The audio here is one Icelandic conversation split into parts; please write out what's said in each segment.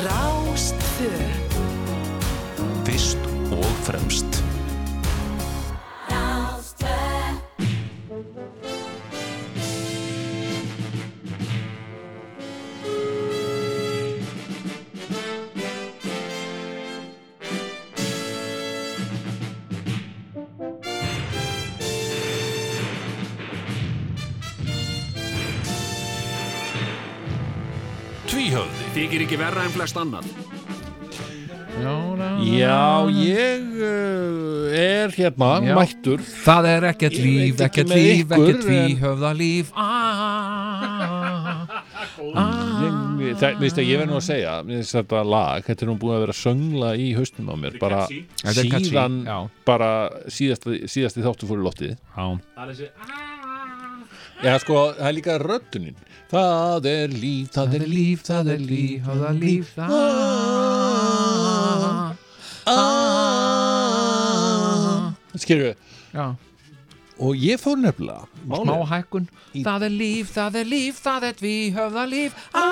Rástfö Fyrst og fremst Þykir ekki verra en flest annar Já, ég uh, er hérna Já. mættur. Það er ekkert Ég líf, veit ekki ekkert með líf, ykkur, ekkert en- tvíhöfða líf. Ah, Ég- Það, veist að ég verð nú að segja mér finnst þetta lag, þetta er nú búið að vera að söngla í haustum á mér, bara Þetta er catchy, síðan já. bara síðasti, síðasti þáttu fór í loftið. Já, Það er þessi Já, sko, það er líka röddunin. Það er líf, það er líf, það er líf tvíhöfða líf. ah, Skilju, Já, og ég fór nefnilega smá hækkun. Það er líf, það er líf, það er tvíhöfða líf. Ah,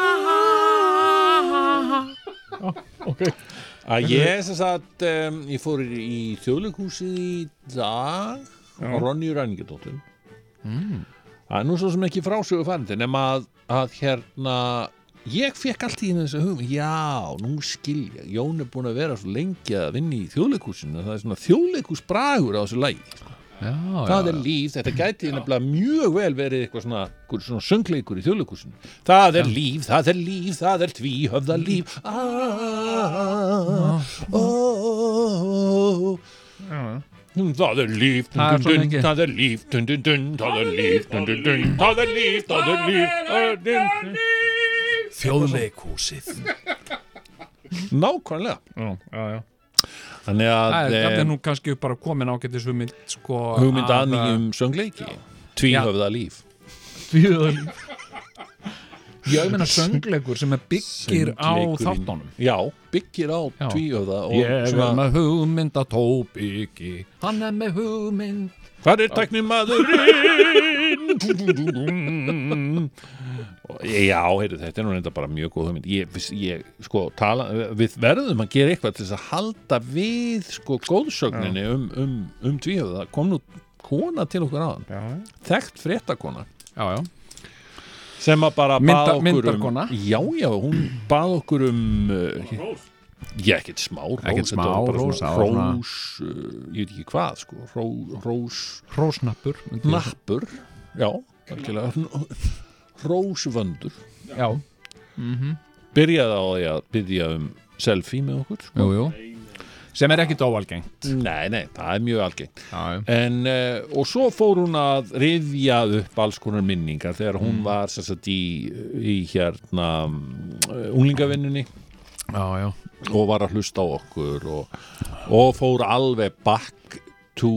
að ég sem sagt ég fór í þjóðleikhúsið í dag Ronny Ræningadóttur Mm. Það er nú svo sem ekki frásögu færandi nema að, að hérna ég fekk allt í henni þess að hugum já, nú skil ég, Jón er búin að vera svo lengi að vinna í þjóðleikhúsinu það er svona þjóðleikhúsbragur á þessu lægi Já, það er líf, þetta gæti nefnilega mjög vel verið eitthvað svona, svona söngleikur í þjóðleikhúsinu. Það er líf, það er líf, það er tvíhöfða líf. Ah, oh, það er líf Það er svo dun, dun, mikið. það er líf dun, dun, dun, það er líf dun, dun, dun, það er líf, það er líf það er líf. Þjóðleikhúsið nákvæmlega Já, já, já þannig Það að er, það er eh, nú kannski bara komin ágættis hugmynd sko, hugmynd að að- nýjum söngleiki tvíhöfða líf Tvíhöfða Já, ég meina söngleikur sem byggir á þáttunum. Já, byggir á og Ég er með hugmynd að tóbyggi Hann er með hugmynd. Hvað er tæknum maðurinn? Og- Já, heyrðu, þetta er nú reynda bara mjög góð hugmynd. Ég, ég, sko, tala, við verðum að gera eitthvað til þess að halda við sko, góðsögninni um, um, um tvíhöfða, kom nú kona til okkur aðan, þekkt fréttakona. Já, já. Sem að bara bað okkur um já, já, hún bað okkur um uh, já, ekkert smá rós, smá rós, rós uh, ég veit ekki hvað, sko ró, rós ég Nappur, já, Rósvöndur Já, Byrjaði á því að byrja um selfie með okkur sko. jú, jú Sem er ekkit óalgengt. Nei, nei, það er mjög algengt. En, uh, Og svo fór hún að rifja upp alls konar minningar þegar hún var sem sagt í, í hérna uh, unglingavinnunni. Og var að hlusta á okkur og, og fór alveg back to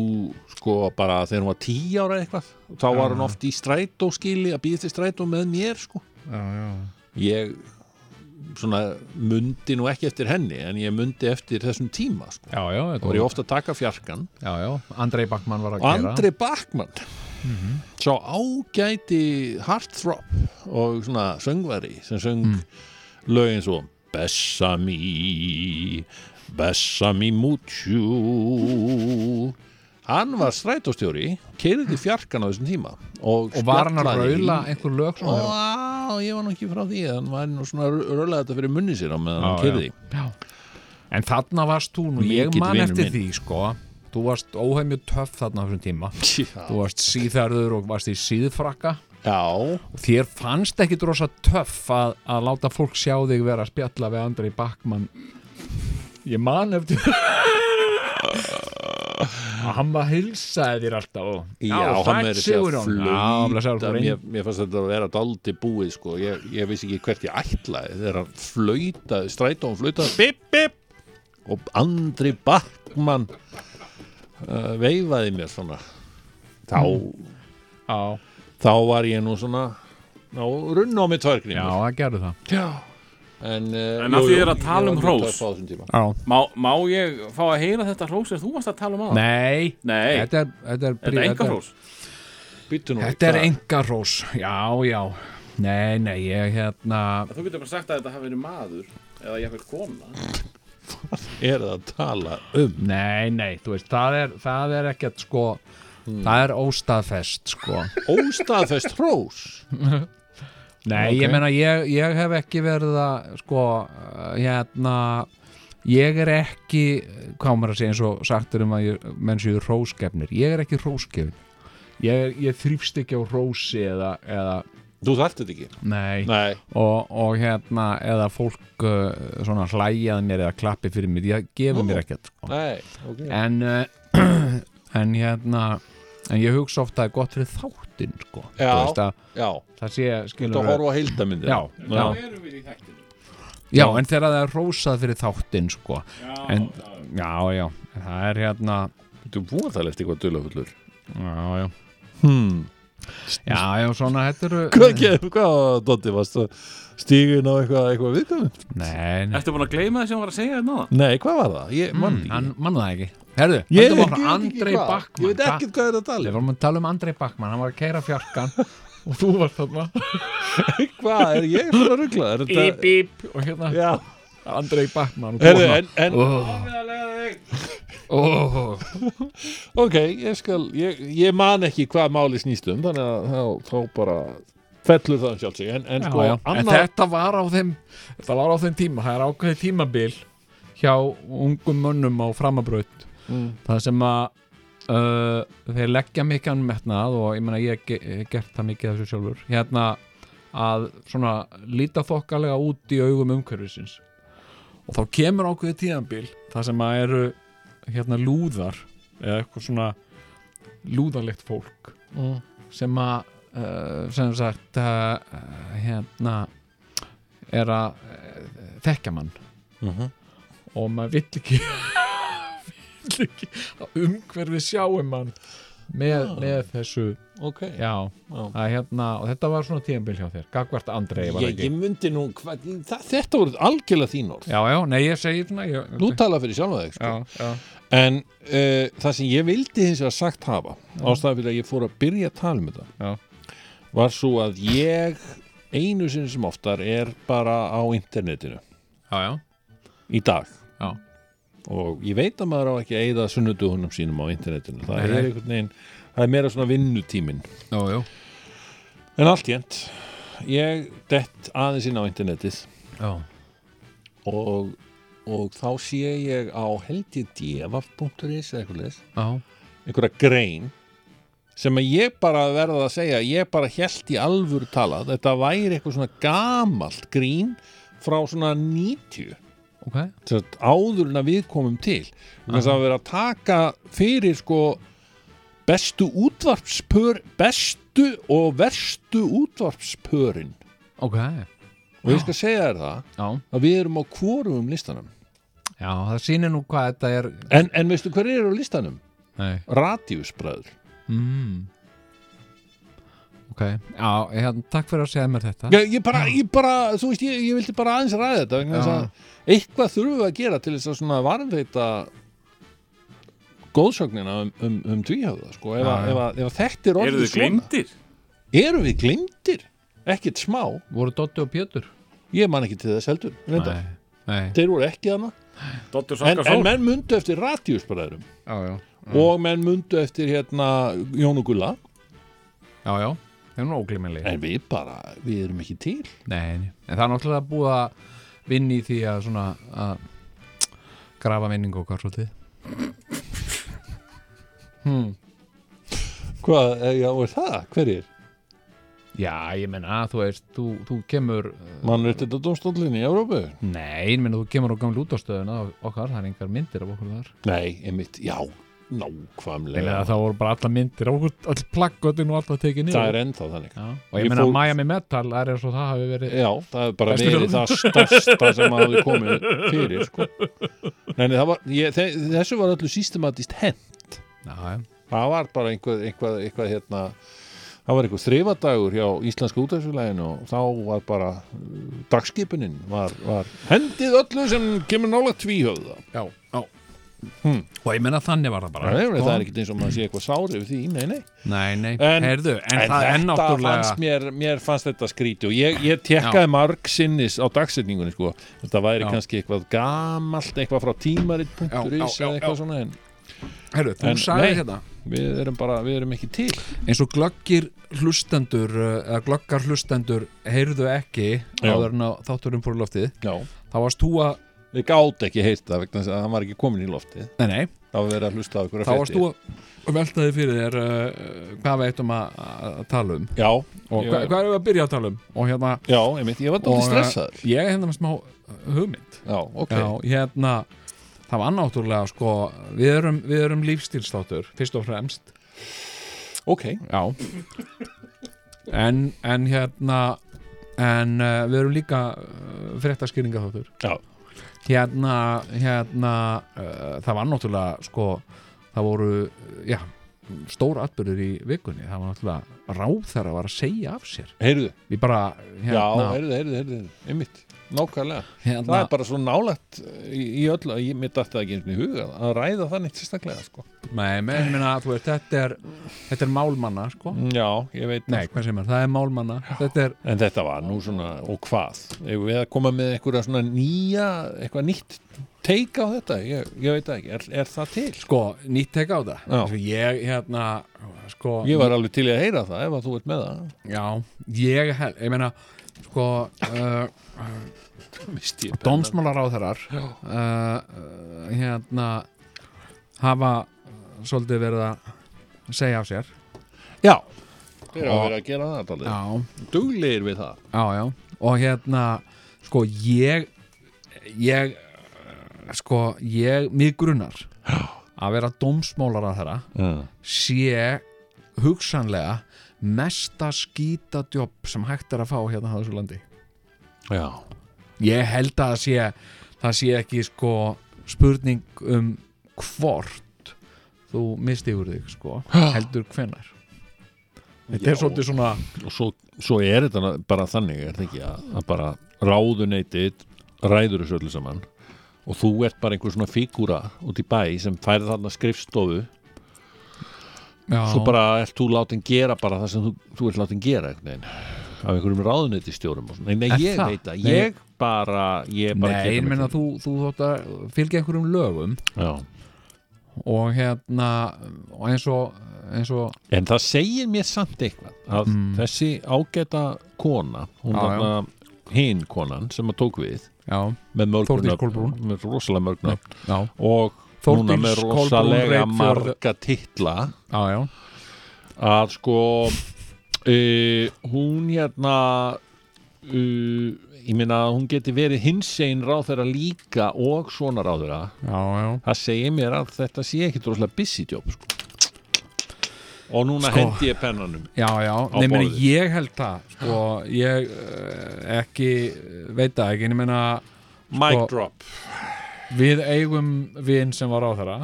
sko bara þegar hún var tíu ára eitthvað. Þá var hún oft í strætó skili að býða til strætó með mér sko. Já, já. Ég svona mundi nú ekki eftir henni en ég mundi eftir þessum tíma sko. Já, já, þá var ég ofta að taka fjarkan. Já, já, Andrei Backmann var að og gera Andri Backmann svo ágæti heartthrob og svona söngvari sem söng lögin svo Bessami Bessami mucho hann var strætóstjóri keiriði fjarkan á þessum tíma og, Og var hann að í- raula einhver lög svona Ó, ég var nú ekki frá því hann var nú svona að raula þetta fyrir munni sér á meðan hann Já, keiriði Já. En þarna varst þú nú, ég man eftir minn. því, sko. Þú varst óheimju töff þarna á þessum tíma. Þú varst síðarður og varst í síðfrakka. Já, og þér fannst ekki drosa töff að, að láta fólk sjá þig vera að spjalla við Andrei Backmann Ég man eftir hann var hilsaði þér alltaf og, Já, hann sæll er þessi að. Já, flauta mér, mér fannst þetta að vera daldi búið sko. ég, ég vissi ekki hvert ég ætlaði þegar hann flautaði, strætó hann flautaði. Bip bip. Og Andri Backmann uh, veifaði mér svona. Þá, Já, þá var ég nú svona runn á mig já, tværgrímur það gerðu það. Já. En, uh, En að því er að tala um hrós. hrós Já. Má, má ég fá að heyra þetta hrós sem þú varst að tala um aðan? Nei, Nei, þetta er, þetta er, þetta er enga hrós? Þetta er hvað- engarós, já, já. Nei, nei, ég hérna Þú getur bara sagt að þetta hafi verið maður eða ég hafði kona er það að tala um? Nei, nei, þú veist, það er, það er ekkert sko Það er óstaðfest sko. Óstaðfest hrós Nei, Ok. ég meina, ég, ég hef ekki verið að sko, uh, hérna ég er ekki hvað maður að segja eins og sagt er um að ég, menn séu róskefnir, ég er ekki róskefin ég, ég þrýfst ekki á rósi eða, eða þú þarft þetta ekki nei, nei, og, og hérna eða fólk uh, svona hlæjað mér eða klappi fyrir mér, ég gefi Ó. mér ekkert sko. nei okay. en uh, en hérna en ég hugsa ofta að það er gott fyrir þáttinn sko, Já. Þú veist að já, það sé, þú skilur horfa á heildamyndir Já, já. erum við í þættinu Já, en þegar það er rósað fyrir þáttinn sko. Já, en, já, já, það er hérna þú búið það eftir eitthvað dulafullur Já, já, hmm. já, já, svona þetta eru hvað, hvað, hvað, Dotti, varst að stígun á eitthvað, eitthvað viðkvæmum? Nei, nei, Ertu búin að gleyma það sem hann var að segja hérna? Nei, hvað var það? Ég mann mm, ekki hann mann það ekki Herðu, veit ekki Andrei hvað. Backmann Ég veit ekkert hvað er að tala Við um. Vorum að tala um Andrei Backmann, hann var að keira fjarkan og þú varst þarna. Hvað, er ég fyrir að ruggla? Þetta bíp og hérna Já, Andrei þú Herðu, en, en þarna oh, ok, ég skal ég, ég man ekki hvað máli snýst um þannig að þá, þá bara fellur það um sjálfsig en, en sko. En þetta var á þeim þetta var á þeim tíma, það er ákveðið tímabil hjá ungum mönnum á framabraut mm, það sem að uh, þeir leggja mikið ann metnað og ég meina ég hef ge- hef gert það mikið af þessu sjálfur. Hérna að svona líta þokkalega út í augum umhverfisins. Og þá kemur ákveðið tíðanbíl það sem að eru hérna lúðar eða eitthvað svona lúðarlegt fólk mm, sem að uh, sem sagt uh, hérna er að uh, þekkja mann. Mhm. og maður vill ekki vill ekki að umhverfi sjáum mann með, Ah. með þessu. Ok. Já, Já. hérna og þetta var svona tíðanbíl hjá þér. Gagvart Andrei var ég, ekki? ég myndi nú hvað, það, þetta voru algjörlega þín orð. Já, já, nei ég segi svona ég, þú tala fyrir sjálfa þig sko. en uh, það sem ég vildi hins vegar sagt hafa ástæða fyrir að ég fór að byrja að tala um þetta Já. var svo að ég einu sinni sem oftar er bara á internetinu. Já, já, í dag. Já. Og ég veit að maður á ekki að eyða sunnudugunum sínum á internetinu. Það er einhvern veginn það er meira svona vinnutíminn. Já, já, en allt jænt ég dett aðeins inn á internetið. Já. og, og þá sé ég á held ég devaf.is eða eitthvað leis já. einhverja grein sem að ég bara verða að segja ég bara held í alvöru talað þetta væri eitthvað svona gamalt grín frá svona 90 ok, sem sagt, áður en að við komum til þess að vera að taka fyrir sko bestu útvarpspör bestu og verstu útvarpspörin. Ok. Og ég skal segja þér það já, að við erum á hvorum listanum. Já, það sýnir nú hvað þetta er. En, en veistu hver eru á listanum? nei, Radíusbræður. Mm. Ok, já, hérna, takk fyrir að segja mér þetta. Ég, ég, bara, ég bara, þú veist, ég, ég vildi bara aðeins ræða þetta vegna þess Já. að eitthvað þurfum við að gera til þess að svona varðveita góðsögnina um, um, um tvíhöfða sko, ef, Já, að, ef, að, ef að þetta er Eru orðið þið glimtir? Erum við glimtir? Ekkert smá. Voru Dotti og Pétur? Ég man ekki til þess heldur reyndar. nei, nei, Þeir voru ekki Dottur en, en menn mundu eftir Radíusbræðurum já, já, og menn mundu eftir hérna Jónu Gulla. Já, já er en við bara, við erum ekki til Nei, en það er náttúrulega búið að vinna í því að svona að grafa vinningu okkar svolítið hmm. Hvað, eh, já, er það? Hverjir? Já, ég menna, þú veist, þú, þú kemur Mann er þetta domstólinni í Európu? Nei, ég menna, þú kemur á gamlu útastöðuna okkar, það er engar myndir af okkur þar Nei, einmitt, já, nákvæmlega. Það voru bara alla myndir all plaggötin og alltaf tekið niður. Það er ennþá þannig. Já, og ég Ég meina fór- Miami Metal er eins og það hafi verið Já, það er bara verið það stærsta sem hafði komið fyrir sko. Nei, var, ég, þe þessu var öllu systematist já, það var bara einhvað, einhvað, einhvað hérna, það var einhver þrifadagur hjá Íslenska útæðsfélaginu og þá var bara uh, dagskipunin var, var hendið öllu sem kemur nála tvíhöfða. Já, já. Hmm. og ég menna þannig var það bara er, sko. það er ekki eins og maður sé eitthvað sári við því, nei, nei nei, nei, En- heyrðu, en, En, það þetta náttúrulega fannst mér, mér fannst þetta skríti og ég, ég tekkaði marg sinnis á dagsetningunni sko. þetta væri Já. kannski eitthvað gamalt eitthvað frá já, eða eitthvað já. svona en heyrðu, þú sagði nei. hérna við erum bara, við erum ekki til eins og glöggir hlustendur uh, eða glöggar hlustendur heyrðu ekki áður en að þátturinn fór í loftið Já. þá varst þú að, við gátt ekki heyrt það vegna þess að hann var ekki komin í loftið. Nei nei. Það var verið að hlusta á ykkur þá varst þú að velta þig fyrir þér uh, hvað við eittum að, að tala um. Já, og Ég- hva, hvað erum við að byrja að tala um? Og hérna, já, einmitt, ég var Og, dálítið stressaður. ég er hérna með smá uh, hugmynd. Já, ok, Já, hérna það var náttúrulega sko við erum, við erum lífstílstáttur fyrst og fremst. Ok. Já. En, en hérna en uh, við erum líka uh, fréttaskýringaþáttur. Já, hérna, hérna uh, það var náttúrulega sko það voru, uh, já stóra atbyrður í vikunni. Það var náttúrulega ráðherra var að segja af sér. Heyrðu, bara, já, hérna, heyrðu, heyrðu, heyrðu nákvæmlega. Það hérna er bara svo nálægt í, í öllu að ég mitt dætti það ekki eins og í huga að ræða það neitt sérstaklega sko. nei, menn, minna, þú veist, þetta er þetta er málmanna, sko. Já, ég veit nei, hvað sem er, það er málmanna. Þetta er, en þetta var nú svona, og hvað? Ef við að koma með eitthvað svona nýja eitthvað nýtt teika á þetta? Ég, ég veit það ekki, er, er það til? sko, nýtt teka á það. Svo ég, hérna, sko ég var alveg til að heyra það ef að þú ert með það. Já, ég, ég meina sko, uh, ég dómsmálaráðherrar uh, uh, hérna hafa uh, svolítið verið að segja af sér. Já, þeir hafa verið að gera það já, duglegir við það. Já, já. Og hérna, sko, ég ég uh, sko, ég, mig grunnar að vera dómsmálaráðherra já, sé hugsanlega mesta skítadjobb sem hægt er að fá hérna á þessu landi. Já. Ég held að það sé það sé ekki sko spurning um hvort þú misti úr þig sko heldur hvenar þetta Já. er svolítið svona og svo, svo er þetta bara þannig er það ekki að, að bara ráðuneytið ræður þessu öllu saman og þú ert bara einhver svona fígúra út í bæ sem færið þarna skrifstofu. Já, svo bara ert þú látin gera bara það sem þú, þú ert látin gera einhvern veginn af einhverjum svona. nei, nei, ég það? veit að Nei. ég bara ég bara nei, ég meina þú, þú þótt að fylgja einhverjum lögum Já. og hérna og eins og, eins og en það segir mér samt eitthvað að Mm. þessi ágæta kona hún var hinn konan sem að tók við já, með mörg Þórdís nöfn- Kolbrún. með rosalega mörg nöfn já, og núna með rosalega marga titla já, já að sko uh, hún hérna uh, ég meina að hún geti verið hinsegin ráðherra líka og svona ráðherra já, já, það segir mér að þetta sé ekki droslega busy job sko. og núna Sko. hendi ég pennanum já, já. Borðið. ég held það sko, ég uh, ekki veit það ekki, meina mic Sko. drop við eigum vin sem var á þeirra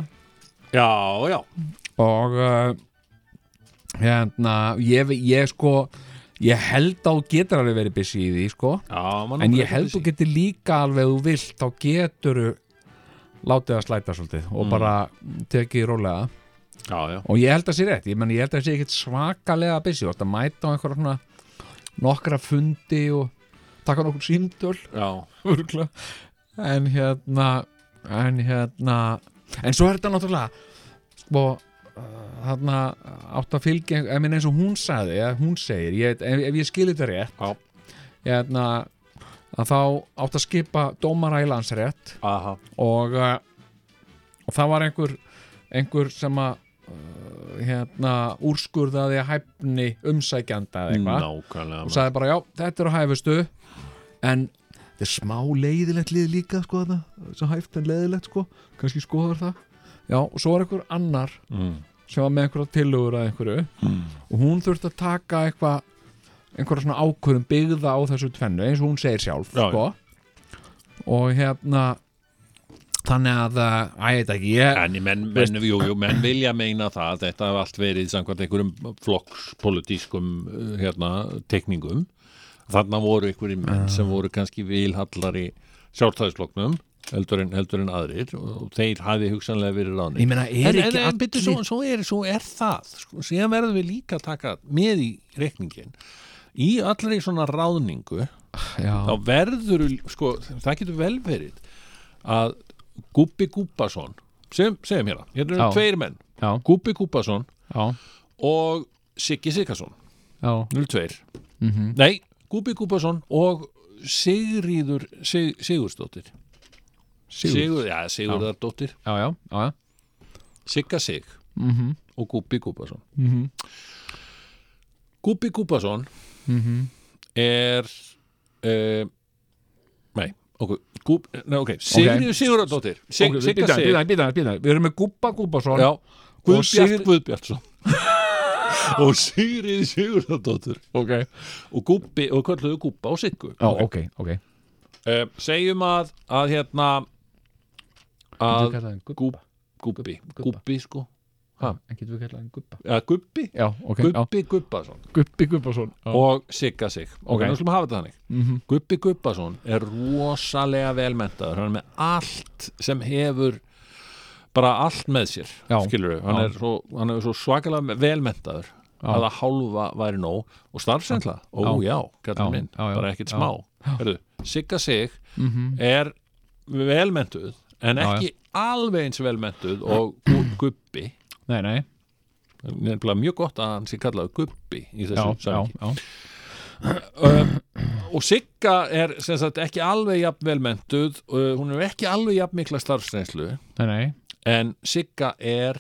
já, já og hérna ég, ég sko ég held að þú getur alveg verið busy í því sko Já, en ég held busy. þú getur líka alveg þú vilt þá getur látið að slæta svolítið og Mm. bara tekið rólega Já, já, og ég held að sé rétt, ég, meni, ég held að sé ekkit svakalega busy, þú ert að mæta á einhverja svona nokkra fundi og taka nokkur. Örugglega. en hérna en hérna en svo er þetta náttúrulega sko þarna átt að fylgja ég minn eins og hún sagði, eða hún segir ég, ef, ef ég skilir þetta rétt Já. hérna að þá átt að skipa dómara í landsrétt Aha. og, uh, og það var einhver einhver sem að uh, hérna úrskurðaði hæfni umsækjanda eða eitthvað. Nákvæmlega. Og sagði bara já, þetta er á hæfustu. En þetta er smá leiðilegt lið líka sko þetta, svo hæft en leiðilegt sko. Kannski skoður það já, og svo er einhver annar mm. sem var með einhverja tillögur að einhverju Mm. og hún þurfti að taka eitthvað einhverja svona ákvörðum byggða á þessu tvennu eins og hún segir sjálf Já, sko. og hérna þannig að, að ég veit ekki ég, En menn, menn, jú, jú, menn vilja meina það að þetta hafði allt verið samkvæmt einhverjum flokkspolitískum uh, hérna, tekningum þarna voru einhverjum menn sem voru kannski vilhallari sjálfstæðisflokknum heldur en, heldur en aðrir og þeir hafi hugsanlega verið ráðni Ég meina, er en, en, en byrju, svo, svo, er, svo er það sko, síðan verðum við líka að taka með í reikningin í allri svona ráðningu Já, þá verður, sko, það getur vel verið að Gúbbi Gúbbason segjum, segjum hérna, hérna eru tveir menn. Já, Gúbbi Gúbbason já, og Siggi Siggason já. 02 mhm. Nei, Gúbbi Gúbbason og Sigríður Sig, Sigursdóttir Sigur. Sigur, já, Sigurðardóttir. Já, já, já, já. Sigga Sig. Mhm, og Gúbbi Gúbbason. Mhm, Gúbbi Gúbbason mhm. er uh, Nei, ok, Gúb, nei, okay. Sigríður Sigurðardóttir. Sig, Ok, Sigga Sig. Við erum með Gúbba Gúbbason Já, Og Guðbjart Sigr- Guðbjartsson. Og Sigriði Sigurðardóttir. Og Gúbbi, og kvölduðu Gúbba og Siggu. Uh, segjum að, að hérna að við kallað hann? Gúbbi, Gubba. Gúbbi sko. Ha? En getur við kallað hann Gubba? ja, Gubbi, Já, ok, já. Gubbi Gubbason. Gubbi Gubbason Já. og Sigga Sig. Ok, nú skulum hafa þetta þannig. Mhm. Gubbi Gubbason er rosalega velmentaður hann er með allt sem hefur bara allt með sér Já. skilur hann, er svo, hann er svo svakalega velmentaður að það hálfa væri nóg og starfsendla, ó já, Já, minn. Bara ekkert smá. Herðu, Sigga Sig Mhm. er velmentuð en Já, ekki alveg eins velmentuð og Gu- Gubbi. Nei, nei. Mjög gott að hann sé kallaður Gubbi í Já, þessu já, já um, og Sigga er sagt ekki alveg jafn velmentuð uh, hún er ekki alveg jafn mikla starfsreynslu. Nei, nei. En Sigga er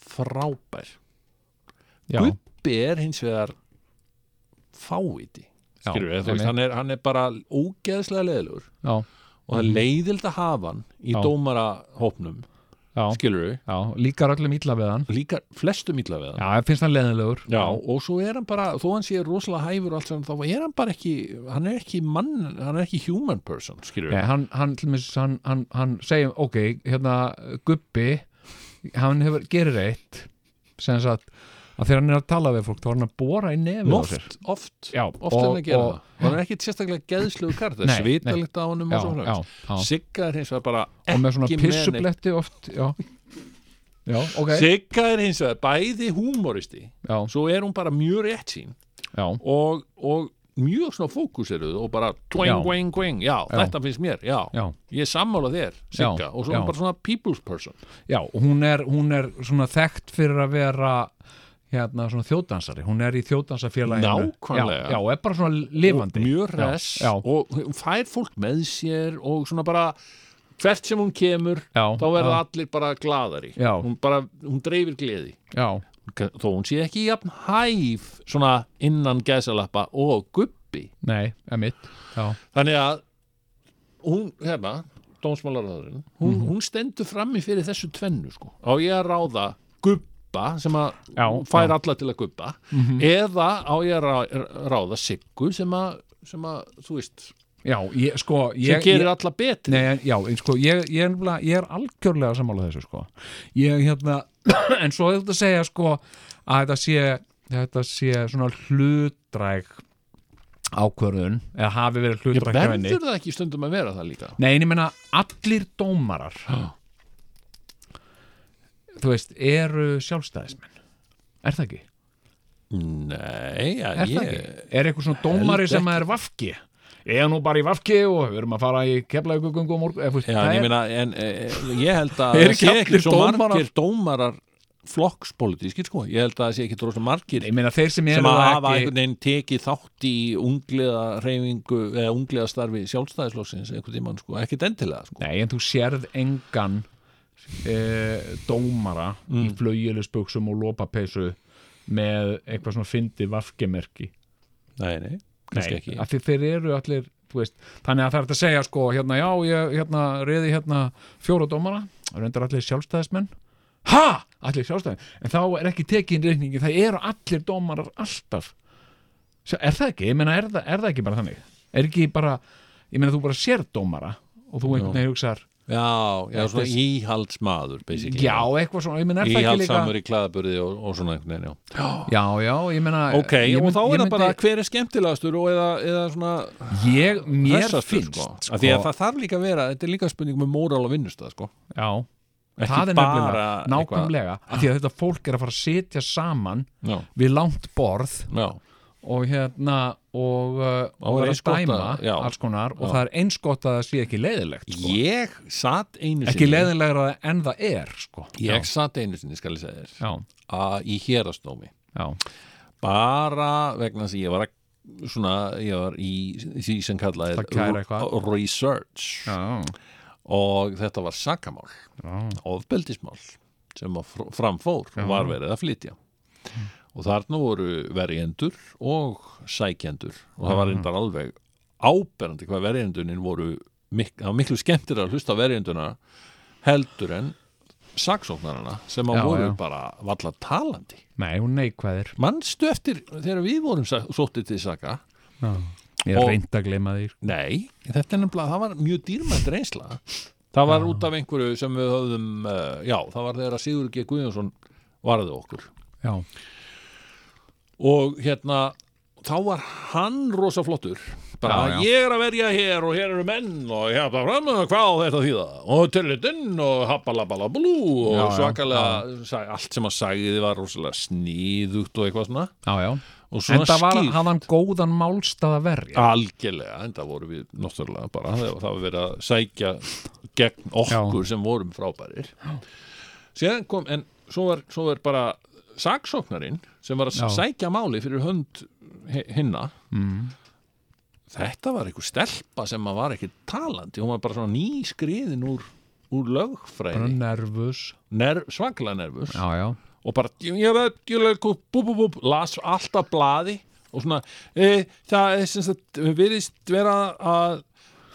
frábær. Já, Gubbi er hins vegar Já, nei. hann, er, hann er bara ógeðslega leðilegur já, og það er leiðild að hafa hann í Já. dómarahópnum já, skilur við, já Líkar öllum illa við hann. Líka flestum illa við hann. Já, ég finnst hann leðilegur Já, og svo er hann bara, þó hann sé rosalega hæfur og allt sem, þá er hann bara ekki hann er ekki mann, hann er ekki human person skilur Nei, hann, hann, til dæmis, hann, hann, hann segjum, ok, hérna Gubbi, hann hefur gerir eitt sem sagt að þegar hann er að tala við fólk þá er hann að bóra í nefið á sér. oft, oft, Já, oft er hann að gera og, það. Og hann er ekki sérstaklega geðslugu kart það er svitalegt á honum Já, og svo já, framvegis. já Sigga er hins vegar bara Og með svona ekki pissubletti oft Já, já ok. Sigga er hins vegar bæði húmoristi Já, svo er hún bara mjög rétt sín og, og mjög svona fókuseruð og bara twang, twang, twang já, Já. þetta finnst mér, já, já. Ég sammála þér Sigga, og svo er hún bara svona people's person. Já, og hún er, hún er svona þekkt fyrir að vera hérna svona þjóðdansari hún er í þjóðdansafélaginu Nákvæmlega. Já, já, er bara svona lifandi og mjög res Já, já. og hún fær fólk með sér og svona bara hvert sem hún kemur Já, þá verða já. allir bara gladari Já. hún, bara, hún dreifir gleði Já, þó hún sé ekki jafn hæf svona innan gæsalappa og gubbi nei, emitt Já, þannig að hún, hérna, dómsmálaráðurinn hún, Mhm. hún stendur frammi fyrir þessu tvennu sko. á ég að ráða gubba sem að Já, fær já. alla til að gubba Mhm. eða á ég að rá- ráða siggu sem að, sem að þú veist, já ég, sko sem ég, gerir ég, alla betri Nei, já, sko, ég, ég, er er algjörlega sammála þessu, sko Ég, hérna, en svo er þetta að segja, sko að þetta sé, þetta sé svona hlutdræg ákvörðun, eða hafi verið henni. verður það ekki stundum að vera það líka Nei, en ég meina, allir dómarar þú veist, eru sjálfstæðismenn Er það ekki? nei, ja, Er það ég ekki? Er eitthvað svona dómari sem er vafki? Ég er nú bara í vafki og við erum að fara í keflaugugöngu og morgun Já, það en ég meina, en e, ég held að Er það ekki allir dómarar- margir dómarar flokkspolítískir, sko ég held að það sé ekki rosa margir meina, sem sem að það hafa ekki einhvern veginn tekið þátt í ungliða reyfingu eða ungliða starfi sjálfstæðislóksins einhvern tímann, sko, ekkert endilega sko. Nei, en þú sérð engan e, dómara í Mm. flaugilusbuxum og lopapeysu með eitthvað svona fyndi vafkemerki. Nei, nei, kannski ekki. af því þeir eru allir veist, þannig að það er hægt að segja sko hérna, já, ég hérna, reyði hérna fjóra dómara, reyndar allir sjálfstæðismenn. Ha, allir sjálfstæðismenn. En þá er ekki tekin reikningi, það eru allir dómarar alltaf. Er það ekki, ég meina, er, það- er það ekki bara þannig? Er ekki bara, ég meina þú bara sér dómara og þú einhvern veginn hugsar já, já, svona íhaldsmaður basically. Já, eitthvað svona, meina, ekki líka íhaldsamur í klaðaburði og, og svona veginn, já Já, já, ég meina ok, ég og þá er það bara myndi- hver er skemmtilegastur og eða, eða svona Ég, mér hressastur, finnst sko. Af því að það þarf líka að vera, þetta er líka spurning með móral og vinnustað sko. Já, ekki það er bara nefnilega nákvæmlega því að þetta fólk er að fara að sitja saman eitthvað- við langt borð já, já, og hérna og, uh, Og er að dæma já. alls konar og Já. það er eins gott að það sé ekki leiðilegt sko. ég satt einu ekki sinni leiðilegra en það er sko. ég satt einu sinni, skal ég segja þér já, í hérastómi já, bara vegna þess að ég var að svona, ég var í því sem kallað Það kæra eitthvað. er research já, og þetta var sakamál já, ofbeldismál sem framfór var verið að flytja og þarna voru verjendur og sækjendur. Og það var reyndar alveg áberandi hvað verjendunin voru mik miklu skemmtir að hlusta verjenduna heldur en saksóknarana sem að Já, voru já. bara valla talandi. Nei, hún neikvæðir. Mannstu eftir þegar við vorum sóttið til saka? Já. ég er reynd að gleyma því. Nei, þetta er nefnilega, það var mjög dýrmætt reynsla. Það var út af einhverju sem við höfðum, uh, já, það var þegar að Sigur G. Guðjónsson varði okkur. Já, og hérna, þá var hann rosa flottur. Bara Já, já. ég er að verja hér og hér eru menn og hérna fram og hvað þetta þýða? Og tillitinn og happalabalablu og Já, svakalega allt sem að sagði var rosalega sníðugt og eitthvað svona. Og en svona það var, hafði hann góðan málstað að verja. Algjörlega, en það voru við náttúrulega bara, það var verið að sækja gegn okkur sem vorum frábærir. Síðan kom, en svo var, svo var bara saksóknarinn sem var að Já. sækja máli fyrir hönd hi- hinna mm. þetta var einhver stelpa sem að var ekki talandi, hún var bara svona nýskriðin úr, úr lögfræði nervus Nerv, svaklega nervus já, og bara, bú, bú, bú, las alltaf blaði og svona, e, það er sem sagt, virðist vera að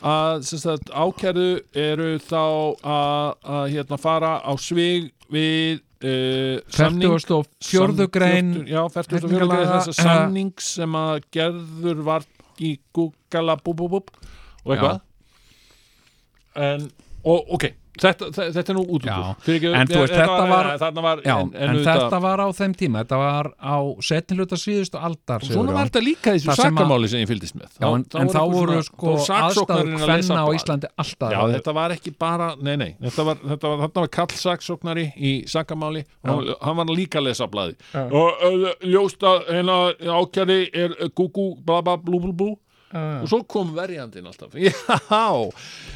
að sagt, ákærðu eru þá að, að hérna fara á svig við uh, samning 44. grein já, 44. grein þess að eh, samning sem að gerður var í Google og eitthvað en, og ok þetta, þetta, er nú út ekki, En þetta var- þarna var Já, en, en, en, auðvitað- þetta var á þeim tíma. Þetta var á setniluta síðustu aldar Og svona var þetta líka þessu sakamáli sem ég fylgdist með. Já, en, en þá voru sko aðstæður hvenna á Íslandi alltaf. Já, þetta var ekki bara, nei, nei þetta var, þetta var, var kall saksóknari í sakamáli. Og hann, var líka að lesa blaði og ljóst að hérna ákjari er uh, gúgú, blú og svo kom verjandinn alltaf. Já,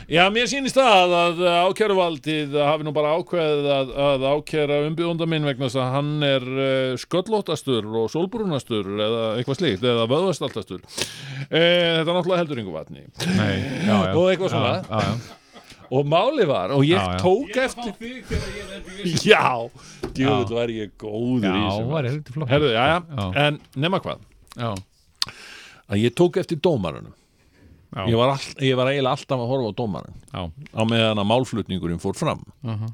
já, mér sýnist það að ákjæruvaldið hafi nú bara ákveðið að, að ákjæra umbjóðunda minn vegna þess að hann er uh, sköllóttastur og sólbrúnastur eða eitthvað slíkt, eða vöðvastaltastur. E, þetta er náttúrulega heldur yngur vatni. Nei, já, já. og eitthvað svona. Já, já. og máli var, og ég Já, já. tók eftir já, djúvill var ég góður í Já, þessu var ég heldur flott Herðu, já, já, Já. en nema hvað. Já, að ég tók eftir dómarunum já, ég var, all, ég var eiginlega alltaf að horfa á dómarun já. á meðan að málflutningurinn fór fram Mhm.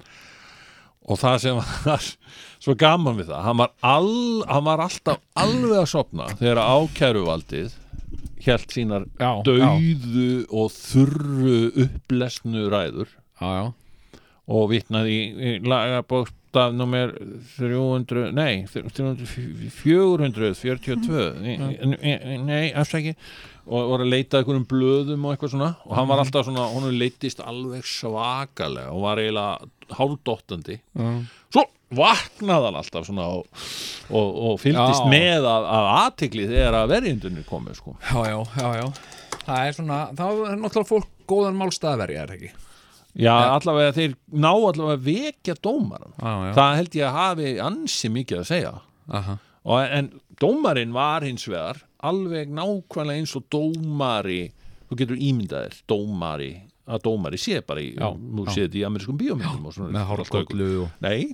og það sem var svo gaman við það hann var, all, hann var alltaf alveg að sopna þegar ákæruvaldið hélt sínar Já, dauðu og þurru upplesnu ræður já, já. og vitnaði í, í lagabókstaf nummer 300, nei 300, 442 nei, nei afsæki og voru að leita einhverjum blöðum og eitthvað svona. Og hann var alltaf svona, hún leittist alveg svakalega og var eiginlega hálfdottandi. Svo vaknaði hann alltaf svona og, og, og fylgdist Já. með að, að aðtikli þegar að verjendunni komið sko. Já, já, já, já. Það er svona, þá er náttúrulega fólk góðan málstaðverja, er ekki? Já, allavega þeir ná allavega vekja dómaran já. það held ég að hafi ansi mikið að segja. Og, en dómarinn var hins vegar alveg nákvæmlega eins og dómari þú getur ímyndaðir dómari að dómari sé bara í nú sé þetta í amerískum bíómyndum og svona. Með hárkollu og... Nei,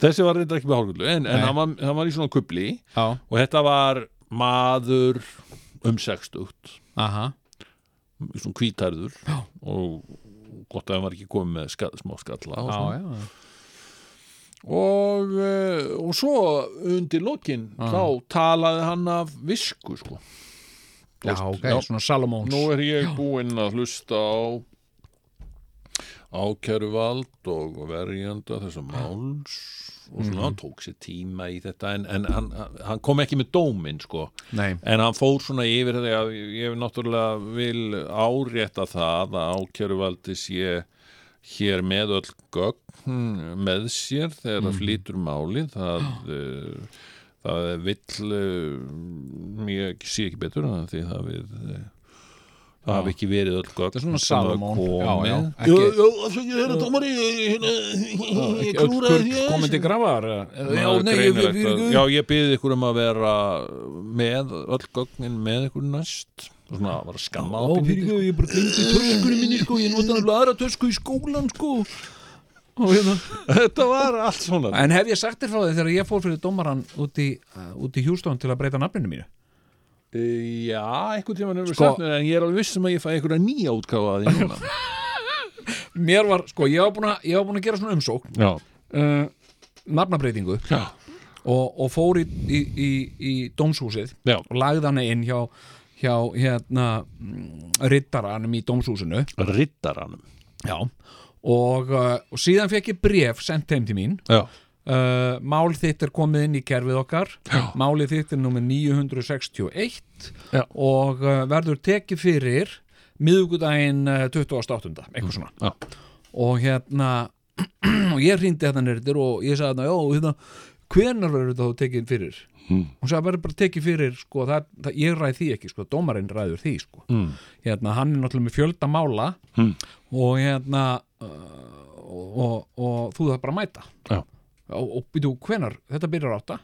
þessi var reyndar ekki með hárkollu en, en hann, var, hann var í svona kubli Já, og þetta var maður um sextugt. Aha. svona hvítærður Já. og gott að hann var ekki komið með skall, smá skalla og Já, svona. já. og, uh, og svo undir lokin þá talaði hann af visku sko. Já, ok, svona Salomóns. nú er ég búinn að hlusta á ákæruvald og verjanda þessar máls og svona hann tók sér tíma í þetta en, en hann, hann kom ekki með dóminn sko. Nei, En hann fór svona yfir þetta ég náttúrulega vil árétta það að ákjöruvaldi sé hér með öll gögn með sér þegar það flýtur málið. Það, uh, það vill uh, ég sé ekki betur því það við uh, það hafi ekki verið öll gögn er svona já, afsakið, herra dómari hérna, ég klúraði komið til grafar Já, Já, ég, ég, að- ég, ég byrði ykkur um að vera með öll gögnin með ykkur næst. Og svona var að skamma á pínlítið, sko. ég bara glemdi töskunni minni sko, ég nota náttúrulega aðra tösku í skólan sko. Hérna Þetta var allt svona. En hef ég sagt þér frá því þegar ég fór fyrir dómaran út í, út í Hjústón til að breyta nafninu mínu Já, einhvern tímann hefur Sko- en ég er alveg viss um að ég fæ einhverja nýja útgáfa að því núna. Mér var, sko, ég var búin að, var búin að gera svona umsókn uh, nafnabreitingu já, og, og fór í, í, í, í dómshúsið já. og lagði hana inn hjá, hjá hérna rittaranum í dómshúsinu. Riddaranum? Já. Og, uh, og síðan fekk ég bref sendt heim til mín. Já, Uh, mál þitt er komið inn í kerfið okkar Já. málið þitt er nummer 961 Já. og uh, verður tekið fyrir miðugudaginn uh, 28. eitthvað svona já, og hérna og ég hrýndi hérna nýrtir og ég sagði hérna, hérna hvenar verður þetta þá tekið fyrir Mm. og það verður bara tekið fyrir sko, það, það, ég ræð því ekki, sko, dómarinn ræður því sko. mm. hérna, hann er náttúrulega með fjölda mála Mm. og hérna uh, og, og, og þú það bara að mæta Já. Og, býtu hvenar, þetta byrjar átta?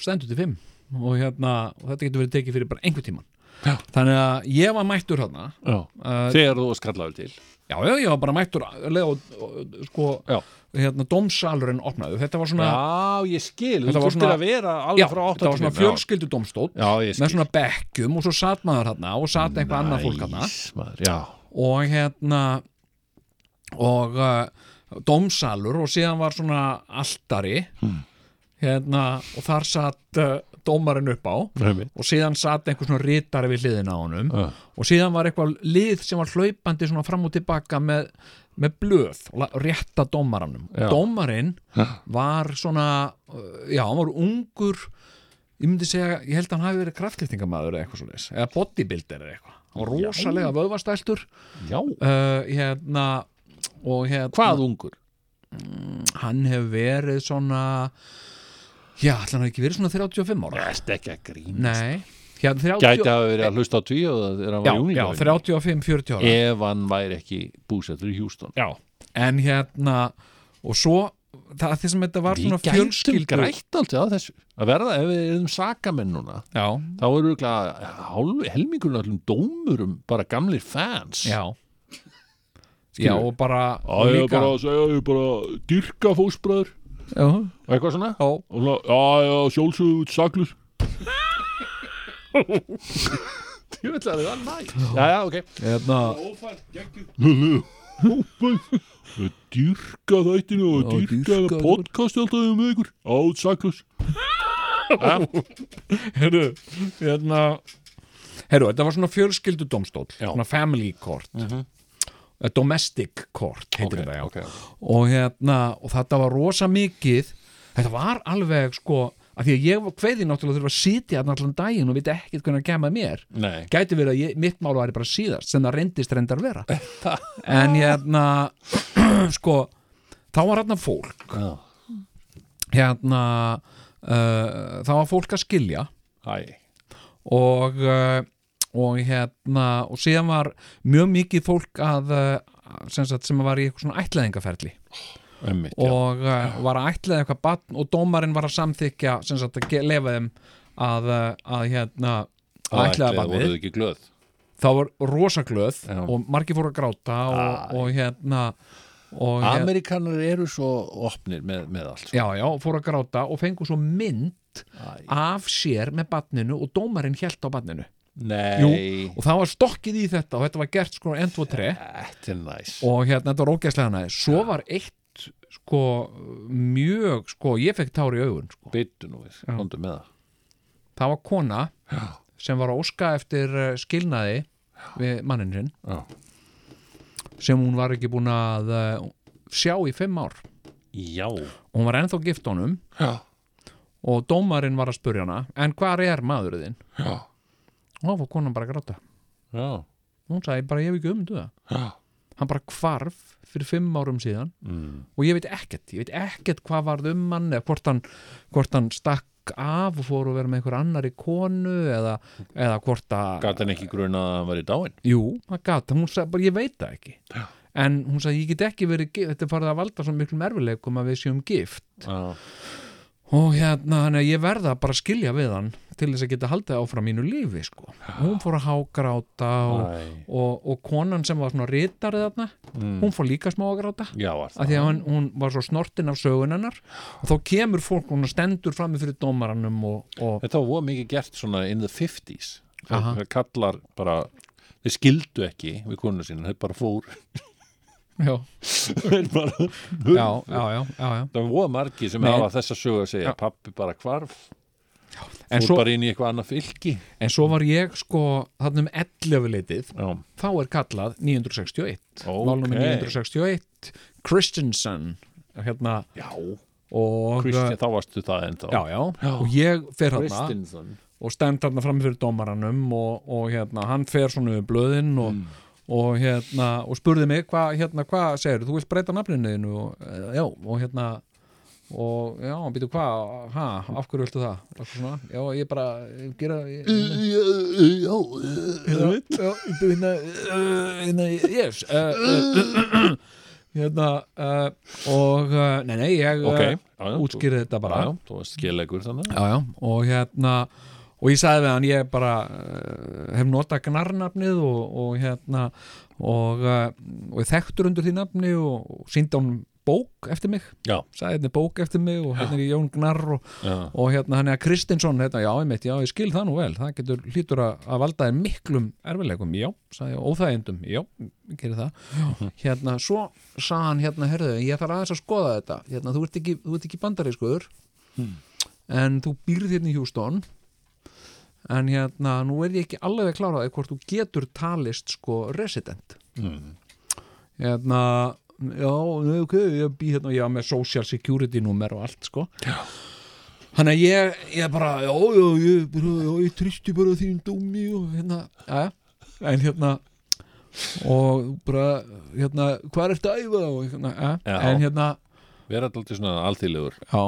Stendur til fimm. Og, hérna, og þetta getur verið tekið fyrir bara einhver tíman Já. þannig að ég var mættur hérna. Uh, Þegar þú varst kallaður til. Já, já, ég var bara mættur og, og sko hérna, dómsalurinn opnaði þetta var svona, Já, ég skil, Þetta þú var þurftir svona- að vera alveg frá 8 þetta var svona fjölskyldu skil með svona bekkjum og svo satt maður hérna og satt eitthvað annað fólk hérna. Og hérna og uh, dómsalur og síðan var svona altari. Hérna og þar satt uh, dómarinn upp á. Einmitt. og síðan satt einhver svona ritari við hliðina á honum. Já. og síðan var eitthvað lið sem var hlaupandi svona fram og tilbaka með, með blöð og rétta dómaranum. Já. dómarinn var svona uh, já, hann var ungur ég myndi segja, ég held að hann hafi verið kraftlýftingamæður eða eitthvað svo eða bodybuilder eða eitthvað. Hann var rosalega vöðvastæltur. Uh, hérna hérna Hvað ungur? hann hefur verið svona já, hann hafi ekki verið svona 35 ára? Það er ekki að grín nei, hérna 30 Gæti hafa verið að hlusta á tvíu þegar hann já, var já, júningur 35-40 ára. Ef hann væri ekki búsettur í Hjúston já, en hérna og svo, það því sem þetta var Við svona gætum fjölskyldu grætt alltaf á þessu. Að verða, ef við erum sakamenn núna já, þá eru ekki helmingurinn allum dómurum bara gamlir fans. Já já, og bara og ég er bara að segja, ég er bara að dyrka fósbræður já, og eitthvað svona? Já, og svona, já, já, sjálfsögðu út saklur. Ég veit að það er næ Já, já, ok. Hérna Dyrka þættinu og dyrka podcasti alltaf um ykkur. Át saklus. Herru, hérna Herru, þetta var svona fjölskyldu domstól Já. svona family court. Uh domestic court heitir þetta já. ok. og hérna, og þetta var rosa mikið. Þetta var alveg sko að því að ég var kveði náttúrulega þurfa að sitja allan daginn og vita ekkert hvernig að kemað mér. Nei. Gæti verið að ég, mitt mál væri bara síðast sem það reyndist reyndar vera. En hérna sko, þá var hérna fólk. Já. hérna uh, þá var fólk að skilja. Æ, og uh, og hérna og síðan var mjög mikið fólk að uh, sem, sagt, sem var í eitthvað svona ætlaðingaferli emmitt, já og uh, var að ætlaða eitthvað batn og dómarinn var að samþykja sem sagt að leyfa þeim að, uh, að hérna að voruð batnið ekki glöð þá var rosaglöð Já. og margir fóru að gráta og, Æ. og hérna og hérna, Amerikanar eru svo opnir með, með allt já, já, fóru að gráta og fengu svo mynd Æ. af sér með batninu og dómarinn hélt á batninu Nei, og það var stokkið í þetta og þetta var gert sko 1, 2, 3 þetta er næs. Og hérna þetta var ógæslega næði svo var eitt sko mjög sko, ég fekk tár í augun sko. Byttu nú við, komdu með það. Það var kona Já. sem var að óska eftir eh, skilnaði við mannin sinn. Já. sem hún var ekki búin að uh, sjá í fimm ár. Já. Hún var ennþá gift honum. Já. Og dómarinn var að spurja hana en hvar er maðurinn þinn? Já og þá fór konan bara að gráta. Já. Hún sagði bara ég hef ekki um Já. Hann bara hvarf fyrir fimm árum síðan. Mm. og ég veit ekkert, ég veit ekkert hvað varð um hann eða hvort hann, hvort hann stakk af og fór að vera með einhver annar í konu eða, eða hvort að Gat hann ekki gruna að hann var í dáin jú, það gat, hún sagði bara ég veit það ekki. Já. en hún sagði ég get ekki verið þetta er farið að valda svo miklum erfileikum að við séum gift. Já. Og hérna, þannig að ég verða bara að skilja við hann til þess að geta haldið áfram mínu lífi sko. hún fór að hágráta og, og, og konan sem var svona ritarið þarna, mm. hún fór líka smá að gráta Já, það því að hún, hún var svo snortin af sögun hennar og þá kemur fólk, hún stendur frammi fyrir dómaranum og, og Þetta var mikið gert svona in the 50s Aha. Það kallar bara Þeir skildu ekki við konu sín Þeir bara fór já, bara já, já, já, já, já. Það var voða margi sem hafa þessa sögu að segja. Pappi bara hvarf En, Fór svo, bara inn í eitthvað annað fylki en svo var ég sko þarna um 11 leitið Já, þá er kallað 961 ok. Málnum er 961 Christensen hérna. Já, og Kristján, þá varstu það ennþá. Já, já, Já. og ég fer hérna Kristinsson og stend hérna frammi fyrir dómaranum og, og hérna, hann fer svona við blöðin og, og hérna og spurði mig hvað hérna, hva segir þú vilt breyta nafninu þínu? Og, já, og hérna og já, býtu hvað, ha, af hverju viltu það já, ég bara eh, gera Já, hérna, já, hérna, eh, hérna, yes uh, uh, hérna uh, og, uh, nei, nei, ég útskýrði þetta bara Já, þú varst skelegur þannig já, já, og hérna og ég sagði við hann, ég bara uh, hef notað gnarnafnið og, hérna og, uh, og þekktur undir því nafni og síndi hann bók eftir mig. Já, sagði hérna er bók eftir mig og hérna er Jón Gnarr og, já, og hérna hann er Kristinsson hérna, já, ég mitt, já, ég skil það nú vel. Það getur hlýtur að, að valda þér miklum erfileikum, já, sagði ég, óþægindum. Já, gerir það. Hérna, svo sagði hann hérna, herðu ég þarf aðeins að skoða þetta, hérna, þú ert ekki, þú ert ekki bandarískuður en þú býrð hérna í Hjústón en hérna, nú er ég ekki alveg að klára það hvort þú getur talist sko resident. Mm. hérna, já, ok ég bý hérna, var með social security númer og allt, sko. Já. þannig að ég, ég bara, já, já, ég, bara, já, ég tristi bara þín dómi og hérna, já, en hérna og bara, hérna hvað ertu að æfa og hérna, ja, Já. en hérna Vera alltaf svona alþýðlegur. Já,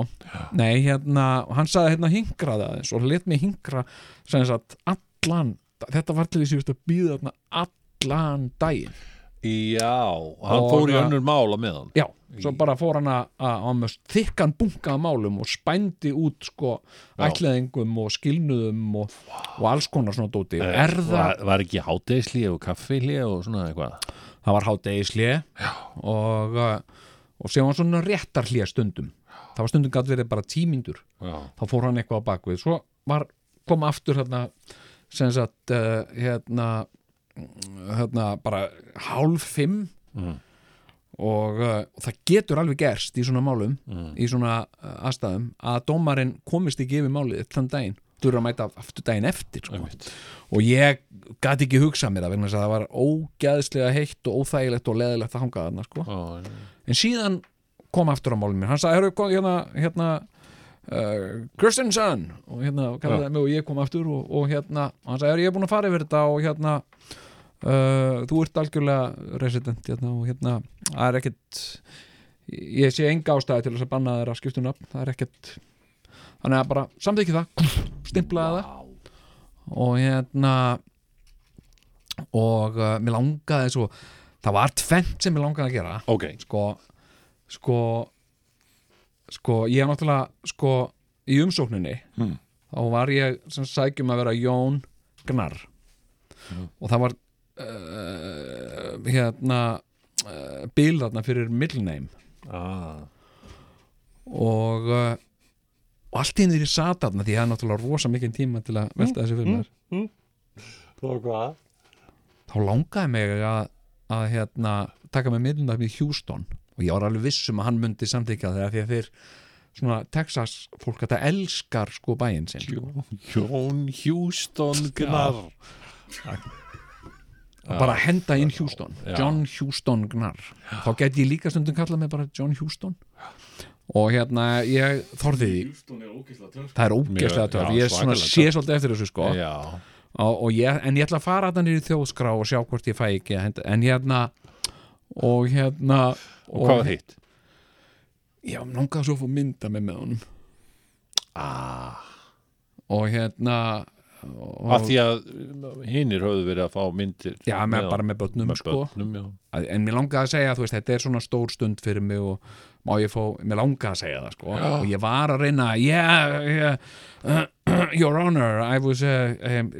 nei, hérna, hann sagði hérna hingraði aðeins og let mig hingra sem sagt allan, þetta var til því að býða þarna allan daginn Já, hann fór í önnur mála með hann Já, svo bara fór hann að þykkan bunka af málum og spændi út sko ætlaðingum og skilnuðum og, og alls konar svona dóti. Það, var, var ekki hátegisli og kaffili og svona eitthvað? Það var hádegisli og, uh, og sem var svona réttar hlýja stundum það var stundum gætt verið bara tímindur. Já, þá fór hann eitthvað á bakvið svo var, kom aftur hérna sem sagt uh, hérna hérna bara hálf fimm Mm. og, uh, og það getur alveg gerst í svona málum Mm. í svona uh, aðstæðum að dómarinn komist ekki yfir málið þann daginn þurfa að mæta aftur daginn eftir sko. og ég gati ekki hugsað mér það vegna það var ógæðslega heitt og óþægilegt og leðilegt að hanga þarna sko. Já, en síðan kom aftur á málum mér hann sagði, hérna, hérna uh, Kristinsson og hérna, kallaði mig og ég kom aftur og, og hérna, hann sagði, ég er búin að fara yfir þetta? Og hérna uh, þú ert algjörlega resident hérna, og hérna, það er ekkert ég sé enga ástæði til þess að banna þeirra skiptum nafn, það er ekkert. Þannig að bara samþykki það stimplaði það. Og hérna og uh, mér langaði svo það var tvennt sem mér langaði að gera. Ok, sko sko sko ég er náttúrulega sko í umsókninni Hmm. þá var ég sem sækjum að vera Jón Gnar og það var uh, hérna uh, bil þarna fyrir middle name ah. og uh, og allt í henni því sat þarna því ég hafði náttúrulega rosa mikið tíma til að velta þessi fyrir mér. Og hvað? þá langaði mig að, að hérna, taka með middle name í Houston og ég var alveg viss um að hann myndi samþykja það því að þeir svona Texas fólk þetta elskar sko bæinn sinn. Sko. Jón Hjúston Gnar bara henda inn Houston. já. John Houston Gnar þá gæti ég líka stundum kallað mig bara John Houston. Og hérna ég þorði því. Það er ógeðslega já, ég sé svolítið eftir þessu sko. Já, og, og ég, en ég ætla að fara niður í þjóðskrá og sjá hvort ég fæ ekki að henda, en hérna og hérna og hvað var hitt? já, langaði svo að fá mynda með með honum Ah, og hérna og, af því að hinnir höfðu verið að fá myndir já, með, bara með börnum með sko börnum. Að- en mér langaði að segja, veist, þetta er svona stór stund fyrir mig og má ég fá, mér langaði að segja það sko, og ég var að reyna yeah, yeah uh, your honor I was, uh, um,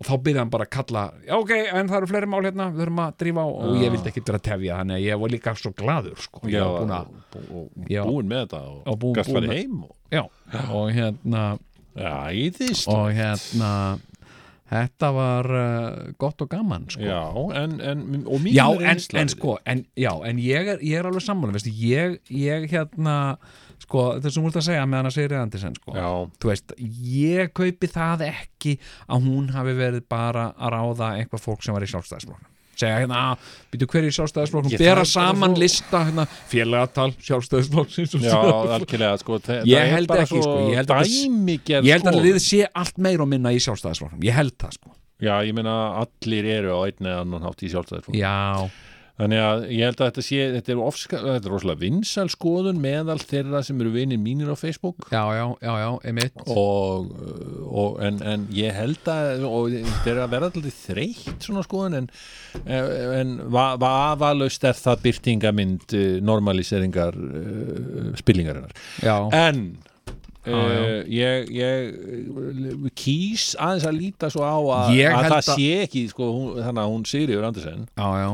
og þá byrjaði hann bara að kalla já ok, en það eru fleiri mál hérna, við þurfum að drífa á. Og ég vildi ekki vera að tefja, þannig að ég var líka svo gladur sko, Já, búin að og, og, Já. búin með þetta og, farið með- heim og, já, og hérna Já, íðist og hérna þetta var uh, gott og gaman sko. Já, en, en já, en, en sko en, já, en ég er, ég er alveg sammála veistu, ég, ég hérna sko, þetta sem þú ert að segja með hana Sigri Andersen sko. Já, þú veist, ég kaupi það ekki að hún hafi verið bara að ráða eitthvað fólk sem var í sjálfstæðisflokknum segja hérna, býtu hver í sjálfstæðisflokknum? Ég, það bera er saman svo- lista hérna, félagatal sjálfstæðisflokksins já, algjörlega sko, Ég held ekki, sko, ég held að held að skoðun. liðið sé allt meir og minna í sjálfstæðisflokknum ég held það sko. Já, ég meina allir eru á einn eða annan hátt í sjálfstæðisflokk já, Þannig að ég held að þetta sé þetta er, ofska, þetta er rosalega vinsæl skoðun meðal þeirra sem eru vinir mínir á Facebook. Já, já, já, já, emitt og, og en, en ég held að og þetta er að vera alltaf þreytt svona skoðun en, en va- vafalaust er það byrtingamind uh, normaliseringar uh, spillingarinnar. Já, en Uh, ég, ég uh, kýs aðeins að líta svo á að, Ég að það að- sé ekki sko, hún, þannig að hún Sigriður Andersen já, já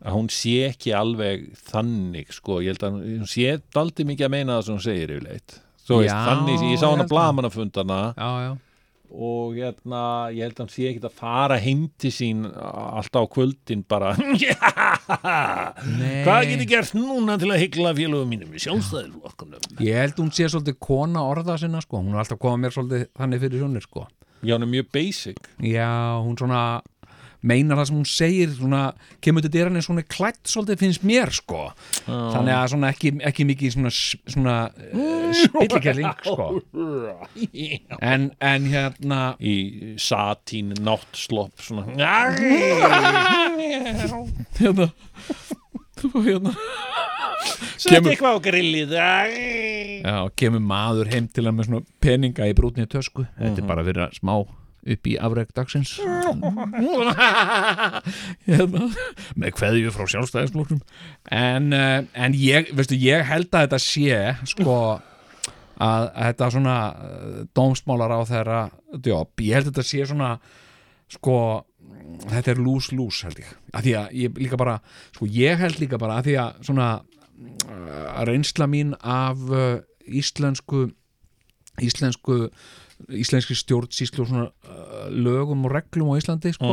að hún sé ekki alveg þannig sko, ég held að hún sé daldi mikið að meina það sem hún segir yfirleitt. Svo veist, þannig, ég sá hana að- blamanafundana og hérna, ég held að hann sé ekki að fara heim til sín alltaf á kvöldin bara. Hvað getur gert núna til að hyggla félögum mínum í sjálfstæðilflokkunum Ég held hún sé svolítið kona orða sinna sko, hún er alltaf komað mér svolítið þannig fyrir sjónir sko. já, hann er mjög basic. Já, hún svona meinar það sem hún segir svona, kemur til dyrann hún er klætt svolítið finnst mér sko. Þannig að svona ekki, ekki mikið svona, svona uh, spillikelling sko. En, en hérna í satín náttslopp svona. Hérna. Hérna. Sett eitthvað á grillið. Já, kemur maður heim til hann með svona peninga í brútni tösku. Þetta er bara fyrir að smá upp í afreg dagsins. Hérna, með kveðju frá sjálfstæðisflokknum. En, uh, en ég, veistu, ég held að þetta sé sko að, að þetta svona uh, dómsmálar á þeirra jobb, ég held að þetta sé svona sko þetta er lús-lús held ég. Að því að ég líka bara, sko ég held líka bara að því að svona uh, reynsla mín af íslensku íslensku íslenski stjórnsýslu og svona lögum og reglum á Íslandi sko.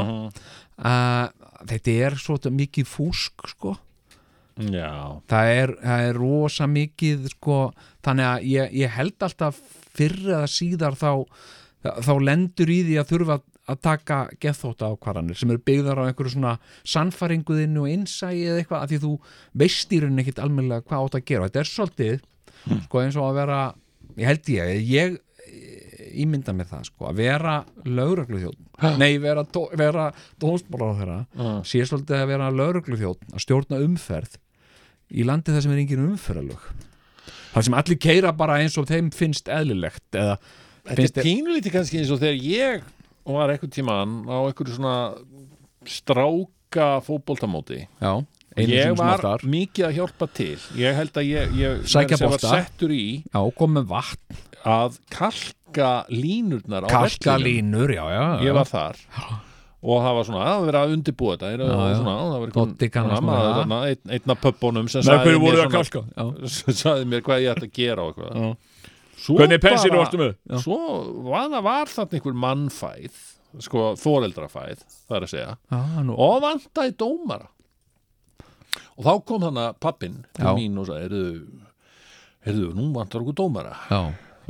uh, þetta er svo mikið fúsk sko. Það er, það er rosa mikið sko, þannig að ég, ég held alltaf fyrr eða síðar þá, þá lendur í því að þurfa að taka gethóta ákvarðanir sem eru byggðar á einhverju svona sannfæringuðinu og innsæi eða eitthvað að því þú veist í rauninni ekkit almennilega hvað átt að gera. Þetta er svolítið sko, eins og að vera ég held ég, ég ímynda með það sko, að vera lögregluþjóðn nei, vera, vera dómsmálar á þeirra Mm. sé svolítið að vera lögregluþjóðn að stjórna umferð í landi það sem er engin umferðalög það sem allir keira bara eins og þeim finnst eðlilegt eða Þetta er pínulítið kannski eins og þegar ég var eitthvað tíman á eitthvað svona stráka fótboltamóti. Já, ég var mikið að hjálpa til. Ég held að ég, ég var settur í já, kom með vatn, að kalka línurnar á kalka vellinum. línur já, já, já. ég var þar. Og það var svona, að vera að undirbúa þetta Já, það var svona, nú maður, við það. þarna, einn, einn af pöppunum sem sagði mér, að svona, mér hvað ég ætti að gera og eitthvað. Svo hvernig pensinu varstu með? Svo var var þarna einhver mannfæð sko þóreldrafæð það er að segja. Nú, og vantaði dómara. Og þá kom þannig pappin til mín og sagði heyrðu, nú vantar okkur dómara. Já,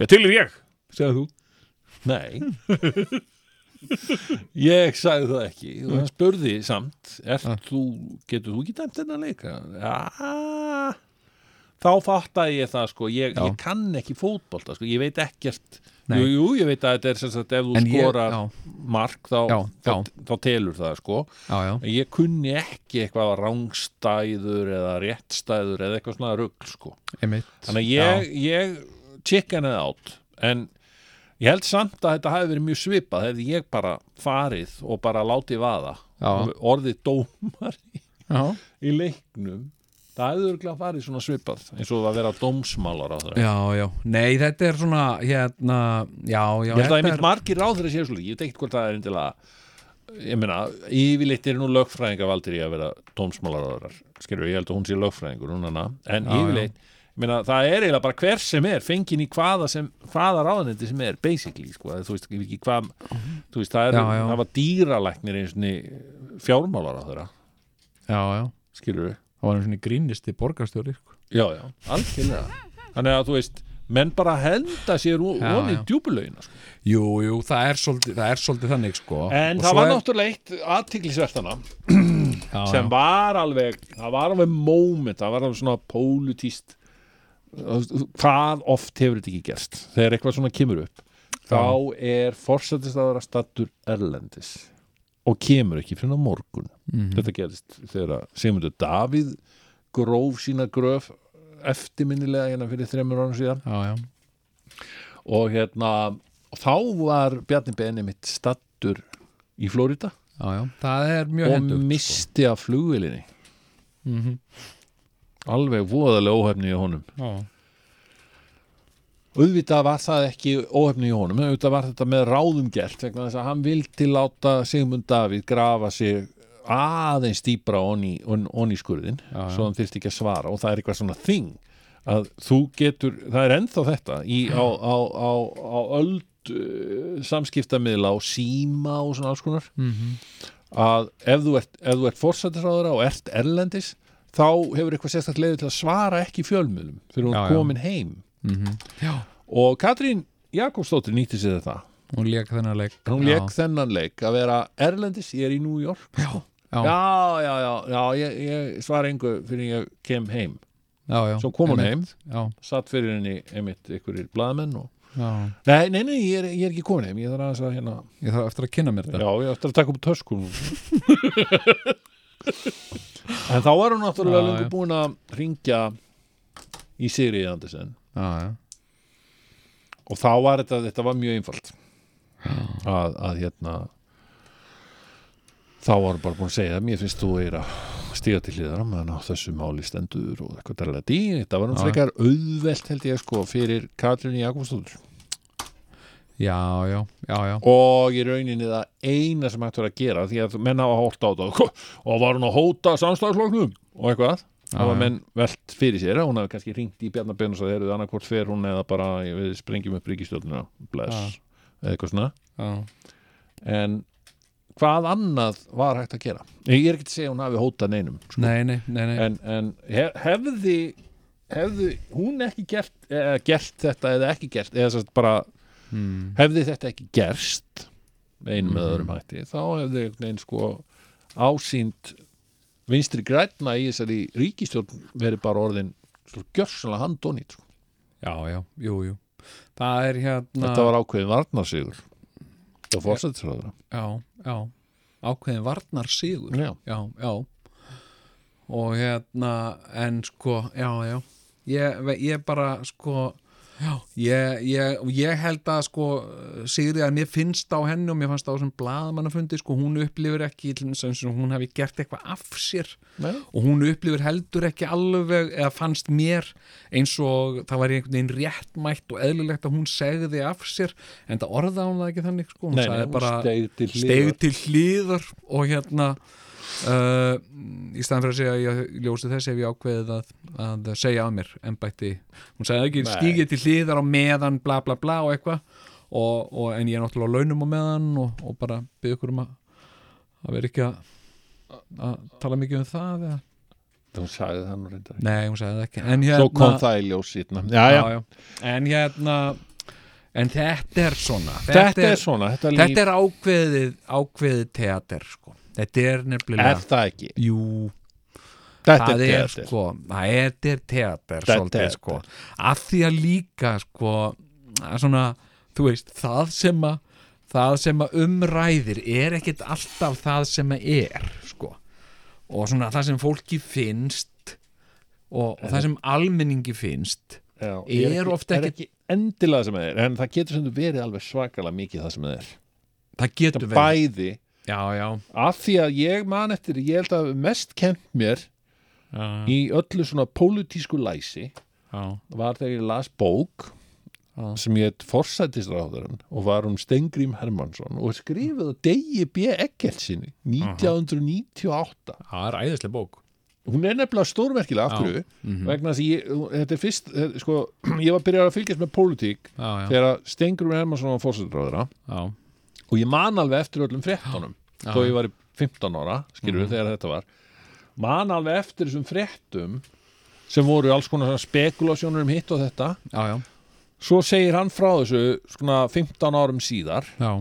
til er ég segðu þú? Nei. Ég sagði það ekki. Og hann spurði samt þú, getur þú ekki dæmt þennan leika? Já þá fattaði ég það sko. Ég, ég kann ekki fótbolta sko, ég veit ekkert. Nei. jú, jú, ég veit að þetta er sem sagt ef þú skorar mark þá, Já, þá, já. þá telur það sko. Já, ég kunni ekki eitthvað rángstæður eða réttstæður eða eitthvað svona rugl sko. Einmitt. Þannig að ég, ég chickenið átt en ég held samt að þetta hafi verið mjög svipað hefði ég bara farið og bara látið vaða. Já. orðið dómar í, já, í leiknum það hefði örgulega farið svona svipað eins og að vera dómsmálar á það já, já. Nei, þetta er svona, hérna já, já, ég held að þetta einmitt margir ráð þeirra séu svolítið ég veit ekkert hvort það er endilega ég meina, yfirleitt er nú lögfræðinga valdir í að vera dómsmálaráðar skilur, ég held að hún sé lögfræðingur hún hana, en Já, já. yfirleitt ég meina, það er eiginlega bara hver sem er fengin í hvaða, sem, hvaða ráðanetti sem er basically, sko, þú veist ekki hvað þú veist, það, er, Já, já. það var dýralæknir eins og fjármálar á þeirra já, já, skilur við, það var einu svona grínisti borgarstjóri sko. já, já, algjörlega þannig að þú veist, menn bara henda sér von í já. djúbulögina sko. jú, jú, það er svolítið, það er svolítið þannig sko. en Og það var er- náttúrulega eitt aðtiklisvertana sem var alveg það var alveg moment, það var alveg svona pólitíst hvað oft hefur þetta ekki gerst? Þegar eitthvað svona kemur upp þá er forsættistaður að stattur erlendis og kemur ekki fyrir á morgun. Mhm. þetta gerist þegar Sigmundur Davíð gróf sína gröf eftirminnilega hérna fyrir þreymur árum síðan. Já, já, og hérna þá var Bjarni Benni mitt stattur í Flórida og hendur misti af flugvilinni mm -hmm. Alveg voðalega óhefni í honum. Já, auðvitað var það ekki óhefni í honum auðvitað var þetta með ráðum gert vegna þess að hann vildi láta Sigmund Davíð grafa sig aðeins dýbra onni, on, onni skurðin Já, svo hann þyrfti ekki að svara og það er eitthvað svona þing að þú getur, það er ennþá þetta í, á, á, á, á öld uh, samskiptamiðla og síma og svona alls konar. Mm að ef þú ert, ert forsættisráðara og ert erlendis þá hefur eitthvað sérstætt leiði til að svara ekki fjölmiðlum fyrir er já. komin heim. Já, og Katrín Jakobsdóttir nýtti sér þetta. Hún lék þennan leik. Hún lék þennan leik að vera erlendis, ég er í New York. Já, já, já, já, já, já ég, ég svara engu fyrir ég kem heim. Já, já svo kom hún heim, satt fyrir henni einmitt ykkurir blaðmenn og já, nei, nei, nei, ég er, ég er ekki komin heim ég þarf aðeins að hérna ég þarf eftir að kynna mér þetta. Já, ég ætti að taka upp töskum En þá var hún náttúrulega Já, lengur búin að ringja í Sigriði Andersen. Já, og þá var þetta, þetta var mjög einfalt. Að, að hérna þá var hún bara búin að segja mér finnst þú eira stíga til hliðar meðan á þessu máli stendur og eitthvað dæla dí, þetta var hún frekar auðvelt held ég sko fyrir Katrín Jakobsdóttur já, já, já, já. og í rauninni það eina sem hægt var að gera því að menn hafa hórt á þetta og var hún að hóta samstagsloknum og eitthvað það var menn velt fyrir sér hún hafi kannski ringt í Bjarnar og sagði "Heyrðu, annarkvort fer hún eða bara við sprengjum upp ríkistjórnuna bless, eða eitthvað svona já. en hvað annað var hægt að gera ég er ekki að segja að hún hafi hótað neinum sko. Nei, nei, nei, nei. en, en hef, hefði hefði hún ekki gert, eða, gert þetta eða ekki gert eða bara Hmm. hefði þetta ekki gerst með einum eða öðrum hætti þá hefði veginn sko ásýnd vinstri græna í þessari ríkistjórn verið bara orðin svo gjörsanlega handónýtt sko. Já, já, jú, jú. Það er hérna þetta var ákveðin varnarsigur það fórsættisráður Já, já Ákveðin varnar sigur já, Já, já. Og hérna, en sko Já, já. Ég, ég bara, sko ég, ég, ég held að sko Sigri að mér finnst á henni og mér fannst á þessum blaðmannafundi sko, hún upplifir ekki hún hefði gert eitthvað af sér Nei. og hún upplifir heldur ekki alveg eða fannst mér eins og það var einhvern veginn réttmætt og eðlilegt að hún segði af sér en það orðaði hún það ekki þannig sko. hún Nei, sagði hún bara steig til hlýðar og hérna uh, í staðan fyrir að segja ég ljósi þess ef ég ákveðið að, að segja af mér embætti, hún sagði ekki stígið til hliðar á meðan bla bla bla og eitthvað. Og, og, en ég er náttúrulega á launum á meðan og, og bara byrja ykkur um að að vera ekki að að tala mikið um það eða? hún sagði það nú reyndar nei, hún sagði það ekki. En hérna, svo kom það í ljós sýtna já, já, já, já. en hérna en þetta er svona. Þetta er svona, þetta þetta er ákveðið ákveðið teater sko. Þetta er nefnilega Er það ekki? jú, Þetta það er er sko er, þetta er teater er svolítið sko. Að því að líka sko svona, þú veist, það sem að það sem að umræðir er ekkit alltaf það sem að er sko. Og svona það sem fólki finnst og, og það sem almenningi finnst Já, er er ekki- ekki endilega sem það er en það getur sem verið alveg svakalega mikið það sem það er. Það getur það verið. bæði já, já, af því að ég man eftir ég held að mest kent mér já, í öllu svona pólitísku læsi var þegar ég las bók sem ég heit forsætisráðurinn og var um Stengrím Hermansson og skrifið á Degi B. Eggertsinni 1998 það er æðislega bók. Hún er nefnilega stórmerkilega af hverju? Vegna þess að ég, þetta er fyrst þetta, sko, ég var byrjað að fylgjast með pólitík þegar Stengrím Hermansson var forsætisráðura já, og ég man alveg eftir öllum fréttunum Já. þó ég var í 15 ára, skilur þegar þetta var. Man alveg eftir þessum fréttum sem voru alls konar spekulasjónur um hitt og þetta. Já, já, svo segir hann frá þessu svona 15 árum síðar. Já.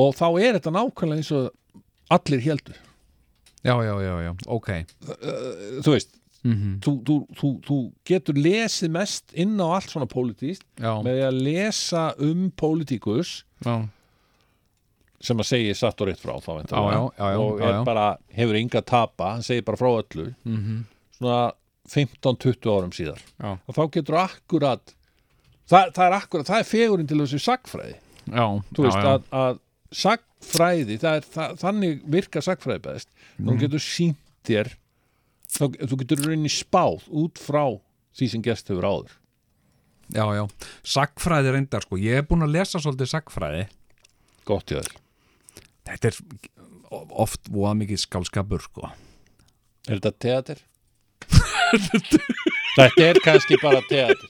og þá er þetta nákvæmlega eins og allir heldur Já, já, já, já, ok. Þú veist, mm þú, þú, þú, þú getur lesið mest inn á allt svona pólitíst með að lesa um pólitíkus já, sem að segja satt og rétt frá þá. Já, já, já, og er bara, hefur ynga tapa hann segir bara frá öllu. Mm svona 15-20 árum síðar. Og þá getur akkurat það, það er akkurat, það er fegurinn til þessu sagfræði þú veist að, að sagfræði það er, það, þannig virkar sagfræði best. Þú getur sínt þér þá, þú getur rauninni spáð út frá því sem gerst hefur áður. Já, já, sagfræði reyndar sko, ég er búin að lesa svolítið sagfræði gott í þér þetta er oft voða mikið skálskapur sko. Er þetta teater? þetta er kannski bara teater.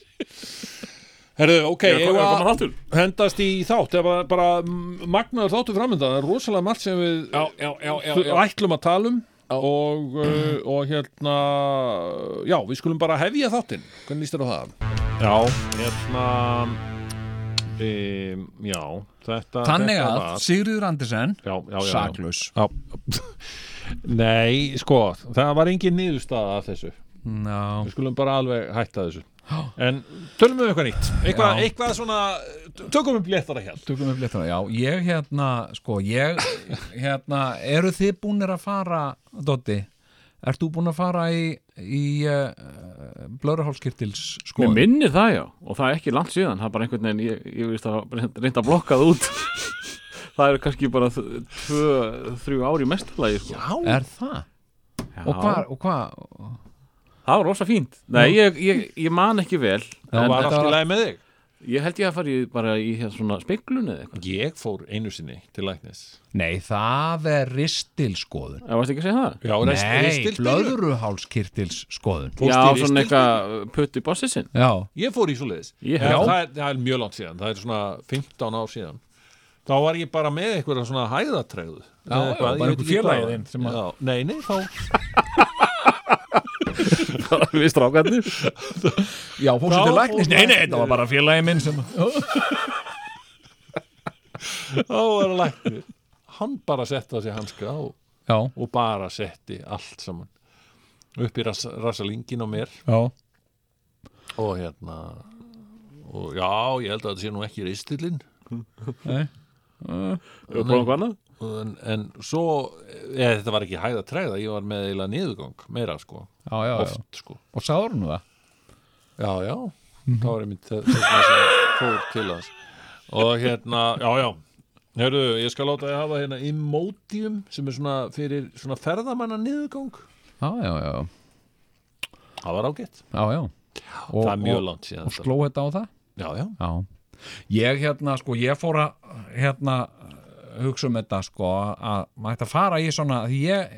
Herðu, ok, Ég var hendast í þátt. Það var bara magnaður þáttu framöndan það er rosalega margt sem við Já, já, já, já, já. ætlum að tala um og, uh, og hérna já, við skulum bara hefja þáttinn. Hvernig líst þér á það? Já, hérna um, já, þetta Þannig þetta að var- Sigriður Andersen já, já, já, já. saklaus. Já. Nei, sko, það var engin niðurstaða af þessu. Já, við skulum bara alveg hætta þessu. En tölum við eitthvað nýtt? Eitthvað, eitthvað svona, tökum við bléttara hér. Tökum við bléttuna Já, ég hérna, sko, ég hérna, eru þið búnir að fara Dotti, ert þú búin að fara í, í uh, Blöruhálskirtils Mér skoðun? minnir það já og það er ekki langt síðan það er bara einhvern veginn ég, ég veist að reynda að blokka það út það er kannski bara þ- tvö, þrjú ári í mestalagi sko. Já, Er það? Já. Og hvað, og hvað það var rosa fínt Nei, ég, ég, ég man ekki vel það var þetta allt í var- lagi með þig ég held ég að fara í, bara í hérna svona speklun eða eitthvað. Ég fór einu sinni til læknis. Nei, það er ristilskoðun. Það varst ekki að segja það? Já, rest, Nei, ristilsbyrðu. blöðruhálskirtils skoðun Fórstu Já, svona eitthvað putt í bossið sinn. Já, Ég fór í svo leiðis Ég það, er, það er mjög langt síðan, það er svona 15 ár síðan. Þá var ég bara með eitthvað svona hæðatregðu. Já, já, bara einhver félagi þinn sem að- Já, nei, nei, þá við strákarnir. Já fórstu til læknis. Nei, nei, þetta var bara félagi minn sem Þá var læknir. Hann bara setti á sig hanska og, Já, og bara setti allt saman. Upp í ras, rasalingin á mér. Já. Og hérna og já, ég held að þetta sé nú ekki ristillinn Nei. og prófum hvað annað en, en svo, eða þetta var ekki hæða tregða, ég var með eiginlega niðurgang meira sko, Já, já, já. Oft sko. Og nú það? já, já, þá var einmitt þess sem fór til hans. Og hérna, já, já. Hörru, ég skal láta þið hafa hérna Imodium sem er svona fyrir svona ferðamanna niðurgang Já, já, já. Það var ágætt, Já, já. Og, það er mjög langt síðan og sló þetta á það? já, já, Já. Ég hérna, sko, ég fór að hérna hugsa um þetta, sko að maður ætti að fara í svona því ég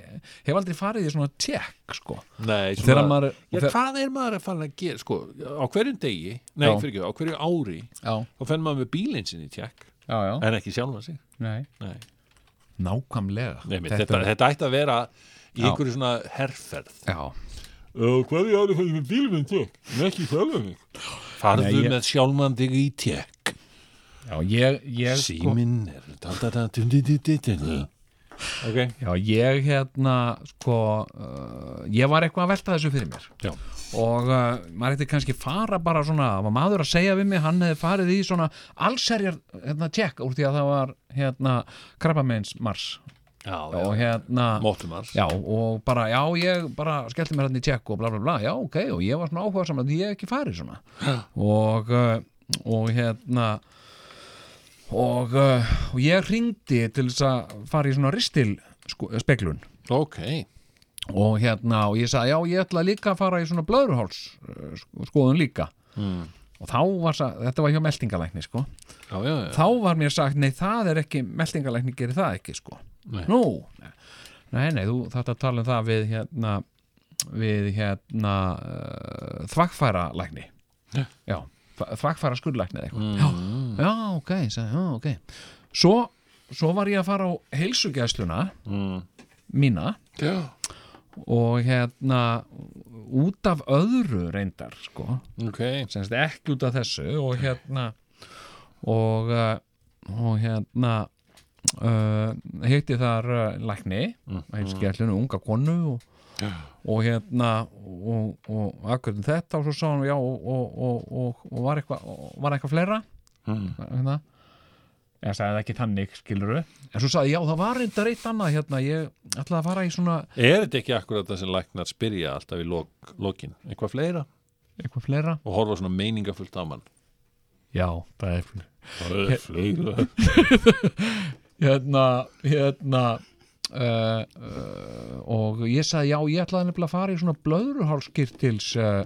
hef aldrei farið í svona tjekk, sko. Nei, svona maður Já, þegar, hvað er maður að fara að gera, sko, á hverjum degi, nei, fyrir ekki, á hverju ári, Já, þá fenn maður með bílinn sinni tjekk, já, já. En ekki sjálfa sig. Nei. Nei, Nákvæmlega. Nei þetta, þetta, þetta ætti að vera í einhverju svona herrferð. Já, Uh, hverju ári fenn með bílinn tjekk, en ekki sjálfa mig. Farðu ég- með sjálfan þig í tjekk. Já, ég, ég sko, Síminn er da, da, da, dun, dun, dun, dun, dun. Ok. Já, ég hérna sko, uh, ég var eitthvað að velta þessu fyrir mér. Já. og uh, maður eitthvað kannski fara bara svona, var maður að segja við mig hann hefði farið í svona allserjar hérna tjekk úr því að það var hérna krabbameins mars Já, og hérna Móttumars. Já, og bara, já, ég bara skellti mér hann í tjekk og bla bla bla, já, ok, og ég var svona áhuga saman að ég ekki farið svona. Og, uh, og hérna og, uh, og ég ringdi til þess að fara í svona ristil sko, speklun Ok. Og hérna, og ég sagði, já, ég ætla líka að fara í svona blöðruháls uh, sko- skoðun líka. Mm. og þá var, þetta var hjá meldingalækni, sko. Já, já, já. Þá var mér sagt, nei, það er ekki meldingalækni gerir það ekki, sko. Nei. Nú, nei, nei, þú þetta tala um það við hérna við hérna uh, þvagfæra lækni Ja. já, eða eitthvað mm. já, ok, sagði, já, ok svo, svo var ég að fara á heilsugæsluna Mm. mína Já og hérna út af öðru reyndar sko, Ok semst ekki út af þessu og hérna og, uh, og hérna uh, heitti þar uh, lækni Mm. að heilskjallinu, unga konu og, Já. Og hérna og, og akkurat um þetta? Og svo sá hann já og, og, og, og, og var eitthvað var eitthvað fleira? Mm. hérna. Ég sagði það ekki þannig skiluru en svo sagði já það var reyndar eitt annað hérna. Ég ætlaði að fara í svona Er þetta ekki akkurat það sem læknar spyrja alltaf í lok, lokin? Eitthvað fleira? eitthvað fleira? Og horfa svona meiningafullt á mann. Já það er Það er fleira. Hérna hérna uh, uh, og ég sagði já ég ætlaði nefnilega að fara í svona blöðruhálskirtils uh,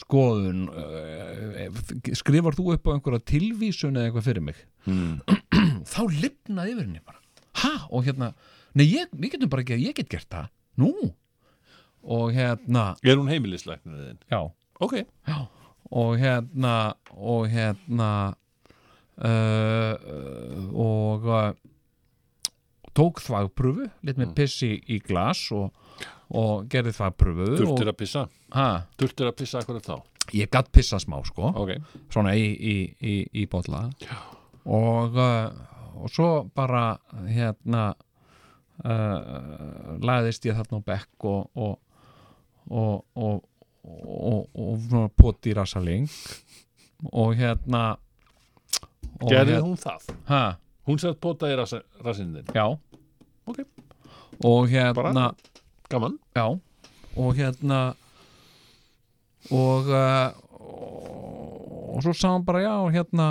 skoðun uh, skrifar þú upp á einhverja tilvísun eða eitthvað fyrir mig? Mm. þá lifnaði yfir henni bara. Ha? Og hérna nei ég, við getum bara ekki að ég get gert það. Nú? Og hérna Er hún heimilislæknir þinn? já. Ok. Já, og hérna og hérna og tók þvagpröfu lit með pissi í glas og, og gerði þvagpröfu Þurftir og, að pissa? ha, Þurftir að pissa akkurat þá? ég gatt pissa smá sko. Ok. Svona í, í, í, í botla og, uh, og svo bara hérna uh, lagðist ég þarna á bekk og og og, poti í rasaling og hérna og Gerði hún það? ha, Hún sett pota í rassinn þinn. Já. Ok. og hérna Bara- Gaman. Já, og hérna og uh, og svo sá hann bara já, hérna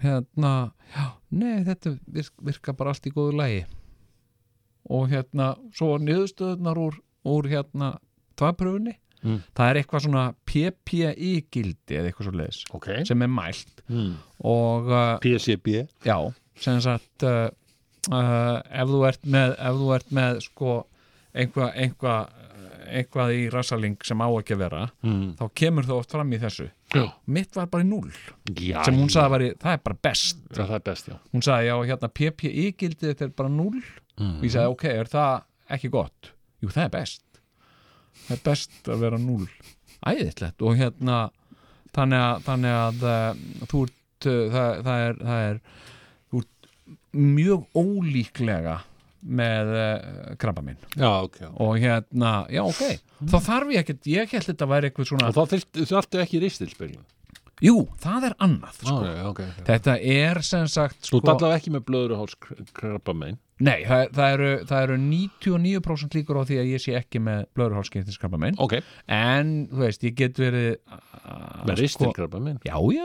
hérna, já, nei þetta virk, virka bara allt í góðu lægi og hérna svo niðurstöðunar úr, úr hérna tvaðpröfunni Mm. það er eitthvað svona PPI gildi eða eitthvað svo leiðis Ok. sem er mælt. Mm. og uh, PCB já, sem sagt uh, uh, ef þú ert með ef þú ert með sko einhvað einhva, einhvað í rassaling sem á ekki að vera mm. þá kemur það oft fram í þessu. Já. mitt var bara í núl Já sem hún sagði var í, það er bara best. Það er best, já. Hún sagði já, hérna PPI gildið þetta er bara núl mm. og ég sagði ok, er það ekki gott? Jú, það er best. Það er best að vera núl æðislegt. Og hérna þannig að, þannig að uh, þú ert uh, það, það er, það er þú mjög ólíklega með uh, krabba minn Já, ok og hérna, já ok. Þá þarf ég ekkert, ég held þetta að væri eitthvað svona Og þá þurftu ekki ristilspeglu jú, það er annað sko. ok, ok, ok. Þetta er sem sagt Þú sko, allavega ekki með blöður og háls krabba megin nei, það, það, eru, það eru 99% líkur á því að ég sé ekki með Ok. En þú veist, ég get verið Með ristilkrabba megin já, já,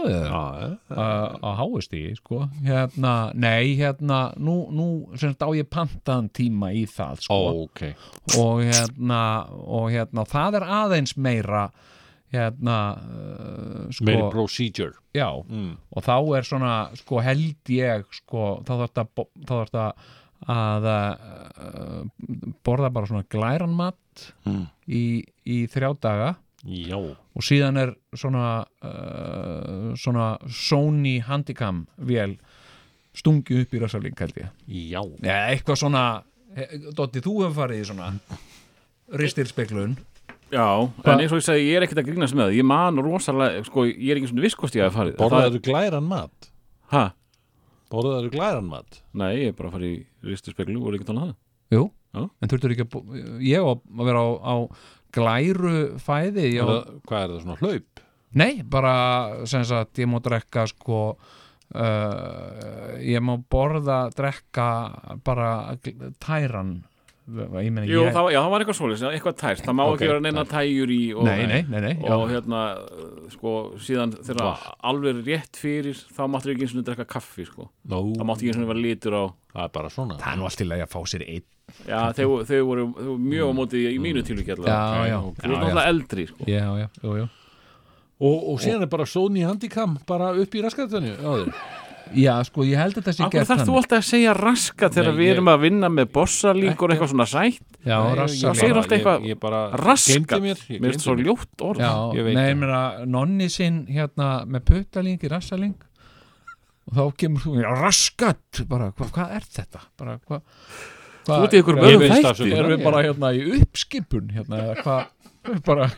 á háist í, sko. Hérna, nei, hérna nú, nú sem sagt á ég pantaðan tíma í það, sko. Og hérna, og hérna það er aðeins meira hérna uh, sko, Meiri procedure. Já, mm. og þá er svona, sko, held ég sko, þá þarf þetta að uh, borða bara svona glæran mat Mm. í, í þrjá daga. Já. Og síðan er svona uh, svona Sony Handicam vél stungi upp í rassaling held ég. Já. Ja, eitthvað svona Dotti, þú hefur farið í svona ristilspeglun Já, en eins og ég segi, ég er ekkert að grínast með það. Ég man rosalega, sko, ég er ekki svona viss hvort ég hafi farið. Það- Borðaðu glæran mat? Ha? Borðaðu glæran mat? Nei, ég er bara að fara í ristu speklu og er ekki talað það. Jú, Já. en þurftur ekki að ég á að vera á, á glæru fæði á, Eða, Hvað er það svona hlaup? Nei, bara sem sagt, ég má drekka sko uh, ég má borða drekka bara tæran meina Jú, ég það, var- já, það var eitthvað svoleiðis, eitthvað tært. Það má Ok, ekki vera neina tæjur í og, Nei, nei, nei, nei og já. hérna, sko, síðan þegar alveg rétt fyrir þá máttu ekki eins og drekka kaffi, sko. Nó, Það máttu ekki eins og vera litur á það er bara svona. Það er nú allt til að ég að fá sér einn Já, þau, þau, voru, þau voru mjög á móti í mínu Já, já, Þú já, já. náttúrulega eldri, sko. Já, já, jú, jú Og, og síðan er bara Sony Handicam bara upp í raskatunni á þér Já, sko, ég held að þetta sé Akkur gert þarf þú alltaf að segja raska þegar Nei, við erum að vinna með bossalík og eitthvað svona sætt? Já, rassa ég segir alltaf eitthvað ég, ég gleymdi mér, finnst svo ljótt orð. Já, Ég veit nei, það. ég meina, nonni sinn hérna með puttaling í rassaling og þá kemur þú, já, raskat! Bara, hva, hvað er þetta? Bara, hva, hva, Þú ert í öðrum veist þætti. Erum við bara hérna í uppskipun hérna, eða hvað bara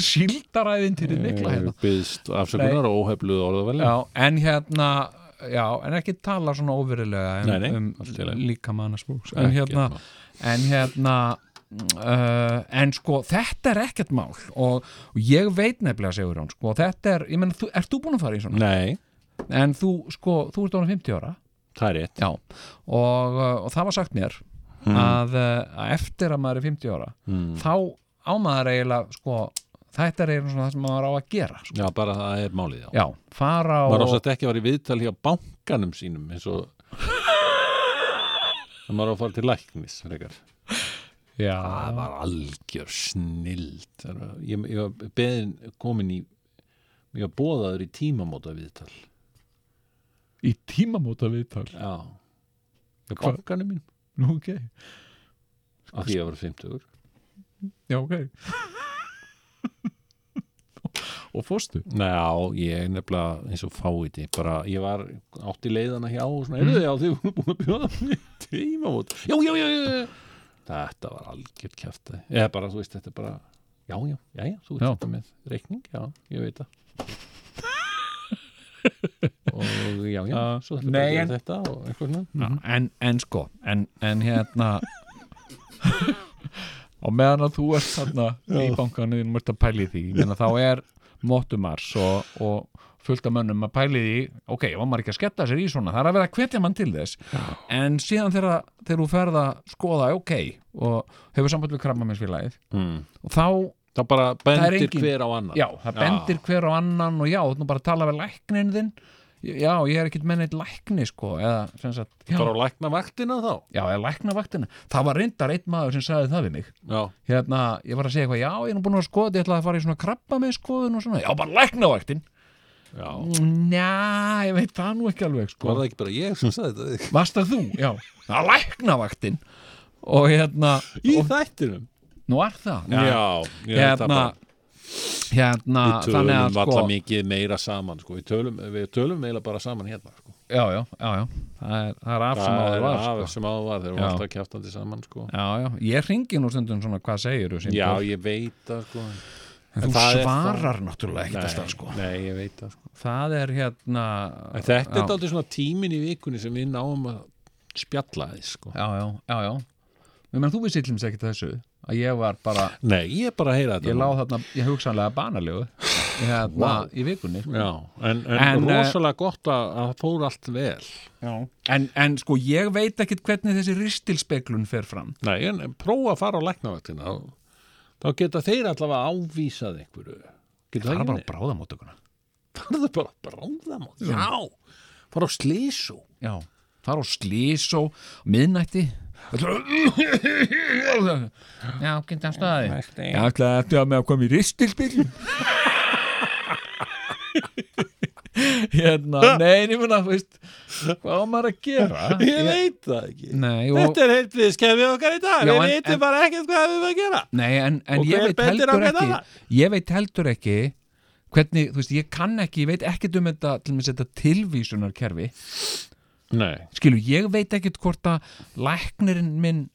síldaræðin til þið mikla hérna. Byðst afsökunar og óhefluð orðavelin já, en hérna já, en ekki tala svona óverilega um, um líka mannasbúks en hérna, en hérna uh, en sko þetta er ekkert mál. Og, og ég veit nefnilega segur hann sko, þetta er, ég menn, ert þú búin að fara í svona? Nei, En þú, sko, þú ert orðin 50 ára. Það er rétt. Já, og, uh, og það var sagt mér að, uh, að eftir að maður er 50 ára mm. þá á maður eiginlega, sko þetta er svona það sem maður á að gera sko. Já, bara það er málið já. Já, fara Maður og ásett ekki að vera í viðtal hjá bankanum sínum eins og maður á að fara til læknis frekar. Já, Það var algjör snild. Var- Ég, ég var beðin komin í Ég var bóðaður í tímamóta viðtal í tímamóta viðtal Já Hva- bankanum mínum. Nú, ok, Af því að vera 50 já, ok Og fórstu? Já, ég er nefnilega eins og fáið bara, ég var átti leiðana hjá og svona, heyrðu, já, þið voru búin að bjóða mér tímamót, já, já, já, já þetta var algjört kjaftaði eða bara, þú veist, þetta er bara já, já, já, já, þú veist þetta með reikning já, ég veit það. Og já, já svo þetta Nei, en- en... þetta og eitthvað svona. Já, en, en sko en, en hérna og meðan að þú ert þarna í bankanu þín mörgt að pæli því meina þá er mótumars og, og fullt af mönnum að pæli því ok, var maður ekki að sketta sér í svona það er að vera að hvetja mann til þess. En síðan þegar, þegar þú ferð að skoða ok, og hefur samband við krabbamennsfélagið mm. og þá, það bara bendir engin- hver á annan. Já, það bendir hver á annan og já, þú bara tala við læknin þinn já, ég er ekkert með neitt lækni sko, eða sem sagt, já, bara á lækna vaktina þá? Já, eða læknavaktina. Það var reyndar einn maður sem sagði það við mig. Já, hérna, ég var að segja eitthvað, já, ég er nú búin að skoða ég ætlaði að fara í svona krabba með skoðun og svona. Já, bara læknavaktin. Já. Njá, ég veit það nú ekki alveg sko. var það ekki bara ég sem sagði þetta varst það þú, já, það læknavaktin. Og hérna í og, þættinum? Nú er það. Já, ég það hérna hérna, við tölum að sko mikið meira saman sko. við tölum, við tölum meira bara saman hérna sko. já, já, já, já, það er, það er af sem það áður er var af sko. sem áður var Já. varum alltaf kjáftandi saman sko. já, já, ég ringi nú stundum svona hvað segir þú já, ég veit það sko. en en þú það er svarar náttúrulega ekkert alltaf sko nei, ég veit það sko. það er hérna en þetta er já. aldrei svona tímin í vikunni sem við náum að spjalla þið sko. já, já, já, já menn þú vissi illum ekki þessu að ég var bara, nei, ég er bara að heyra þetta ég nú. lá þarna ég hugsanlega banalegu hérna Vá. í vikunni. Já, en, en, En, eh, rosalega gott að að það fór allt vel. En, en sko ég veit ekkit hvernig þessi ristilspeglun fer fram. Nei, en en prófa að fara á læknavaktina þá, þá geta þeir allavega ávísað einhverju. Geta það er ekki bara bráðamótökuna það er bara bráðamót já, fara á slísu já, er á slís og miðnætti já, geta staði já, ætlaði þetta með að koma í ristilspeglun hérna, nei, ég veist hvað á maður að gera? Ég veit það ekki. Nei, og, Þetta er heilbriðskefið okkar í dag, Já, við en- veitum en- bara ekkert hvað við erum að gera. nei, en, en Og ég veit ekki ég veit heldur ekki hvernig, þú veist, ég kann ekki ég veit ekkert um þetta, til mér þetta tilvísunarkerfi Nei. skilu, ég veit ekkert hvort að læknirinn minn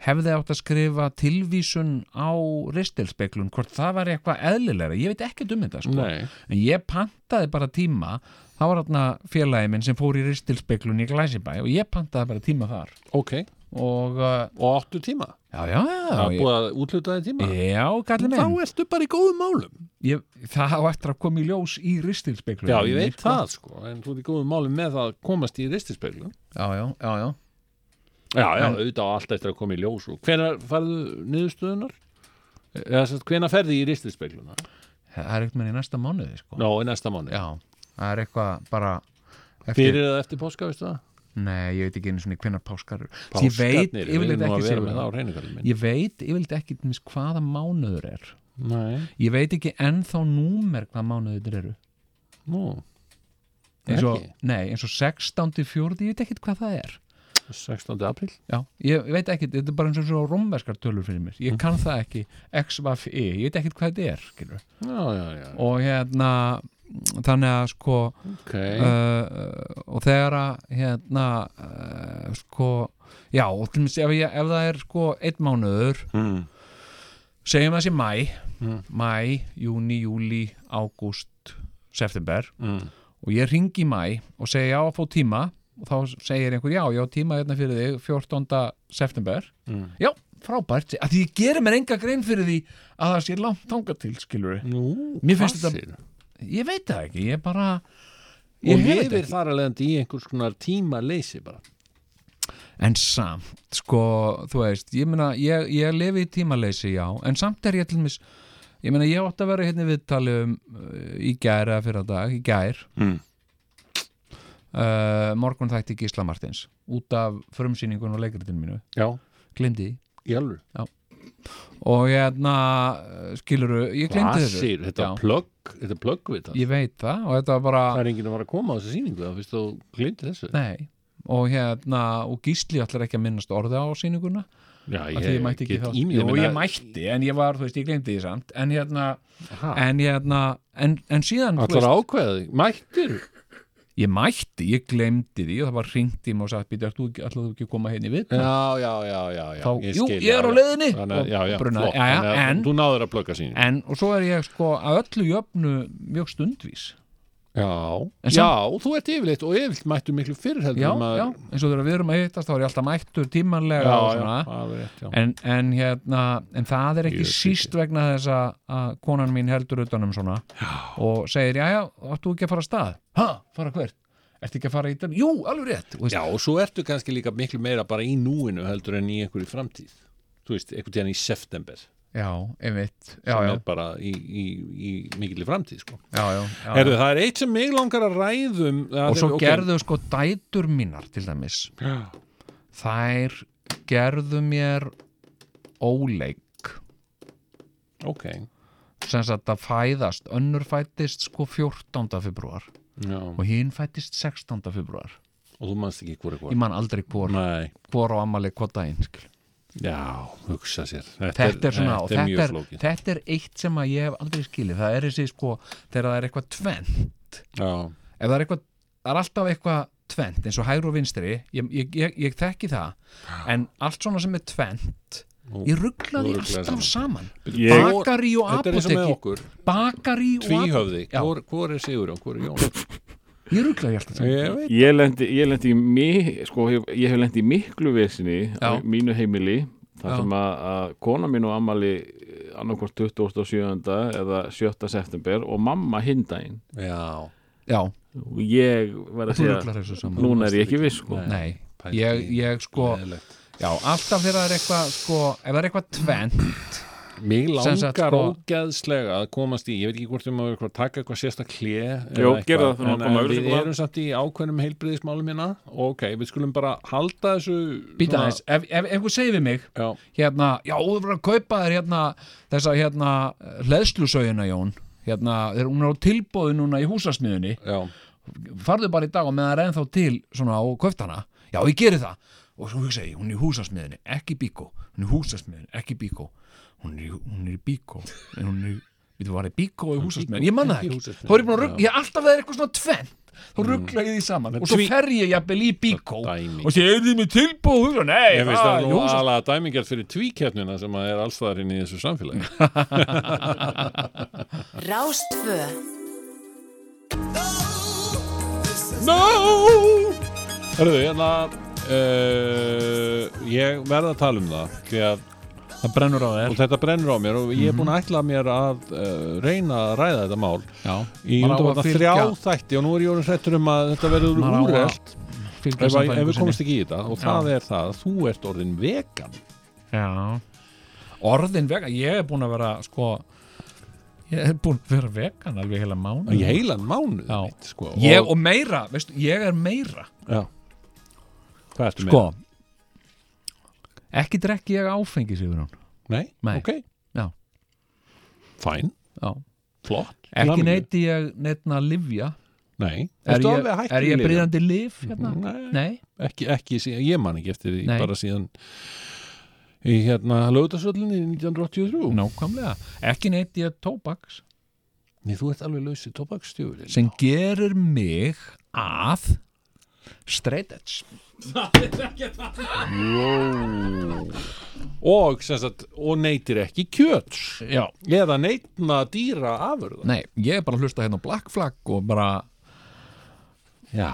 hefði átt að skrifa tilvísun á ristilspeglun hvort það var eitthvað eðlilega ég veit ekki um þetta sko. En ég pantaði bara tíma þá var þarna félagi minn sem fór í ristilspeglun í Glæsibæ og ég pantaði bara tíma þar. Ok og uh, Og áttu tíma? já, já, já, Það er búið að útluta þið tíma? já, gallið Þá minn ertu bara í góðum málum ég, það á eftir að koma í ljós í ristilspeglun Já, ég veit það sko En þú ert í góðum málum með það að komast í ristispeglun já, já, já, já Já, já, En- auðvitað á allt eftir að koma í ljós og hvenær farðu niðurstöðunar? Hvenær ferði í ristispegluna? það er eitthvað í næsta mánuði sko. Nó, í næsta mánu já, það er eitthvað bara eftir, Fyrir eða eftir páska, veistu það? Nei, ég veit ekki einu svona hvenær páskar ég veit, ég vil ekki minn ég veit, ég vil ekki hvaða mánuður er Nei, ég veit ekki ennþá númer hvaða mánuður eru nú, eins og, Ekki? nei, eins og 16. fjórði, ég veit ekkit hvað það er 16. apríl já, ég veit ekkit, þetta er bara eins og svo rómverskar tölur fyrir mér, ég kann það ekki XVFI, ég veit ekkit hvað þetta er. Já, já, já, og hérna þannig að sko ok uh, og þegar að hérna uh, sko já, og til dæmis ef, ég, ef það er sko einn mánuður, mm. segjum sé mæ Mm. mæ, júni, júli, ágúst september Mm. og ég ringi mæ og segi já að fá tíma og þá segir einhver já, já tíma hérna fyrir þig 14. september Mm. já, frábært, að því ég gerir mér enga grein fyrir því að það sé langt þangað til skilur Nú, Mér finnst þetta-? Ég veit það ekki, ég bara Og ég þetta lifir þar að leiðandi í einhvers konar tíma leysi bara. En samt, sko, þú veist ég meina, ég, ég lifi í tímaleysi já, en samt er ég til mis ég meina, ég átti að vera hérna viðtali um, uh, í gær eða fyrir dag, í gær. Mm. uh, morgun þætti Gísla Martins út af frumsýningun og leikritinu mínu. Já, glimdi því. Í alveg og hérna, skiluru ég glimdi Hvað þessu. Segir, þetta er plögg Þetta er plögg við það ég veit það og þetta var bara Það er enginn að fara að koma á þessu sýningu þá fyrst þú glindi þessu. Nei, og hérna og Gísli allar ekki að minnast orða á sýninguna. Já, því ég mætti ekki þá. Jú, ég mætti, en ég var, þú veist, ég glemdi því samt. En hérna, Ha, en hérna en, en síðan, Allar ákveði, mættir ég mætti ég glemdi því og það var hringt í mig og sagt, býtu, þú ekki, ætlaðu ekki að koma hérna í við Já, já, já, já, já. Þá- ég jú, skil, ég er á að- og að en- en, og svo er ég sko að öllu jöfnu mjög stundvís Já, já, þú ert yfirleitt og yfirleitt mættu miklu fyrir heldur já, maður- já, eins og þegar við erum að hittast þá er ég alltaf mættur tímanlega já, og já, er rétt, en, en hérna, en það er ekki Jú, síst vegna þess að- að konan mín heldur utanum svona já. og segir, já, já, áttu ekki að fara að stað? Ha, fara hvert? Ertu ekki að fara í den? Jú, alveg rétt. Og Já, og svo ertu kannski líka miklu meira bara í núinu heldur en í einhverju framtíð. Þú veist, einhvern tíðan í september já, einmitt. Já, sem já, er bara í, í, í mikilli framtíð sko. já, já, já, Herðu, það er eitt sem mig langar að ræðum og svo gerðu sko dætur mínar til dæmis. Já, þær gerðu mér óleik ok. Sem sagt að fæðast önnur fættist sko 14. februar Já, og hinn fættist 16. februar og þú manst ekki hvort er ég hvort man aldrei hvor, Nei, hvor á ammali hvað daginn skil. Já, hugsa sér. Þetta er svona og þetta er þetta er, þetta er eitt sem að ég hef aldrei skilið. Það er þessi sko, þegar það er eitthvað tvennt. Já, ef það er eitthvað, það er alltaf eitthvað tvennt eins og hægri og vinstri. Ég, ég, ég, ég þekki það. En allt svona sem er tvennt Nú, ég ruggla því þú ruglar alltaf saman. Ég- bakari og Þetta og okkur. Bakari og Tvíhöfði, Já. hvor, hvor er Sigurjón, hvor er Jón ég ruggla því alltaf Ég Ég lendi, ég lendi í mi, sko, ég, ég hef lendi í miklu vesinni á mínu heimili þar Já. sem að, að kona mín og ammali annarkvort 27. eða 7. september og mamma hindaginn Já, já, og ég verð og að segja núna er ég ekki viss sko. Nei. ég, ég sko já, alltaf þegar það er eitthvað sko, ef það er eitthvað tvennt Sagt, langar sko- ógeðslega að komast í, ég veit ekki hvort við eitthvað taka eitthvað sérsta klé Jú, gerðu það en, en við erum samt í ákveðnum heilbriðismálum hérna. Og ok, við skulum bara halda þessu býta svona- aðeins, ef, ef einhver segir við mig Já, hérna, já, þú verður að kaupa þér hérna þessa hérna hleðslusauðina Jón, hérna, hún er á tilbóði núna í húsasmiðunni já, farðu bara í dag og með það er ennþá til svona á köftana, já ég geri það. Og svo hugsa ég, hún er í húsasmiðunni, ekki bíkó. Hún er í húsasmiðunni, ekki bíkó hún er í, hún er í bíkó en hún er við þú var í bíkó í húsasmiðunni, ég manna það ekki. Þá er ég búin að rugg, já. ég alltaf það er eitthvað svona tvennt. Þá ruggla ég því saman. Og svo fer ég jafnvel í bíkó og sé, er þið með tilbúð og nei, Ég veist það það, nú jú, svo- aðlaga dæmingjart fyrir tvíkeppnina sem að er allstaðarinn í þessu samfélagi. Rástfö No! Hörðu, hérna uh, ég verð að tala um það því að það brennur á og þér þetta brennur á mér og ég er búin að ætla mér að uh, reyna að ræða þetta mál já, í fylgja- þrjá þætti og nú er ég orðin hrættur um að þetta verður fylgja ef, ef við komast ekki í þetta. Og það er það að þú ert orðin vegan. Já. Orðin vegan, ég er búin að vera sko Ég er búin að vera vegan alveg heila mánu í heilan mánuð Já. mitt, sko. Ég og meira, veistu, ég er meira. Já. hvað ertu Sko Ekki drekki ég áfengi sigur hún? Nei? Nei. ok. Já. fæn, Já. Flott. Ekki neyti ég neitna livja Nei, Er ég, er ég bríðandi liv hérna? Nei, Nei? Ekki, ekki ég man ekki eftir því bara síðan í hérna lögðarsöllinni 1983 Nákvæmlega. Ekki neyti ég tóbaks. Nei, þú ert alveg laus í tóbakstjóður sem gerir mig að straight edge og, sem sagt, og neytir ekki kjöts Já. Eða neytna dýra afurða. Nei, ég er bara að hlusta hérna á Black Flag og bara Já,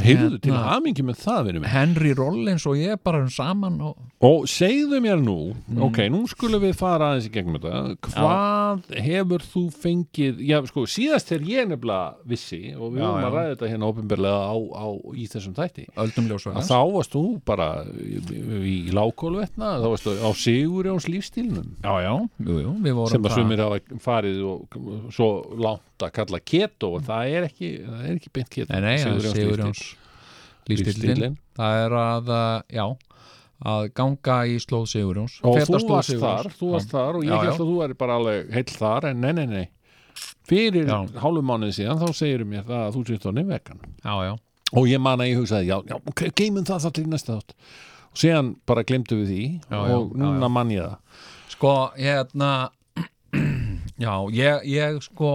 heyrðu til Hérna. hamingi með það verið Henry Rollins og ég bara saman og Og segðu mér nú, Mm. ok, nú skulum við fara aðeins í gegnum þetta Hvað hefur þú fengið, já sko, síðast þegar ég nefnilega vissi og við Já, vorum að já. ræða þetta hérna ópenbarlega á, á, í þessum þætti að þá varst þú bara í, í lágkólvetna, þá varst þú á Sigurjóns lífstílnum Já, já, jú, jú, við vorum sem að sumir hafa farið og svo langt að kalla keto og það er ekki, það er ekki beint keto. Nei, nei, það er Sigurjóns lífstílinn. Það er að, uh, já að ganga í slóð Sigurjóns. Og þú varst þar, þú varst þar og ég held að þú er bara alveg heill þar en nei, nei, nei. Fyrir hálfum mánuði síðan þá segir mér það að þú sést á vegan. Já, já, og ég man að ég hugsaði, já, já, ok, geymum það það til næsta þátt. Og síðan bara glemdu við því Já, já, og núna já, já. man ég það. Sko, hérna Já, ég, ég sko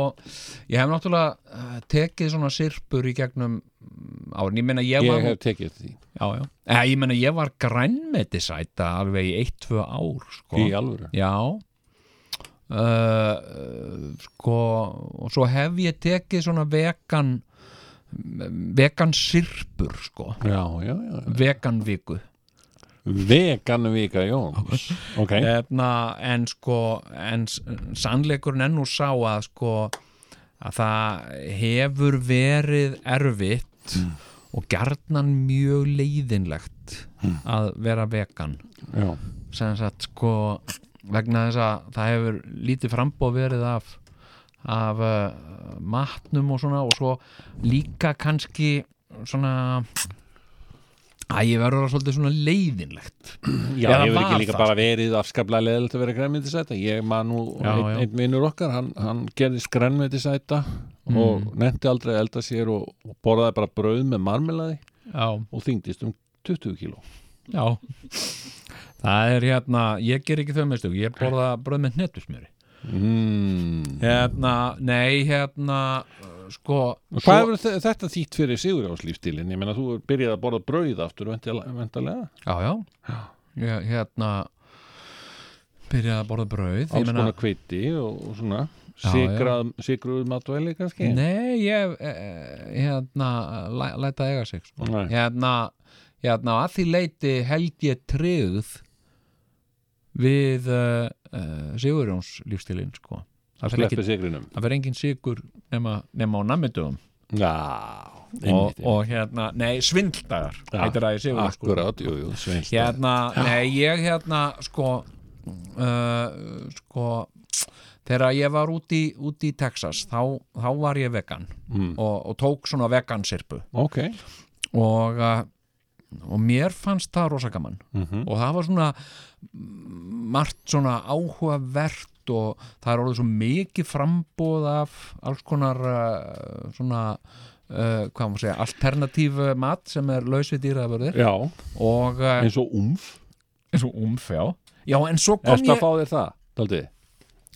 ég hef náttúrulega uh, tekið svona sirpur í gegnum árin, ég meina ég ég var hef tekið því. Já, já. Eh, ég meina ég var grænmetisæta alveg í eitt, tvö ár sko. í alvöru? Já. Uh, sko og svo hef ég tekið svona vegan vegan sirpur sko, já, já, já, vegan viku vegan vika Jóns. Ok, Efna, en sko en sannleikurinn enn úr sá að sko að það hefur verið erfitt og gjarnan mjög leiðinlegt að vera vegan. Sem sagt sko vegna þess að það hefur lítið frambóð verið af af uh, matnum og svona og svo líka kannski svona að ég verður að svolítið svona leiðinlegt. Já Eða hefur var ekki líka það, bara verið afskaplega leðilegt að vera grænmetisæta. Ég man nú, Já, einn, já. einn vinnur okkar hann, hann gerðist grænmetisæta og nefndi aldrei að elda sér og, og borðaði bara brauð með marmelaði Já, og þyngdist um 20 kíló. Já. Það er hérna, ég ger ekki þau meðstu ég borða bröð með hnetusmjöri. Mm. Hérna, nei, hérna sko Og Hvað hefur þe- þetta þýtt fyrir Sigurjónslífstílinn? Ég meina, þú er byrjað að borða brauð aftur vendalega. Já, já, ég, hérna byrjaði að borða brauð konar kveiti og, og svona sigruð matvæli kannski. Nei, ég eh, hérna, læ, læta eiga sig sko. Hérna, hérna að því leiti held ég tryggð við uh, uh, Sigurjóns lífstílinn sko. það fer engin sigur nema, nema á nammidögum Já, og, og hérna, nei, svindldagar Já, heitir það í sko. Akkurát, jú, jú, sveinst. hérna, nei, ég hérna sko uh, sko þegar ég var út í, út í Texas þá, þá var ég vegan Mm. og, og tók svona vegansirpu Ok. og, uh, og mér fannst það rosa gaman Mm og það var svona margt svona áhugavert og það er orðið svo mikið frambóð af alls konar uh, svona uh, hvað maður segja, alternatív mat sem er lausvið dýraðabörðir og uh, eins og umf. eins og umf, já já, en svo kom Ertu að ég fá þér það, daldið?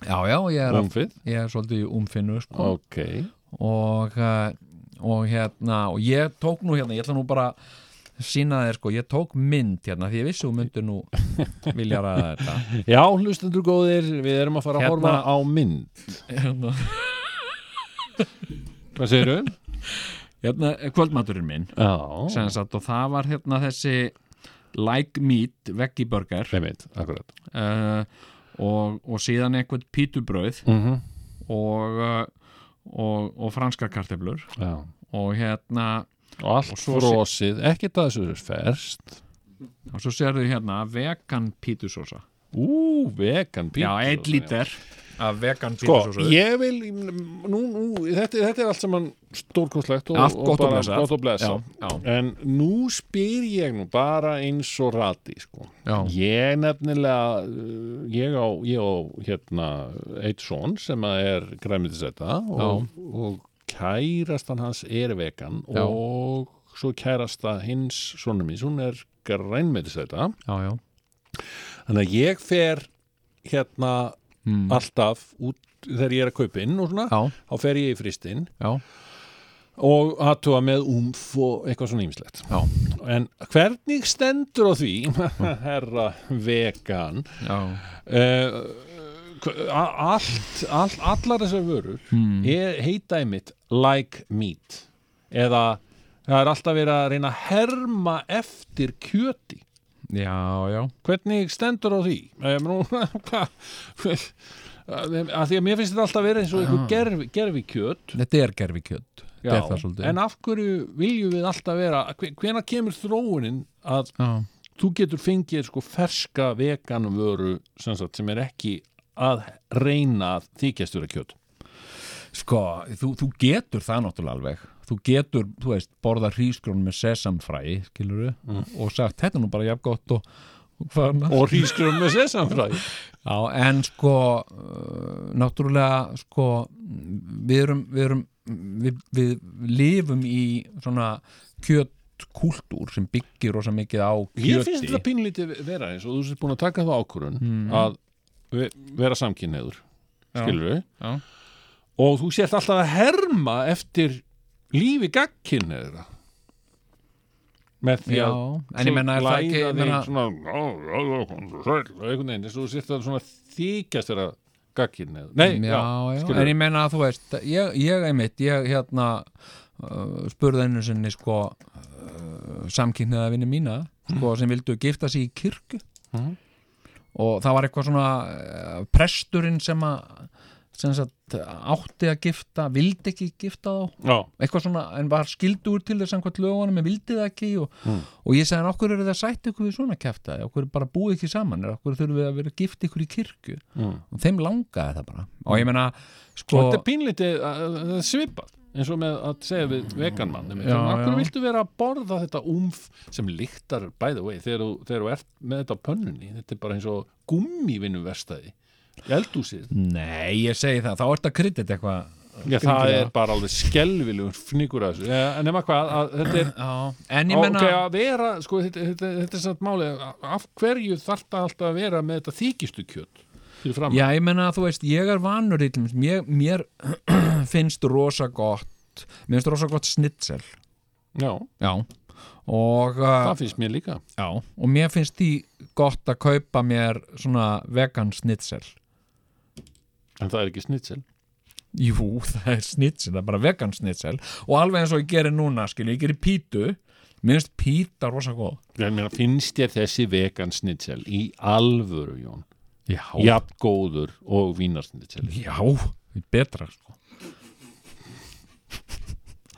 já, já, ég er, að, Umfið? ég er svolítið umfinnu sko. Ok. og, uh, og hérna, og ég tók nú hérna, ég ætla nú bara að sína þér sko, ég tók mynd hérna því ég vissi þú myndir nú vilja ræða þetta. Já, hlustendur góðir, við erum að fara að Hérna- horfa á mynd. Hérna, Hvað segirðu? hérna er kvöldmaturinn minn. Sagt, og það var hérna þessi like meat veggie burger. Akkurat. Uh, og, og síðan einhvern pítubrauð mm -hmm. og, uh, og, og franskar karteflur og hérna Og allt Og svo sé- frosið, ekkert að þessu er ferst. Og svo sérðu hérna vegan pítusósa. Ú, vegan pítur já, einn lítir af vegan Sko, pítusósu. ég vil nú, nú, þetta, þetta er allt saman stórkostlegt og, Allt gott og bara gott og blessa en nú spyr ég nú bara eins og rati sko. Ég nefnilega uh, ég á, ég á hérna eitt son sem að er græmitisæta og, og kærastan hans er vegan Já. og svo kærasta hins sonum mín, hún er grænmetisæta já, já. þannig að ég fer hérna Mm. alltaf út þegar ég er að kaupa inn og svona, þá fer ég í fristinn og aðtúa með umf og eitthvað svona ýmislegt já, en hvernig stendur á því herra vegan uh, allt, allt allar þessar vörur Mm. heita einmitt like meat. Eða það er alltaf verið að reyna að herma eftir kjöti. Já, já. hvernig stendur á því? Eh, að því að mér finnst þetta alltaf verið eins og einhver gerfi, gerfi kjöt þetta er gerfi kjöt þetta er það svolítið. en af hverju viljum við alltaf vera hvena kemur þróunin að já. þú getur fengið sko ferska veganum vöru sem, sagt, sem er ekki að reyna að þykjast vera kjöt sko, þú, þú getur það náttúrulega alveg. Þú getur, þú veist, borða hrísgrón með sesamfræ, skilur við og sagt, þetta er nú bara jafn gott og, og hrísgrum með sesamfræði Já, en sko uh, náttúrulega sko við erum, við erum við, við lifum í svona kjötkúltúr sem byggir rosa mikið á kjöti Ég finnst þetta pínlítið vera eins og þú sér búin að taka það ákvörun að ve- vera samkynneður skilur við Já. Og þú sért alltaf að herma eftir lífi gagkynneður með því Já, að en ég menna það ekki læða ég þig menna, svona einhvern veginn eins og þú sért að þykjast já, já, skilurðu. en ég menna að þú veist ég, ég einmitt, ég hérna uh, spurði einu sinni sko uh, samkynniða vinni mína sko, sem vildu gifta sig í kirkju. Mhm. og það var eitthvað svona uh, presturinn sem að sagt, átti að gifta vildi ekki gifta þá. Já, eitthvað svona, en var skildur til þess samkvæmt lögunum en vildi það ekki og, Mm. og ég sagði, okkur eru það sætt ykkur við svona kæfta okkur er bara búið ekki saman? Okkur þurfum við að vera gift ykkur í kirkju? Mm. og þeim langaði það bara. Og ég menna, sko og þetta er pínlítið að- að- að svipað eins og með að segja við veganmann Já, Akkur já. viltu vera að borða þetta umf sem lyktar by the way þegar þú, ert með þetta pönnunni? Þetta er bara eins og gummivinnu verstaði eldúsið Nei, ég segi það, þá ert að kryddit eitthvað. Já, það er bara alveg skelvilegur fnigur að þessu. En nema hvað, að þetta er Já, en ég Ó, menna ok, að vera, sko, þetta, þetta, þetta er samt máli af hverju þarf það alltaf að vera með þetta þykistu kjöt fyrir fram Já, ég menna að þú veist, ég er vanur í mér, mér finnst rosa gott mér finnst rosa gott snitsel. Já, Já. Og, uh, það finnst mér líka. Já, og mér finnst því gott að kaupa mér svona vegan snitsel en það er ekki snitsel. Jú, það er snitsel, það er bara vegan snitsel. Og alveg eins og ég gerir núna, skil, ég gerir pítu. Mér finnst píta rosa góð. En mér finnst þér þessi vegan snitsel í alvöru, Jón? Já, jafn góður og vínarsnitsel já, betra sko.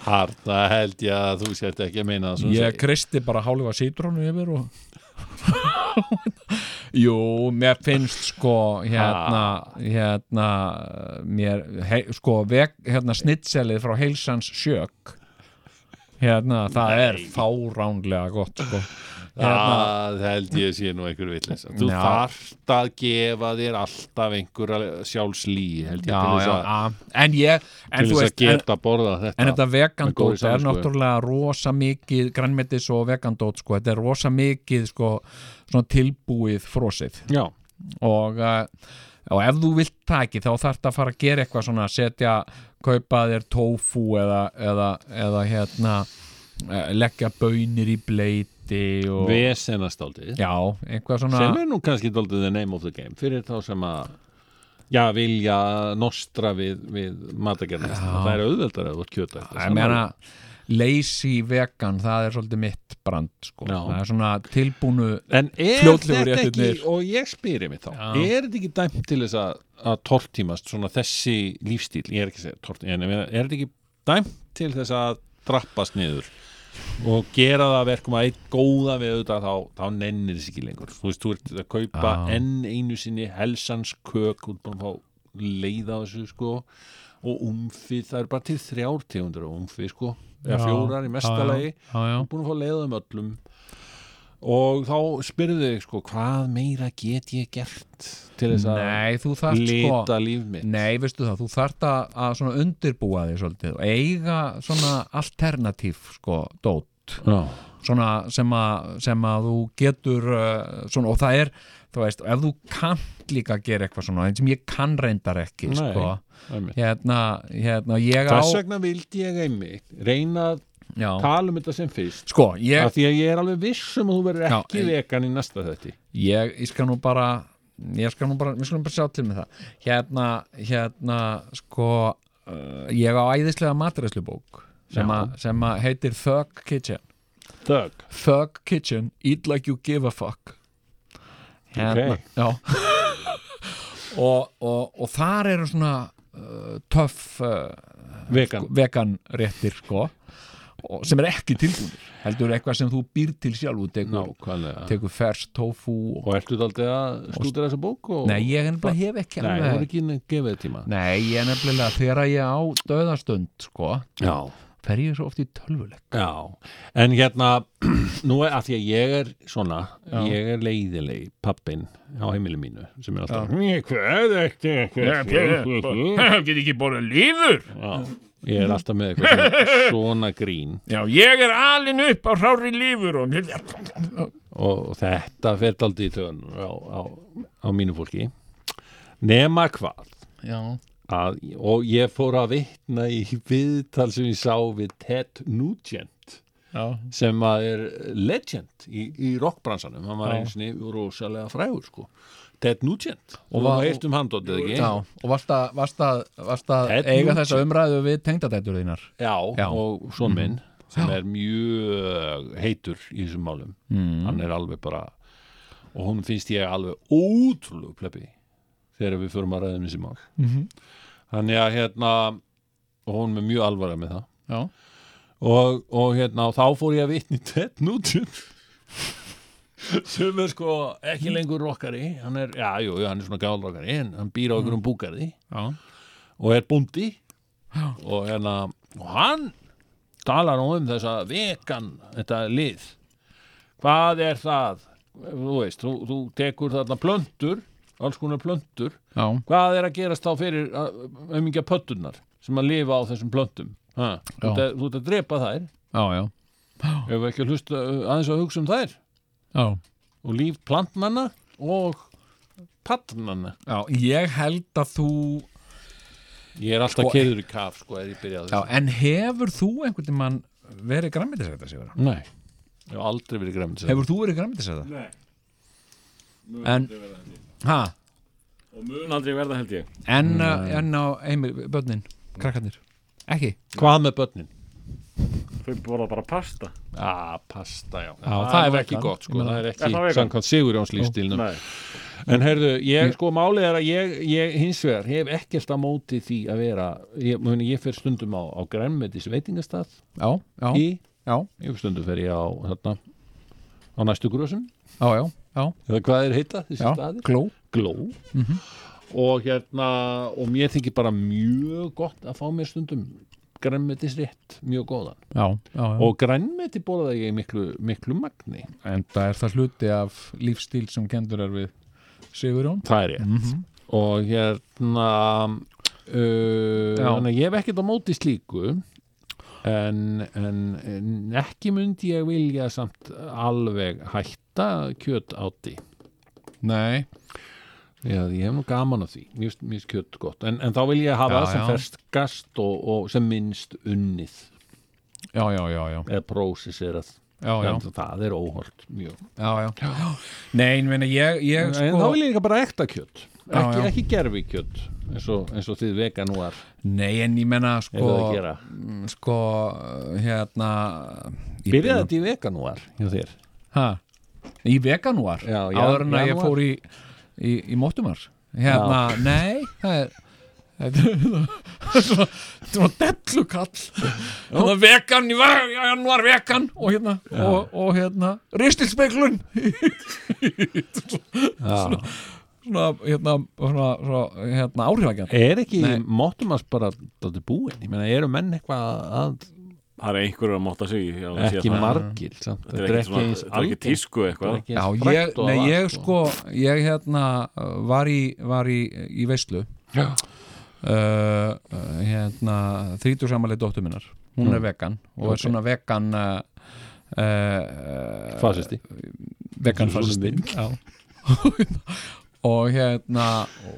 Harta held ég að þú sért ekki að meina það Ég kristi bara hálfa sítrónu yfir og Jú, mér finnst sko hérna, hérna mér, hei, sko veg, hérna snitselið frá heilsans sjök hérna, það er fáránlega gott sko Það held ég sé nú einhver vitleisa Þú þarft að gefa þér alltaf einhver sjálfslí held ég já, til þess að, já, en ég en þú að veist, en, þetta en þetta vegandót er samvisku. náttúrulega rosa mikið grænmetis og vegandót sko, þetta er rosa mikið sko, tilbúið frosið. Já, og uh, og ef þú vilt taki þá þarf að fara að gera eitthvað svona setja, kaupa þér tofu eða, eða, eða hérna eh, leggja bönir í bleiti og Vesenastaldið já, eitthvað svona sem er nú kannski daldið the name of the game fyrir þá sem að já, vilja nostra við, við matagerðin það er auðveldar að þú ert kjöta ég meina lazy vegan, það er svolítið mitt brand sko, Já. það er svona tilbúnu En er þetta ekki, og ég spyrir mig þá, Já. er þetta ekki dæmt til þess að, að tortímast svona þessi lífstíl, ég er ekki að segja tortímast, en er þetta ekki dæmt til þess að drappast niður og gera það að verkum að eitt góða við auðvitað þá, þá nennir þess ekki lengur. Þú veist, þú ert að kaupa Já. enn einu sinni helsans kök út búin að fá leiða þessu sko. Og umfið, það er bara til þrjár tegundur af umfið sko, eða fjórar í mestalagi já. búin að fá leiðum öllum og þá spyrðu þig sko, hvað meira get ég gert til þess að Nei, þú þarft sko lita líf mitt? Nei, veistu það, þú þarft að, undirbúa þig svolítið og eiga svona alternatív sko, dót. Já. svona sem að, sem að þú getur uh, svona, og það er, þú veist, ef þú kannt líka að gera eitthvað svona, eins sem ég kann reyndar ekki, Nei, sko. hérna, hérna, ég á Þess vegna vildi ég einmitt reyna að já, tala um þetta sem fyrst. Sko, ég, því að ég er alveg viss um að þú verður Já, ekki ég- vegan í næsta þetta ég, ég skal nú bara ég skal nú bara, við skulum bara sjá til með það. Hérna, hérna sko, uh, ég á æðislega matræslubók sem, Já. að- sem að heitir Thug Kitchen. Þögg Thug Kitchen, eat like you give a fuck. Hérna, Ok. já. Og, og, og þar eru svona uh, töff uh, vegan. vegan réttir sko sem er ekki tilbúinir heldur eitthvað sem þú býr til sjálf tekur, tekur fers tofu og, Og ertu daldið að stúdira þessa bók? Og... nei, ég nefnilega hef ekki Nei, þú alveg er ekki gefið tíma. Nei, ég nefnilega þegar ég á döðastund sko, Já fer ég svo oft í tölvuleik? Já, en hérna nú er að því að ég er svona Já. ég er leiðileg pappin á heimili mínu sem er alltaf hvað ertu get ekki borðið lífur. Já, ég er alltaf með eitthvað svona, grín. Já, ég er alin upp á hrári lífur og og þetta fer daldi í tön á, á, á mínu fólki. Nema hvað? Já, að, og ég fór að vitna í viðtal sem ég sá við Ted Nugent já, sem að er legend í, í rockbransanum, hann var einu sinni rosalega frægur sko. Ted Nugent, Og og var- heirt um handótið ekki? Já og varst að, eiga þessa umræðu við tengdadættur þínar? Já, Já. og svon minn sem Já. er mjög heitur í þessum málum. Mm. hann er alveg bara og hún finnst ég alveg ótrúlegu plebbi þegar við förum að ræða um þessi mál. Mm -hmm. þannig að hérna og hún er mjög alvara með það. Já, og, og hérna og þá fór ég að vitni Ted Nugent sem er sko ekki lengur rockari. Hann er, já, jú, hann er svona gálrockari en hann býr á einhverjum búgarði. Já, og er búndi Já. og hérna og hann talar nú um þessa vegan þetta lið. Hvað er það? Þú veist, þú, þú tekur þarna plöntur alls konar plöntur. Já, hvað er að gerast þá fyrir ömingja pöttunar sem að lifa á þessum plöntum? Ha, þú, ert að, þú ert að drepa þær. Já, já, ef við ekki að hlusta uh, aðeins að hugsa um þær? Já. og líf plantnanna og pattnanna já ég held að þú ég er alltaf Sko- keður í kaf sko er en hefur þú einhvern tímann verið græmitisæta sigur? nei, ég hef aldrei verið græmd hefur þú verið græmitisæta? Nei. En- ha, Og mun aldrei verða held ég en, uh, en á heimil, börnin, krakkarnir ekki? hvað með börnin? Þau borða bara pasta Ah, pasta, já. það er nú vegan. ekki gott, sko. Það er Er það ekki samkvæmt Sigurjóns lífstílnum. Nei En heyrðu, ég, sko, málið er að ég, ég hins vegar hef ekkert á móti því að vera, ég, muni, ég fer stundum á, á grænmetis veitingastað já, já, í, já, ég stundum fer ég á, þarna, á næstu grösum, já, já, já, eða hvað er heita þessi já, staðir? gló Gló. Mhm. Og hérna, og mér þykir bara mjög gott að fá mér stundum grænmetisrétt, mjög góðan. já, já, já. Og grænmeti borða ég miklu, miklu magni. en það er það hluti af lífstíl sem kendur er við Sigurjón Það er rétt. -hmm. og hérna uh, ég hef ekkert á móti slíku en, en, en ekki myndi ég vilja samt alveg hætta kjöt átti. Nei, Já, ég hef nú gaman á því, mér finnst kjött gott. En, en þá vil ég hafa það sem ferskast og, og sem minnst unnið. Já, já, já, já, eða En það er óholt mjög. Já, já. Nei, ég meina, ég, ég En sko þá vil ég líka bara ekta kjött ekki, já. ekki gerfi kjött eins og, eins og þið veganúar Nei, en ég meina, sko, sko mm, sko, hérna Byrjaði byrja- þetta í veganúar hjá þér? Ha? Í veganúar Já, já, áður en að ég fór í, í, í mótumar hérna, nei það er þetta er svona, svona dellukall. Hérna vegan, hann var vegan og hérna, og, og hérna ristilspeglun. Já. svona, hérna, svona, svona hérna áhrifagjarn Er ekki Nei. mótumars bara búin? Ég meina, eru menn eitthvað að Það er einhverjur að móta sig ekki það. margir samt. Þetta er ekki, svona, er tísku er eitthvað Já, ég, nei, það ég sko ég hérna uh, var í, var í, í veislu uh, uh, hérna þrítur samanlega dóttur minnar hún er Mm. vegan og Ok. er svona vegan uh, uh, Fasisti vegan Eins og fasisti. og hérna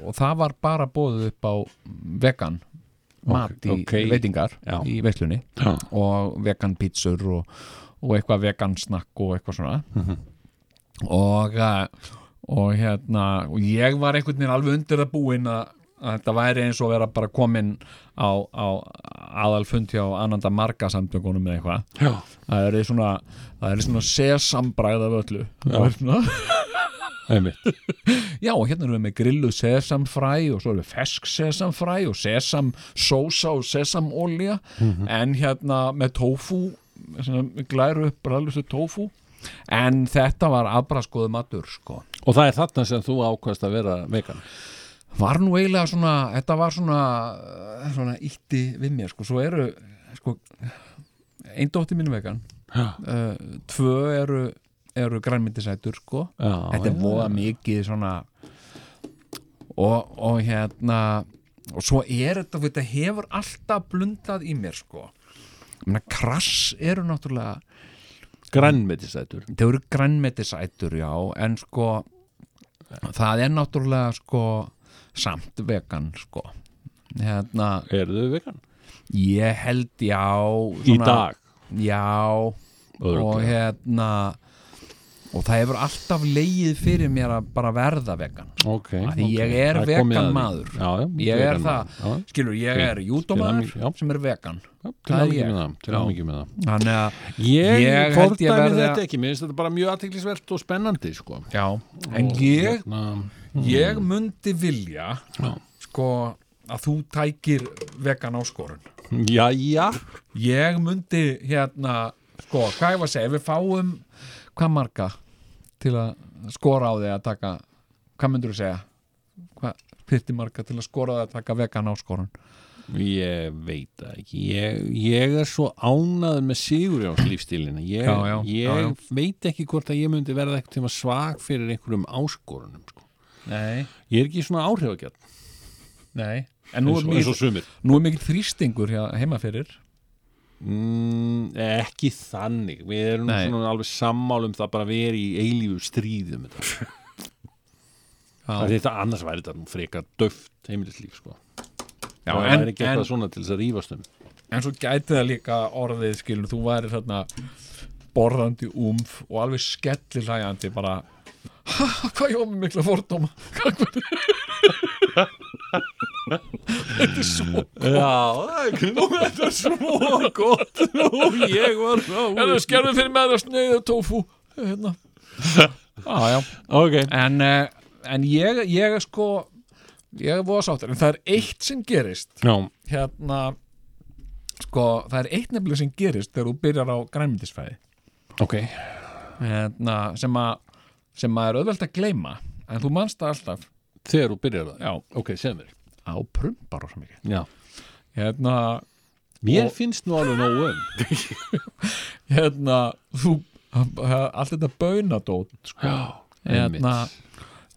og það var bara bóðið upp á vegan mat í ok. veitingar Já. í veislunni Já. og vegan pítsur og, og eitthvað vegan snakk og eitthvað svona Mhm. og uh, og hérna og ég var einhvern veginn alveg undir það búinn að, að þetta væri eins og vera bara komin á, á aðalfund hjá ananda marga samtökunum með eitthvað Já. það er svona það er svona sesambræð af öllu Já. Já og hérna erum við með grillu sesamfræ og svo erum við fesk sesamfræ og sesamsósa og sesamolja en hérna með tofu svona, glæru upp bræðlustu tofu en þetta var afbraskoðu matur sko. Og það er þarna sem þú ákvæmst að vera vegan? Var nú eiginlega svona þetta var svona, svona ítti við mér sko, svo eru sko, einn dóttir mínu vegan. Uh, tvö eru, eru grænmyndisætur sko. Já, þetta er voða mikið svona og, og hérna og svo er þetta, þetta hefur alltaf blundað í mér sko. Ég meina, krass eru náttúrulega Grænmetisætur. Það eru grænmetisætur já en sko það er náttúrulega sko samt vegan sko. Hérna, Eru þau vegan? ég held já Í dag? Já Örugglega. og hérna og það hefur alltaf leið fyrir mér að bara verða vegan. Ok, Af því ok. ég er Það vegan að maður. Já, já, Ég er það. Já, skilur, ég er júdómaður sem er vegan. Til hamingju ég. með það þannig að, Ég, held ég verði þetta að- ekki, mér finnst þetta bara mjög aðteklisvert og spennandi sko. já en ég, hérna, ég myndi vilja sko að þú tækir vegan áskorun. Já, já ég myndi hérna sko, hvað ég var að segja, við fáum hvað marga til að skora á því að taka hvað myndur þú segja? Hvað fyrti marga til að skora á því að taka vegan áskorun? Ég veit ekki. Ég, ég er svo ánæður með Sigurjóns lífstílina ég, Já, já, ég já, veit ekki hvort að ég myndi verða eitthvað tíma svag fyrir einhverjum áskorunum sko. Ég er ekki svona áhrifagjarn. Nei. En nú er, og sumir. nú er mikið þrýstingur hjá, heima fyrir mm, Ekki þannig Við erum Nei. svona alveg sammálum það bara vera í eilífu stríðum þetta. já, þetta annars væri þetta frekar döft heimilislíf sko. já, það en, er ekki eitthvað svona til þess að rífast um en svo gæti það líka orðið skilur, þú væri borðandi umf og alveg skellir hlæjandi bara "Ha, hvað ég með mikla fordóma? Þetta er svo Já, ekki nú þetta er svo gott. og ég var skerðu fyrir með það sneiðu tofu hérna. Já, já. Ok, en, eh, en ég, ég sko ég er voða sáttur en það er eitt sem gerist. Já, hérna sko, það er eitt nefnilega sem gerist þegar þú byrjar á grænmyndisfæði ok. Hérna, sem að sem að er auðvelt að gleyma en þú manst það alltaf. Þegar þú byrjar það? Já, Ok, segð mér á prumbar og svo mikið. Já. Hérna, Mér Og- finnst nú alveg nóg um hérna þú, allt þetta baunadót sko, Já, hérna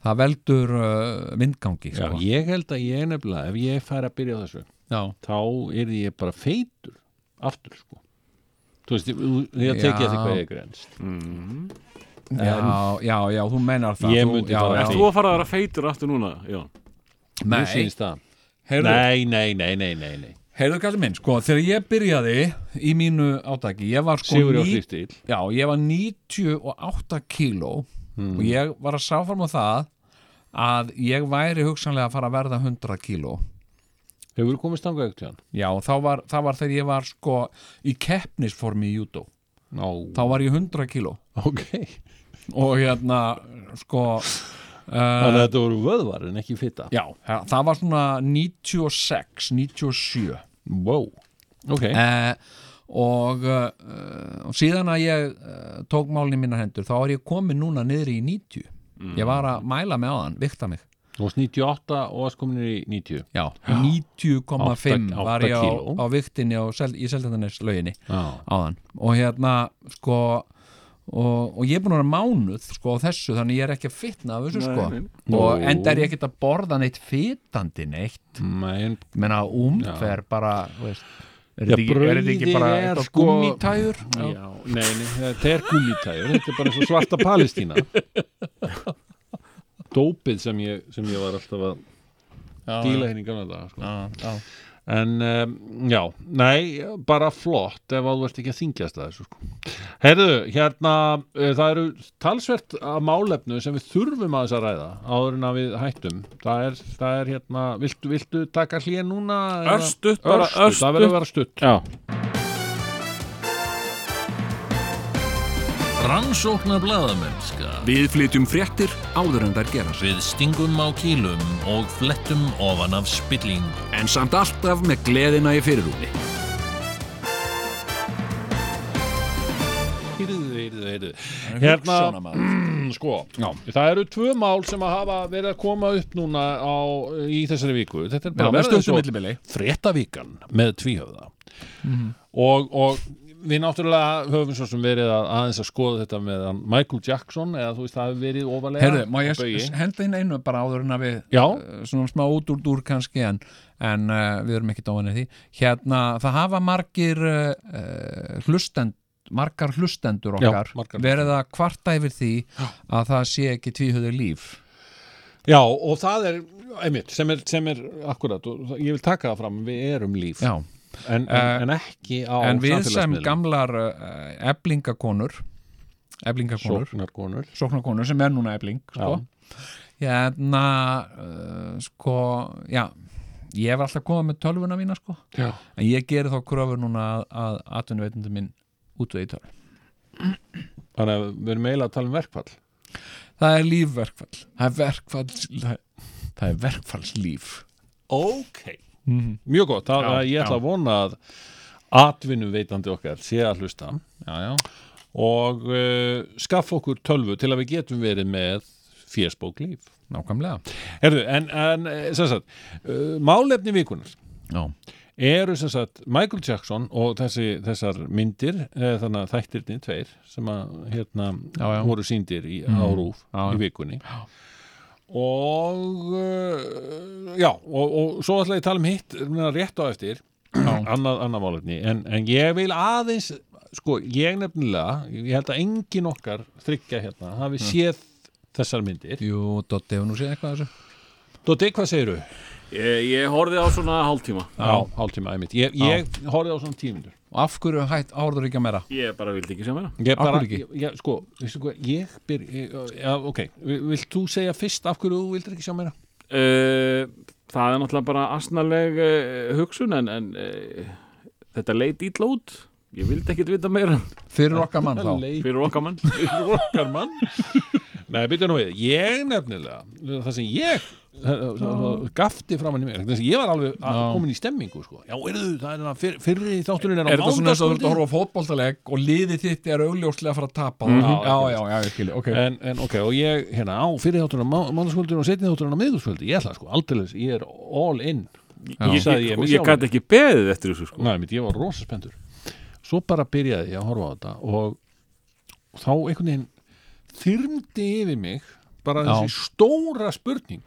það veldur uh, vindgangi Já, sko. ég held að ég nefnilega ef ég fær að byrja þessu já, þá er ég bara feitur aftur sko. Þú veist, ég, Já. þetta hvað ég er grenst mm. já, já, já, þú meinar það Ég þú, myndi já. Ert þú að fara að vera feitur aftur núna? Já. Nei, það heyrðu, Nei, nei, nei, nei, nei, nei. heyrðu kallið minn, sko, þegar ég byrjaði í mínu átaki, ég var sko Sigur á ní- frístíl Já, ég var 98 kíló Hmm. og ég var að sá fram á það að ég væri hugsanlega að fara að verða 100 kíló Hefur þú komist þangað ekkert hjá hann? Já, og þá var, það var þegar ég var sko í keppnisformi í júdó Nó, þá var ég 100 kíló ok og hérna sko Þannig að uh, þetta voru vöðvar en ekki fitta Já, það var svona 96, 97 Wow. Ok. Uh, og, uh, og síðan að ég uh, tók málinn í minna hendur þá er ég komin núna niður í 90 ég var að mæla með áðan, vikta mig. Þú varst 98 og varst komin í 90 Já, 90,5 Átta- var ég á, á viktinni á, sel, í seldendanes lauginni Já. áðan. Og hérna sko og, og ég er búin að vera mánuð sko á þessu þannig ég er ekki að fitna af þessu sko. nei, og Nú. enda er ég ekki að borða neitt fitandi neitt. Men, ég meina umfer bara þú veist, er Já, þetta ekki, er þetta ekki bara eitthvað sko- gúmmítæður? Já, nei, nei, þetta er gúmítæður Þetta er bara svo svarta Palestína. Dópið sem ég, sem ég var alltaf að díla henni í gamla daga sko. En um, já, nei, bara flott ef að þú ert ekki að þingjast að þessu sko. Herðu, hérna uh, það eru talsvert að málefnu sem við þurfum að þess að ræða áður en að við hættum það er, það er hérna, viltu, viltu taka hlýja núna? Örstutt, bara Örstutt, það verður að vera stutt Já. Rannsóknar blaðamennska Við flytjum fréttir áður en þær gerast Við stingum á kýlum og flettum ofan af spillingu En samt alltaf með gleðina í fyrirrúmi. Heyrðu, heyrðu, heyrðu. Hérna, mm, sko Já. Það eru tvö mál sem að hafa verið að koma upp núna á, í þessari viku. Þetta er bara verið millibili? fréttavíkan með tvíhöfða. Og, og við náttúrulega höfum svo sem verið að aðeins að skoða þetta með Michael Jackson eða þú veist það hefur verið ofalega Heyrðu, má ég henda inn einu bara áður en að við Já. uh, svona smá út úr dúr kannski en, en uh, við erum ekki dóinni því. Hérna, það hafa margir uh, hlustend margar hlustendur Já, okkar margar verið að kvarta yfir því að það sé ekki tvíhöðu líf. Já og það er einmitt sem er, sem er akkurat og ég vil taka það fram við erum líf. Já, en, en, Eh, en ekki á en við sem samfélagsmiðlum. gamlar uh, eblingakonur eblingakonur, sóknarkonur. Sóknarkonur sem er núna ebling sko. hérna uh, sko, já ég hef alltaf komað með tölvuna mína sko. Já. en ég geri þá kröfur núna að, að atvinnuveitundum minn útvegi tölv þannig að við erum eiginlega að tala um verkfall. Það er lífverkfall. Það er verkfall það, það er verkfallslíf. Ok mm Mjög gott, það, Já, ég ætla að vona að atvinnuveitandi okkar sé að hlusta. Já, já, og uh, skaffa okkur tölvu til að við getum verið með fésbók líf nákvæmlega. Herðu, en, en eh, sem sagt, uh, málefni vikunar já, eru sem sagt Michael Jackson og þessi, þessar myndir, þannig að þættirni tveir sem að hérna Já, já. voru síndir í Mm. árúf Já, í já. vikunni og uh, já, og, og svo ætla ég að tala um hitt rétt á eftir já, annað, annað málefni, en, en ég vil aðeins sko, ég nefnilega ég held að engin okkar þryggja hérna hafi séð þessar myndir. Jú, Dotti hefur nú séð eitthvað af þessu. Dóti, hvað segirðu? Ég, ég horfði á svona hálftíma. Já, hálftíma, einmitt. Ég, ég horfði á svona tímundur og af hverju hætt áður ekki að meira Ég bara vildi ekki sjá meira Ég bara, ég, ég, sko, veistu hvað, ég byr, ég, já, ok, vilt þú segja fyrst af hverju þú vildir ekki sjá meira? uh, Það er náttúrulega bara asnaleg uh, hugsun en, en uh, þetta leit ítla út. Ég vildi ekkit vita meira. Fyrir okkar mann þá. Fyrir okkar mann. Fyrir okkar mann Nei, byrja nú við, ég nefnilega það sem ég gafti framan í mér, þess að ég var alveg að Já. komin í stemmingu, sko. Já, erðu, það er það fyr, fyrri þátturinn er á Er þetta svona eins og þú ert að horfa á fótboltaleg og liðið þitt er augljóslega að fara að tapa? Mhm. Já, Já, já, já, ég skilji, ok. En, en ok, og ég, hérna, á fyrir þátturinn á mánudagskvöldin og setni þátturinn á miðgúskvöldi ég ætla, sko, aldrei, ég er all in. Ég, ég, sagði ég ég gæti ekki beðið eftir þessu sko. Næ, mitt, ég var rosa spenntur þyrmdi yfir mig bara Já. þessi stóra spurning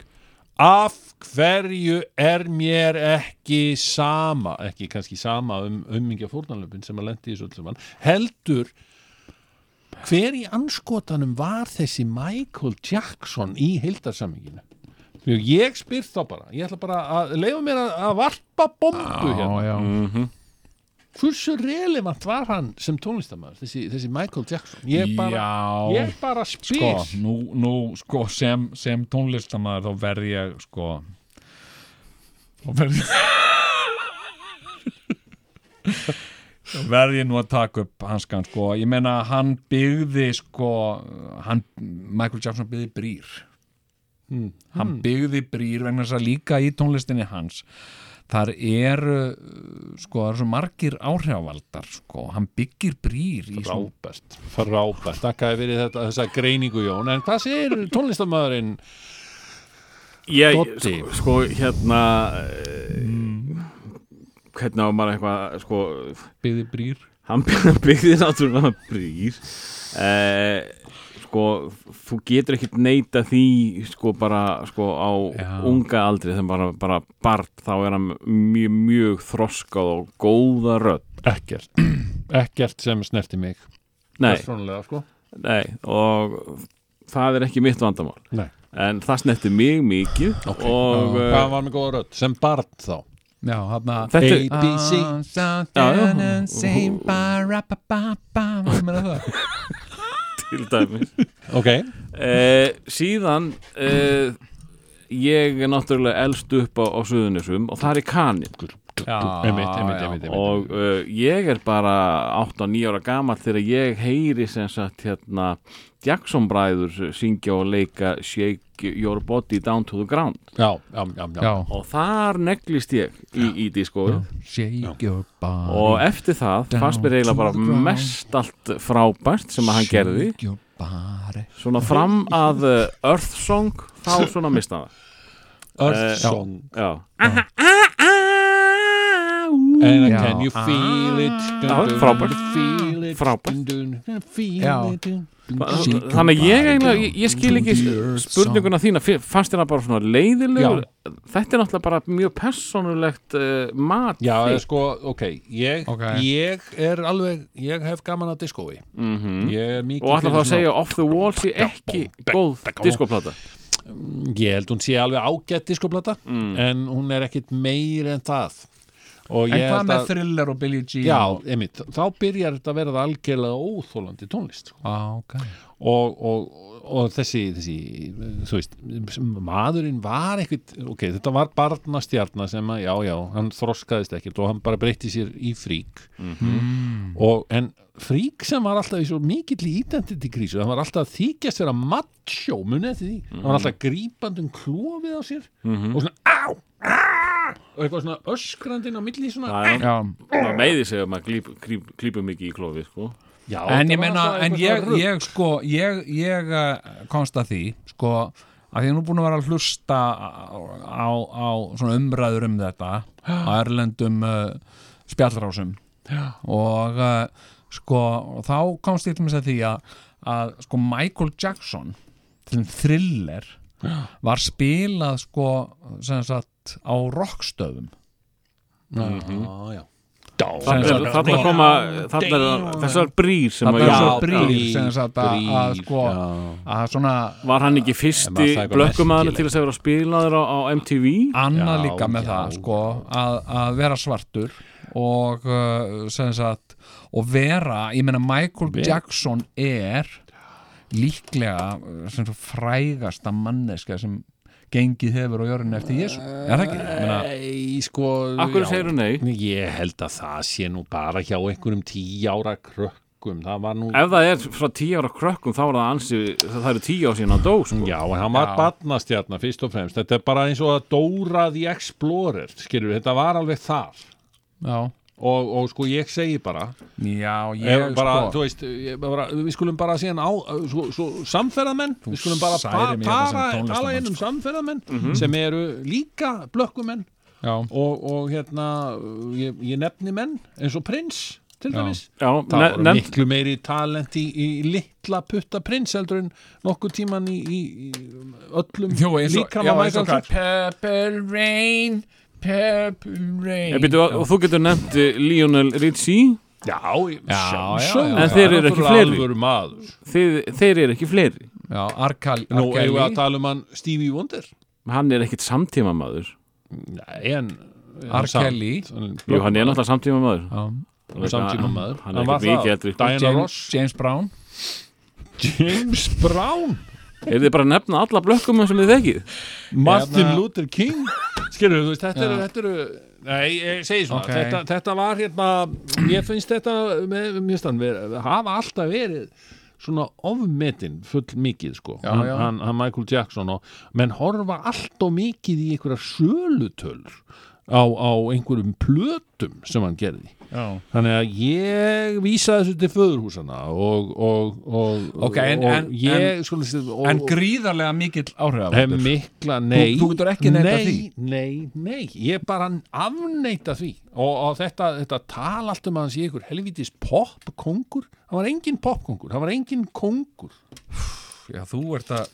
Af hverju er mér ekki sama ekki kannski sama um ummingja fórnarlöfin sem að lendi í saman heldur hver í anskotanum var þessi Michael Jackson í heildarsaminginu ég spyr þá bara ég ætla bara að leifa mér að, varpa bombu hérna já, já. Mhm. Hversu relevant var hann sem tónlistamæður, þessi, þessi Michael Jackson? Ég bara, ég bara sko, spyr nú, nú sko, sem, sem tónlistamæður þá verð ég sko þá verð ég þá verð ég nú að taka upp hanskan sko, ég meina hann byggði sko, hann Michael Jackson byggði brýr. Hmm. hann byggði brýr vegna þess að líka í tónlistinni hans þar eru sko, það eru svo margir áhrifavaldar sko, hann byggir brýr frábært, frábært. Takkaði fyrir þetta, þessa greiningu Jón. En hvað segir tónlistamæðurinn Ég, Doddi. sko, sko, hérna mm. Hvernig á maður eitthvað Sko, byggði brýr. hann byggði náttúrulega brýr. Eh, Sko, þú getur ekkert neita því Sko, bara, sko, á Já. unga aldri Þegar bara, bara barn Þá er hann mjög, mjög þroskað og góða rödd ekkert, ekkert sem snerti mig Nei, persónulega sko nei, og það er ekki mitt vandamál Nei. En það snerti mig mikið okay. Og eh, hvað var með góða rödd, sem barn þá já, hann að Þetta A, B, C já, til dæmis. Ok, Eh, síðan eh, ég er náttúrulega elst upp á, á Suðunisum og það er kanin. Já, einmitt, einmitt, einmitt, og uh, ég er bara 8-9 ára gamall þegar ég heyri sem sagt hérna Jackson bræður syngja og leika Shake Your Body Down to the Ground. Já, já, já, já. já, og þar neglist ég í, í body og eftir það fannst mér eiginlega bara mest allt frábært sem að hann gerði. svona fram að uh, Earth Song þá svona mista það. Earth Eh, Song. já And Já. can you feel it? Frábært. Feel it? Frábært. Þannig að ég eiginlega, ég, skil ekki spurninguna þína, fannst þér það bara svona leiðilegur? Já. Þetta er náttúrulega bara mjög persónulegt uh, mat Já, eða sko, ok, ég, Ok. ég er alveg, ég hef gaman að diskói Mhm. Ég er mikið Og fyrir þá að segja Off the Wall sé ekki góð diskoplata Ég held hún sé alveg ágætt diskoplata Mm. En hún er ekkit meir en það En hvað með Thriller og Billie Jean? Já, og- einmitt, þá byrjar þetta að verða algjörlega óþólandi tónlist sko. ah, ok og, og, og þessi, þessi þú veist, maðurinn var ekkit, ok, þetta var barnastjarnar sem að, já, já, hann þroskaðist ekkert og hann bara breytti sér í frík mm. og, en frík sem var alltaf í svo mikill identity krísu, hann var alltaf þykjast vera macho, munið eftir því hann var alltaf grípandum klofið á sér Mhm. og svona, á, á og eitthvað svona öskrandinn á milli svona. Já, Það meiði sig að maður klípur mikið í klófi sko. já, en ég meina, en ég, ég sko, ég, ég uh, komst að því, sko að ég er nú búin að vera að hlusta á, á, á svona umræður um þetta á erlendum uh, spjallrásum. Og uh, sko, og þá komst ég til með því að, að sko Michael Jackson til thriller var spilað sko sem sagt á rockstöðum. Já, já Þarna er- þarna koma þessar brýr sem að já, svo brýr já. sem sagt að, að sko að svona Var hann ekki fyrsti blökkumaður til að segja að spilaður á, á MTV? annað Já, líka með já, það sko að, að vera svartur og uh, sem sagt og vera, ég meina Michael Jackson er líklega uh, frægasta manneska sem gengið hefur á jörðinu eftir Jésu er það ekki? Ég meina, Nei, sko Akkur segir þú nei? Ég held að það sé nú bara hjá einhverjum tíu ára krökkum það var nú Ef það er frá tíu ára krökkum þá er það ansi, það eru tíu ár síðan á dó sko. Já, en hann var Já. barnastjarnar fyrst og fremst þetta er bara eins og að Dóra the Explorer skilur, þetta var alveg þar já, og, og sko ég segi bara, já ég bara sko veist, ég, bara, við skulum bara síðan á svo, svo samferðamenn, við skulum bara pa, hérna para, tala inn um sko. samferðamenn sem eru líka blökkumenn. Já, og, og hérna ég, ég nefni menn eins og prins til dæmis. Já, það ne voru miklu meiri talent í, í litla putta prins heldur en nokkuð tíman í, í, öllum Jackson. Purple Rain Purple Rain Ég byrju, og þú getur nefnt eh, Lionel Richie. Já, Já, já, sjálfsögðu. já. En þeir eru ekki fleiri. þeir, þeir eru ekki fleiri. Já, Arkal, Nú, eigum við að tala um hann Stevie Wonder. Hann er ekkit samtíma maður Nei, en. Kelly. Jú, hann er náttúrulega samtíma maður Já. samtíma maður hann er ekkit mikið eldri. Diana Ross. James Brown. James Brown er þið bara að nefna alla blökkum sem þið þekið Martin Hérna- Luther King? Skilur þú veist, þetta eru, þetta eru nei, ég segi svona, Ok. þetta, þetta var hérna, ég finnst þetta með, mér stann, ver, hafa alltaf verið svona ofmetin full mikið sko, Já, hann, já. Hann, hann Michael Jackson og menn horfa alltaf mikið í einhverja sölutölur á, á einhverjum plötum sem hann gerði Já. Þannig að ég vísa þessu til föðurhúsana og, og, og, Ok, en- og en- ég sko, og, En gríðarlega mikill áhrifavaldur mikla, nei Þú- þú getur ekki neitað nei, því. Nei, nei, ég bara afneita því og, og þetta, þetta tala allt um að hann sé ykkur helvítis popkongur hann var engin popkongur, hann var engin kongur Já, þú ert að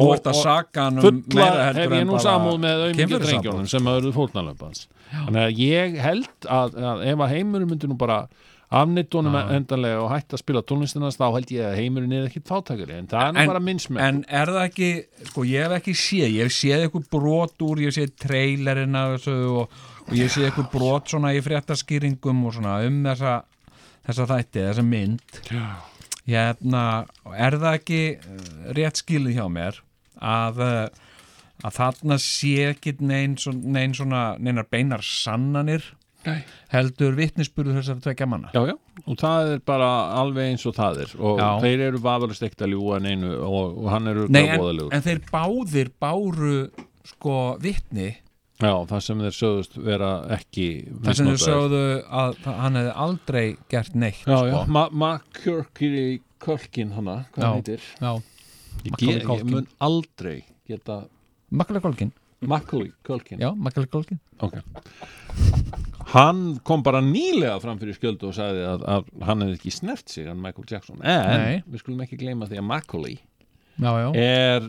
Þú ert að saka hann um meira heldur en nú bara drengjónum sem að eru fórnalöfans þannig að ég held að, að ef að heimurinn myndi nú bara afneitt honum endanlega og hætti að spila tónlistinans þá held ég að heimurinn er ekkit fátakari en það er nú bara minnsmenn En er það ekki, sko ég hef ekki séð ég hef séð eitthvað brot úr, ég hef séð trailerinn af þessu og, og ég hef séð eitthvað brot svona í fréttaskýringum og svona um þessa, þessa þætti, þessa mynd. Hérna, er það ekki eh, rétt skilið hjá mér að eh, að þarna sé ekki son- nein svona, neinar beinar sannanir Nei. heldur vitnisburðu þessar tvekja manna Já, já, og það er bara alveg eins og það er og Já. þeir eru vafalist ekkert að ljúga neinu og, og hann eru Nei, en, en þeir báðir báru sko vitni Já, það sem þeir sögðust vera ekki þar sem misnotaðir. sögðu að það- hann hefði aldrei gert neitt Já, já, sko. Ma McCurky Kölkin hana, hvað Já. hann heitir já. Ég, ég, ég Culkin. mun aldrei geta Macaulay Culkin. Macaulay Kölkin já, Macaulay Culkin. Ok. Hann kom bara nýlega fram fyrir skjöldu og sagði að, að hann hefði ekki snert sig hann Michael Jackson. En Nei. við skulum ekki gleyma því að Macaulay já, já, er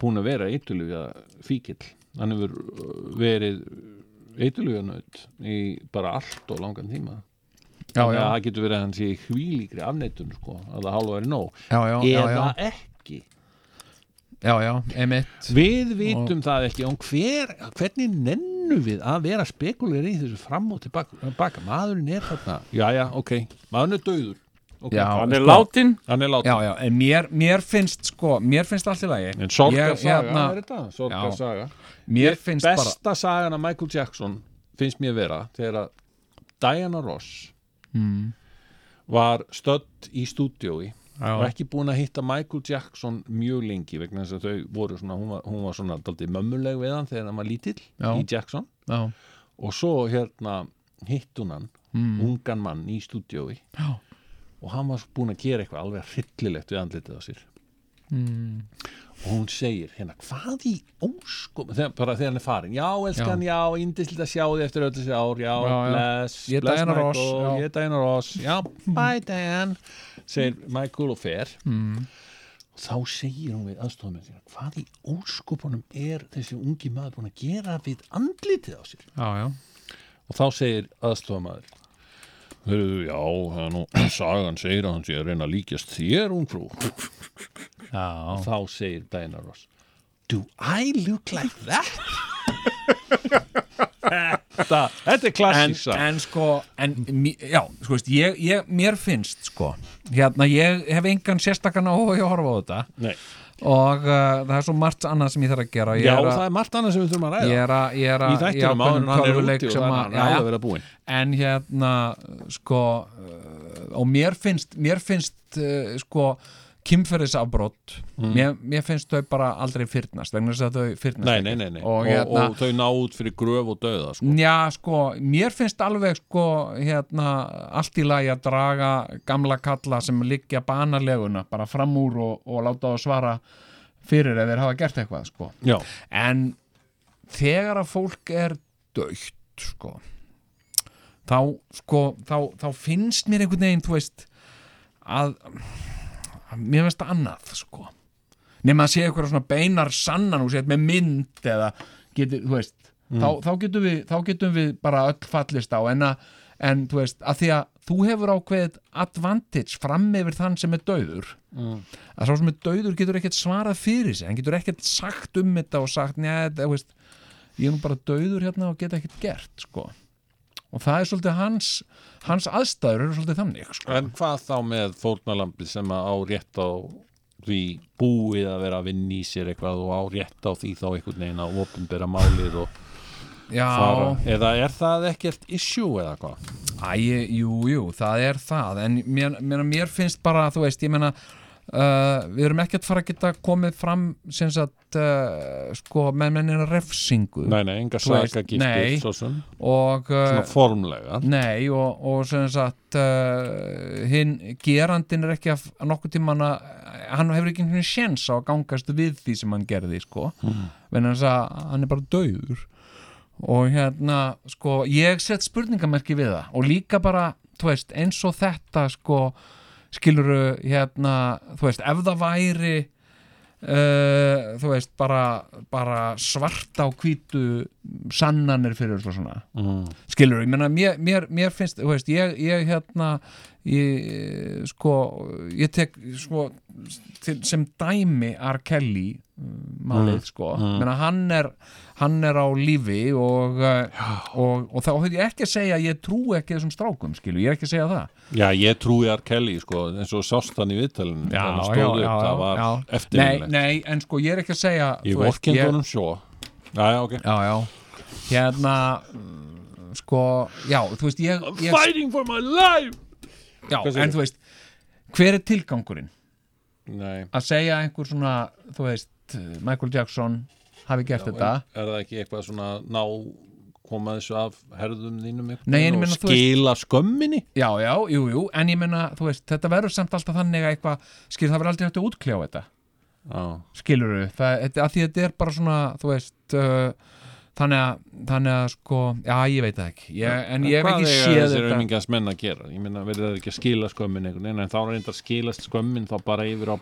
búin að vera eitulugja fíkil hann hefur uh, verið eitulugjanöð í bara allt og langan tíma. Já, það getur verið að hann sé hvílíkri afneitun sko, að það hálfa verið nóg. Eða ekki já, já, emitt við vitum það ekki og hver, hvernig nennu við að vera spekulir í þessu fram og tilbaka baka. maðurinn er þarna. Já já ok, maðurinn er döður okay. Já, hann er sko. látin hann er látið já, já, en mér, mér finnst sko, mér finnst allt í lagi. En sorgar Ég- saga hérna- þetta, sorgar Já. saga mér finnst bara besta sagan af Michael Jackson finnst mér vera þegar að Diana Ross mm, var stödd í stúdiói og ekki búin að hitta Michael Jackson mjög lengi vegna þess að þau voru svona hún var, hún var svona daldið mömmuleg við hann þegar hann var lítill í Jackson. Já, og svo hérna hitt hún hann mm, ungan mann í stúdiói og hann var búin að gera eitthvað alveg hryllilegt við andlitið á sér mm, og hún segir hérna hvað í óskum bara þegar hann er farin, já elskan, já, indislit að sjá þið eftir öll þessi ár, já, Já, já. bless Ég bless Michael, já. ég Diana Ross. Já, bye Diane segir Michael og fer. Mm, og þá segir hún við aðstofum sína, hvað í óskupunum er þessi ungi maður búin að gera við andlitið á sér? Já, já. Og þá segir aðstofamaður Hörðu, já, það er nú sagan segir að hann sé að reyna að líkjast þér, ungfrú já, þá segir Diana Ross Do I look like that? þetta, þetta er en, klassísa en sko en, já, sko veist, ég, ég, mér finnst sko, hérna ég hef engan sérstakann á að horfa á þetta Nei. Og uh, það er svo margt annað sem ég þarf að gera. Ég Já, er að, það er margt annað sem við þurfum að ræða. Ég er að, ég er að þættinum áður en hann er úti og er hann já, verið að búin en hérna sko uh, og mér finnst mér finnst uh, sko kynferðisafbrott mér, mér finnst þau bara aldrei fyrnast vegna þess að þau fyrnast Nei, nei, nei, nei. og Og, hérna og þau ná út fyrir gröf og döða sko. Já, sko, mér finnst alveg sko, hérna, allt í lagi að draga gamla kalla sem liggja banaleguna bara fram úr og, og láta þá svara fyrir ef þeir hafa gert eitthvað, sko. Já, En þegar að fólk er dögt, sko, þá, sko, þá, þá finnst mér einhvern veginn, þú veist, að mér finnst það annað, sko. Nefn að sé eitthvað svona beinar sannan og sé með mynd eða getur, þú veist, þá, þá, getum við, þá getum við bara öll fallist á en að, en þú veist, að því að þú hefur ákveðið advantage fram yfir þann sem er dauður Mm. að sá sem er dauður getur ekkert svarað fyrir sig hann getur ekkert sagt um þetta og sagt njá, það, veist, ég er nú bara dauður hérna og get ekkert gert sko. Og það er svolítið hans hans aðstæður eru svolítið þannig sko. En hvað þá með fórnalambið sem á rétt á því búið að vera að vinna í sér eitthvað og á rétt á því þá einhvern veginn að opinbera málið og já, fara eða er það ekkert issue eða hvað? Æ, jú, jú, það er það en mér, mér, mér finnst bara, þú veist, ég meina uh, við erum ekkert fara að geta komið fram sem sagt uh, sko, með mennina refsingu. Nei, nei, enga Þú veist, saka nei. giftir svo sem. Og svona uh, formlega. Nei, og, og sem sagt hinn gerandin er ekki að, nokkuð tíman að hann hefur ekki einhvern sjens á að gangast við því sem hann gerði, sko. Mm. venn að hann er bara dauður. Og hérna, sko, ég sett spurningamerki við það. Og líka bara, þú veist, eins og þetta, sko, skiluru, hérna, þú veist, ef það væri uh, þú veist, bara, bara svarta á hvítu sannanir fyrir svo svona mm. skilur, ég meina, mér, mér, mér finnst þú veist, ég, ég hérna ég, sko ég tek, sko til, sem dæmi R. Kelly málið, sko, mm. meina hann er hann er á lífi og, uh, og, og þá höfði ég ekki að segja ég trú ekki þessum strákum, skilur, ég er ekki að segja það Já, ég trúi R. Kelly sko, eins og sást hann í viðtalinu Já, hann já, stóð upp, það var já. Nei, nei, en sko ég er ekki að segja Ég ég- honum sjó Já, já, ok Já, já, hérna mm, sko, já, þú veist ég, ég Fighting for my life já, en þú veist hver er tilgangurinn? Nei, Að segja einhver svona, þú veist Michael Jackson hafi gert þetta? er það ekki eitthvað svona ná koma þessu af herðum þínum Nei, og meina, þú veist- skila skömminni? Já, já, jú, jú, en ég menna, þú veist þetta verður samt alltaf þannig að eitthvað skilur það verður aldrei hægt að útkljá þetta. Já, skilur það, þetta, að því þetta er bara svona þú veist uh, þannig, að, þannig að sko, já, ég veit það ekki ég, en ég hef Hvað ekki séð þetta auðmingans menn að gera? Ég meina, verður það ekki að skila skömmin einhvern veginn en þá er reyndar skilast skömmin þá bara yfir á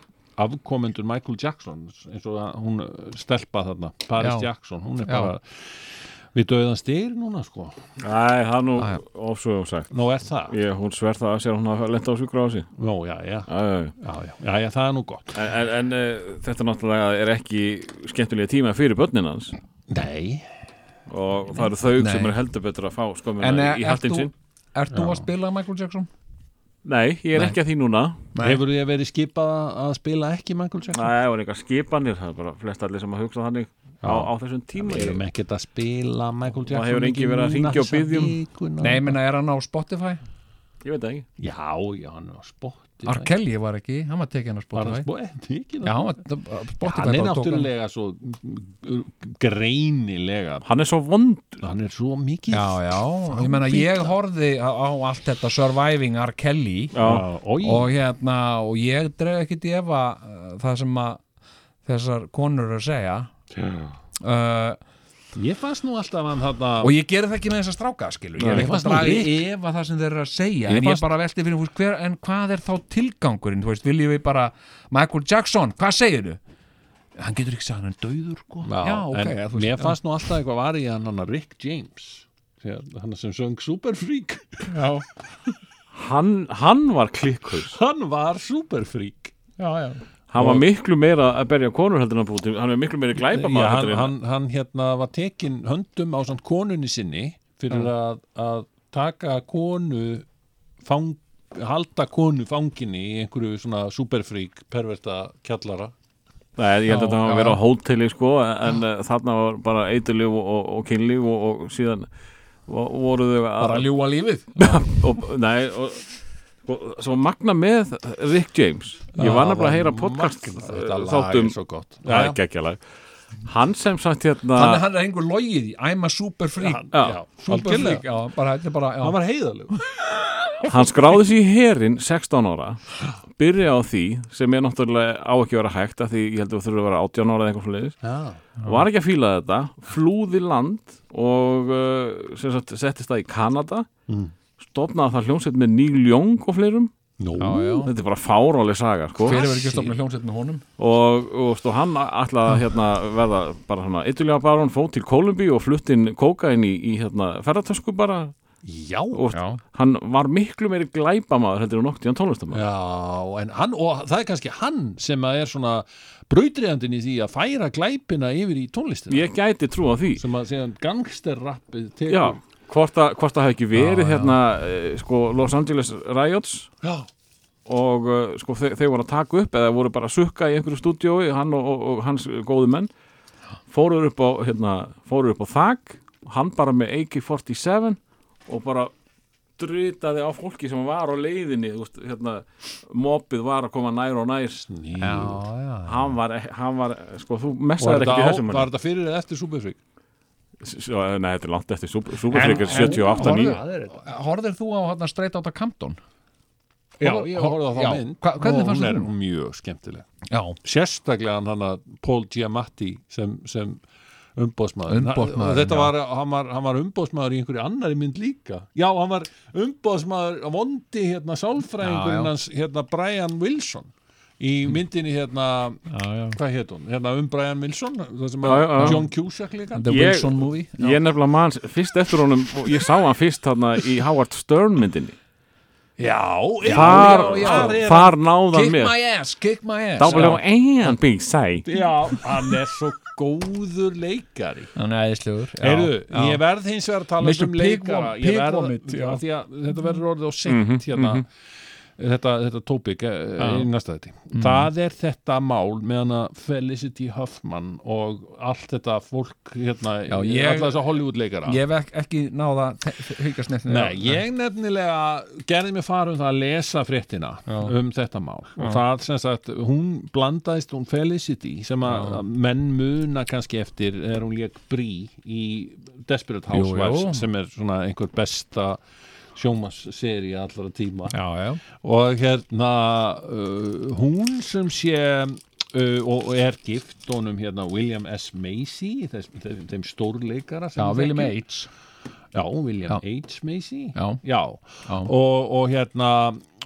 afkomendur Michael Jackson eins og að hún stelpa þarna Paris Já. Jackson, hún er Já. bara við döðan styr núna sko Æ, það er nú já. ofsögum sagt Nú er það? ég, hún sver það að sér að hún hafa lent á sjúkra á sig Nú, já, já, Já, já, já. já, já, já, já, það er nú gott En, en, en uh, þetta náttúrulega er ekki skemmtilega tíma fyrir börnin hans Nei, og það eru þau Nei. sem eru heldur betur að fá En skömmina eh, í þú, sinn ert þú að spila Michael Jackson? Nei, ég er Nei. ekki að því núna hefur þið verið skipað að spila ekki Michael Jackson? Nei, það var eitthvað skipanir það er bara flest allir sem að hugsa þannig á, á þessum tíma Við erum ekkert að spila Michael Jackson hefur enginn ekki verið að núna hringja og um- vikuna. Nei, menna, er hann á Spotify? Ég veit það ekki Já, já, hann er á Spotify R. Kelly var ekki, hann var á Var hann Spotify. Spotify? Ekki Já, hann var Spotify hann er náttúrulega svo greinilega Hann er svo vond hann er svo mikið Já, já, ég menna, ég horfði á, á allt þetta Surviving Já, oi, og hérna, og ég dreg ekkit í efa uh, það sem að þessar konur eru að segja. Uh, ég fannst nú alltaf hann þarna og ég geri það ekki með þess að stráka skilur, ég er ekki fannst að draga Rick- efa það sem þeir eru að segja. Mér en fannst- ég bara velti fyrir hús hver, en hvað er þá tilgangurinn, þú veist, viljum við bara Michael Jackson, hvað segir þú? hann getur ekki sagt hann er döður sko. já, ok, en þú veist, mér fannst nú alltaf eitthvað var í hann hann Rick James hann sem söng Superfreak. Já, hann, hann var klikkus hann var Superfreak. Já, já, Hann var miklu meira að berja konur heldur en að búti Hann er miklu meira Já, glæpamaður hann, hann, hann hérna var tekin höndum á samt konunni sinni fyrir að, að taka konu fang, halda konu fanginni í einhverju svona superfrík perverta kjallara. Nei, ég held að það var að vera á hóteli sko en uh, þarna var bara eiturlíf og, og, og kynlíf og, og síðan vo- voru þau bara að ljúa lífið. Nei, og svo magna með Rick James. Ég var nefnilega að heyra podcast þetta lag þáttum svo gott. Það er geggjalag. Hann sem sagt hérna hann, hann er einhver logið í, I'm a super freak. Já, já, super freak, já, bara, þetta bara, já, hann var heiðalug Hann skráði sér í herin 16 ára byrja á því sem er náttúrulega á ekki að vera hægt af því ég held að þú þurfum að vera 18 ára eða eitthvað svoleiðis. Var ekki að fíla þetta flúði land og uh, sem sagt, settist það í Kanada. Mm. Stofnaði það hljómsveit með Neil Young og fleirum? Nú, já, já. þetta er bara fáráleg saga sko. hver hefur ekki stofnað hljómsveit með honum? Og, og stó, hann ætlaði að hérna, verða bara svona ytterlega barón fótt til Kolumbi og flutt inn kókain í, í hérna, ferðartösku bara. Já, og Já, hann var miklu meiri glæpamaður heldur en noktíðan tónlistamæður Já, en hann, og það er kannski hann sem að er svona brautriðandinn í því að færa glæpina yfir í tónlistina. Ég gæti trú á því. Sem að segja gangsterrappið tekur. já, hvort að, hvort að hafi ekki verið Já, já. hérna eh, sko Los Angeles Riots Já. og uh, sko þe þeir voru að taka upp eða voru bara að sukka í einhverju stúdiói hann og, og, og hans góðu menn fóruður upp á hérna, fóruður upp á þak hann bara með AK-47 og bara dritaði á fólki sem var á leiðinni veist, hérna, mopið var að koma nær og nær Ný. já, já. hann var, hann var sko, þú messaði ekki í á, þessum var þetta fyrir eða eftir Superfreak? Nei, þetta er langt eftir Superfreak er 78 9 Horðir þú á hann straight out of Campton? Já, Horfðu- ég horfði á já, það mynd hva- hvernig og hún er hún? mjög skemmtileg Já, sérstaklega hann hann Paul Giamatti sem, sem umbóðsmaður þetta já. var, hann var, hann var umbóðsmaður í einhverju annari mynd líka já, hann var umbóðsmaður vondi hérna sálfræðingurinn Já, já. hans hérna Brian Wilson í myndinni hérna já, já. hvað heit hún, hérna um Brian Wilson það sem Já, er já, já. John Cusack líka. The Ég- Wilson movie? Já. ég nefnilega mann fyrst eftir honum ég sá hann fyrst þarna í Howard Stern myndinni. Já, já, þar, já, já, þar þar náðan Kick mér. my ass, kick my ass. Dábalega and be say já, hann er svo góður leikari. Hann er já. ég verð hins vegar að tala Mr. um Pig leikara Ég Pig verð- þetta verður orðið á seint Mhm, hérna þetta, þetta tópik eh, Já. í næsta þetta Mhm. það er þetta mál með hana Felicity Huffman og allt þetta fólk hérna, Já, ég- alla þessa Hollywood leikara Ég hef ek- ekki náða hugast neitt Nei, ég nefnilega gerði mig fara um það að lesa fréttina Já. um þetta mál og það sem sagt, hún blandaðist hún Felicity sem að að menn muna kannski eftir er hún lék Brí í Desperate Housewives jú. sem er svona einhver besta sjómasseri allra tíma Já, já og hérna uh, hún sem sé uh, og, og er gift honum hérna William S. Macy þess, þeim, þeim stórleikara Já, William. H Já, William. H. Macy já og, og hérna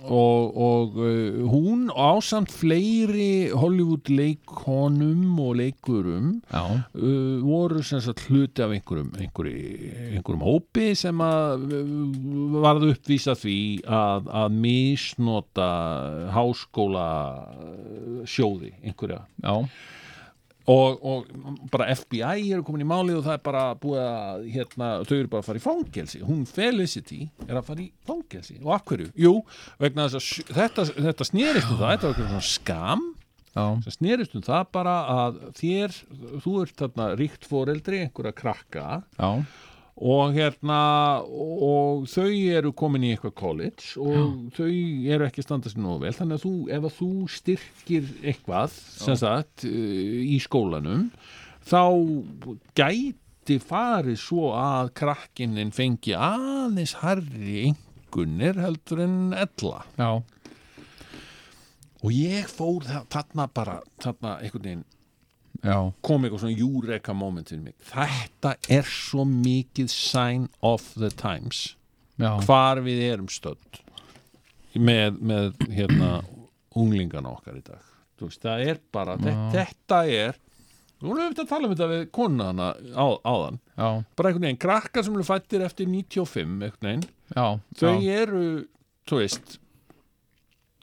og, og uh, hún ásamt fleiri Hollywood leikonum og leikurum uh, voru sem sagt hluti af einhverjum, einhverjum, einhverjum hópi sem að uh, varð uppvísa því að, að misnota háskóla sjóði einhverja. Já, og, og bara FBI eru komin í málið og það er bara búið að hérna, þau eru bara að fara í fangelsi. Hún Felicity er að fara í fangelsi. Og af hverju? Jú, vegna þess að þetta, þetta snerist um það, þetta var eitthvað skam já, sem snerist um það bara að þér, þú ert þarna ríkt foreldri, einhverja krakka. Já og hérna og þau eru komin í eitthvað college og þau eru ekki að standa sér nógu vel. Þannig að þú, ef að þú styrkir eitthvað sem sagt uh, í skólanum þá gæti farið svo að krakkinin fengi aðeins harri einhvernir heldur en ella. Já, og ég fór þa- þarna bara þarna einhvern veginn já, kom eitthvað svona júreka moment fyrir mig. Þetta er svo mikið sign of the times. Já. Hvar við erum stödd með, með hérna unglingana okkar í dag. Veist, það er bara, þetta, þetta er Nú erum við að tala um þetta við konana á, áðan. Já, bara einhvern veginn, krakkar sem eru fættir eftir 95 einhvern veginn, þau eru þú veist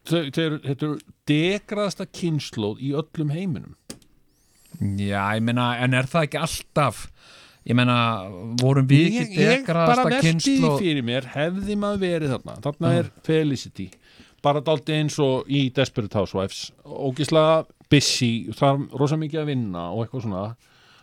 þau, þau eru, þetta eru degraðasta kynnslóð í öllum heiminum Já, ég meina, en er það ekki alltaf Ég meina, vorum við ég, ekki ég bara degraðasta velti því kynslu fyrir mér hefði maður verið þarna? Þarna er Felicity. Bara daldi eins og í Desperate Housewives. Ógislega busy þarf rosa mikið að vinna og eitthvað svona.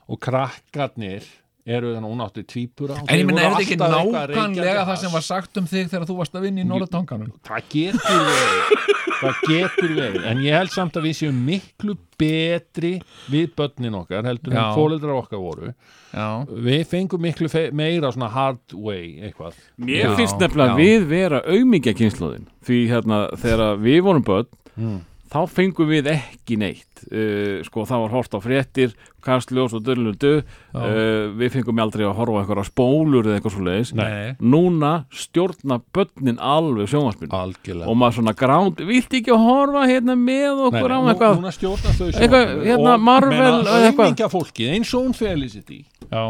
Og krakkarnir eru þannig að hún átti tvípura og En ég meina, er þetta ekki að nákvæmlega það sem var sagt um þig þegar þú varst að vinna í Norðutanganum? það getur verið. Það getur verið, en ég held samt að við séum miklu betri við börnin okkar heldur en Já. fóreldrar okkar voru. Já, við fengum miklu meira svona hard way eitthvað. Mér Já, finnst nefnilega já. við vera auðmíkja kynnslóðin því hérna þegar við vorum börn Mm. Þá fengum við ekki neitt. Uh, sko það var hort á fréttir kastljós og dörlundu uh, við fengum aldrei að horfa á einhverja spólur eða eitthvað svo leiðis núna stjórna börnin alveg sjónvarspil algjörlega. Og maður svona gránd, vilt ekki horfa hérna með okkur á eitthvað? núna stjórna þau Eitthvað, sjónvarpinu. hérna, og Marvel meina, eða eitthvað. aumingja fólkið eins og hún Felicity já,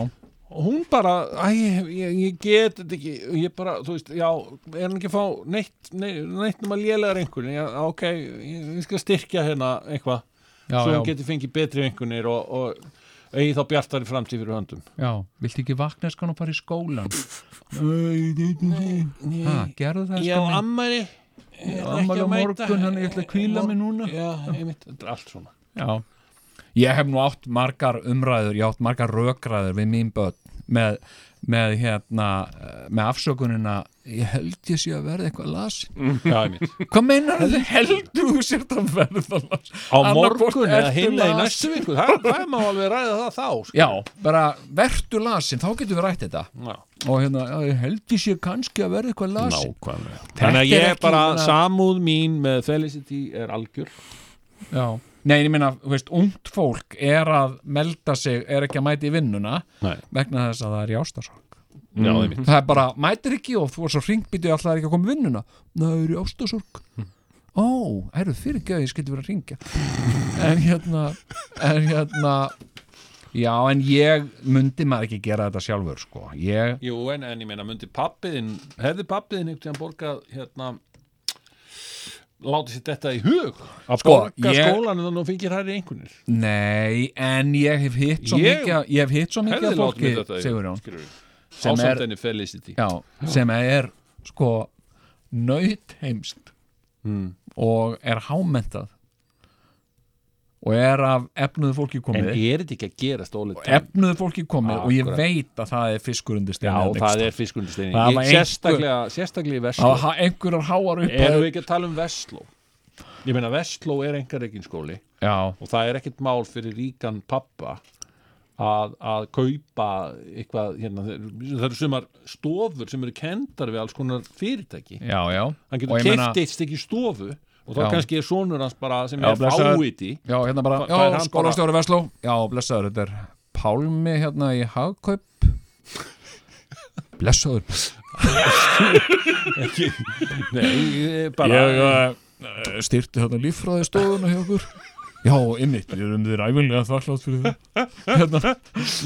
og hún bara, æ, ég, ég get þetta ekki, ég bara, þú veist, já er hann ekki að fá neitt neitt, nema lélegar einhvern, já, ok ég, ég skal styrkja hérna eitthvað já, svo já, hann geti fengið betri einhvernir og, og eigi þá bjartari framtíð fyrir höndum. Já, viltu ekki vakna skan og fara í skólan Nei, ha, gerðu það ég skan ammæli ammali á morgun, hann ég ætla að kvíla mig núna. Já, einmitt, þetta er allt svona. Já, ég hef nú átt margar umræður, ég átt margar rökræður við mín börn með, með hérna, eh, með afsökunina ég held ég sé að verða eitthvað Já, einmitt. Hvað meinar þið heldur þú sér að verða lasin? Á morgun eða hinna í næstu viku? Það, má alveg ræða það þá sko. Já, bara vertu lasin, þá getum við rætt þetta. Já. og hérna, ég held ég sé kannski að verða eitthvað lasin. Nákvæmlega. Þannig að ég bara, samúð mín með Felicity er algjör. Já, nei, ég meina, þú veist, ungt fólk er að melda sig, er ekki að mæta í vinnuna Nei. vegna þess að það er í ástarsorg. Já, einmitt. Það er bara, mætir ekki og þú er svo ringbýtu alltaf er ekki að koma í vinnuna. Það er í ástasorg ó, herru, fyrir ekki að ég skilti verið að ringja en hérna en hérna já, en ég myndi maður ekki gera þetta sjálfur sko, ég Jú, en, en ég meina, myndi pappiðin hefði pappiðin tíðan borgað hérna látið sér þetta í hug að Sko, borga ég- skólan en þannig fengir hærri einhvernir nei, en ég hef hitt svo Ég mikið ég hef hitt svo mikið látið fólki í Sigurjón, sem er já, sem er sko nöyt heimst mm. og er hámentað og er af efnuðu fólki en komið er þetta ekki að gerast ólið og efnuðu fólki komið og ég veit að það er fiskur undir Já, það er einhver- sérstaklega, sérstaklega í Vestló. einhverjar háar upp erum við ekki að tala um Vestló? Ég meina Vestló er engar skóli já, og það er ekkert mál fyrir ríkan pappa að, að kaupa eitthvað hérna, það eru sumar stofur sem eru kendar við alls konar fyrirtæki. Já, já. Hann getur meina- eitt stykki stofu og þá kannski er sonur hans bara sem Já, er fáiti já, hérna bara, er já, skólastjóri Vesló já, blessaður, þetta er Pálmi hérna í Hagkaup. Blessaður. Nei, bara ég uh, styrti hérna líffræði stofuna hjá okkur já, innmitt, við erum þér æfinlega þakklátt fyrir það. Hérna.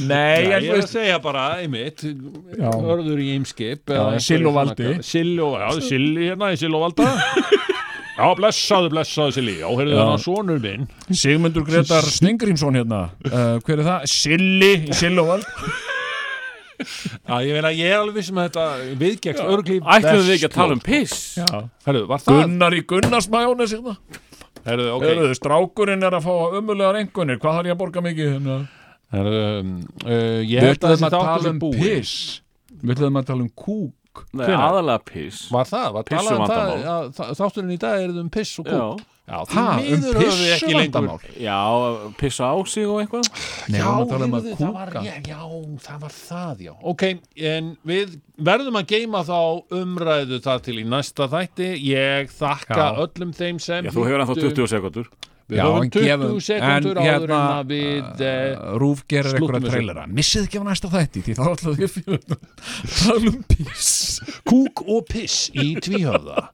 nei, ég er að segja bara, einmitt. Hörður í Eimskip Sill og Valdi. Sill og, já, Silli hérna í Sill og Valda Já, blessaðu, blessaðu Silli Já, heyrðu Já. þarna sonur minn Sigmundur Gretar Sningrímsson hérna uh, hver er það? Silli í Sillóvald Já, ég meina, ég er alveg vissum að þetta viðgekst örglíf Ætlum við ekki að tala um piss Herðu, var það? Gunnar í Gunnarsmæjónis hérna Herðu, ok okay. Strákurinn er að fá ömulegar engunir Hvað þarf ég að borga mikið? Hérna? Herðu, um, uh, ég held að að þáttur tala sem um piss Við ætlum að tala um kúk Nei, Hvenær? aðalega piss. Var það? Var talað um það? Að þa- Þátturinn í dag er um piss og Já, kúk. Já, því Ha, um miður höfum við ekki lengur. pissuvandamál. Já pissa á sig og eitthvað? Nei, tala um að heyrðu, það var, kúka. já, já, það var það, já. Ok, en við verðum að geima þá umræðu það til í næsta þætti. Ég þakka Já. öllum þeim sem Já, þú hefur ennþá hlýddu. 20 sekundur Við höfum en 20 gefum- sekundur en áður en hérna, að við eh, uh, Rúf gerir einhverja trailera Missið ekki á næsta þætti Því þá ætlaðu ég fyrir að tala um piss kúk og piss í tvíhöfða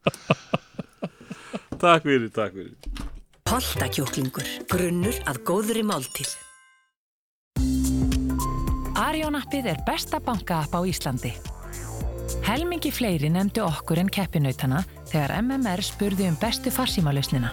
Takk fyrir, takk fyrir Holtakjúklingur, grunnur að góðri máltíð. Arion appið er besta banka-app á Íslandi. Helmingi fleiri nefndu okkur en keppinautana þegar MMR spurði um bestu farsímalausnina.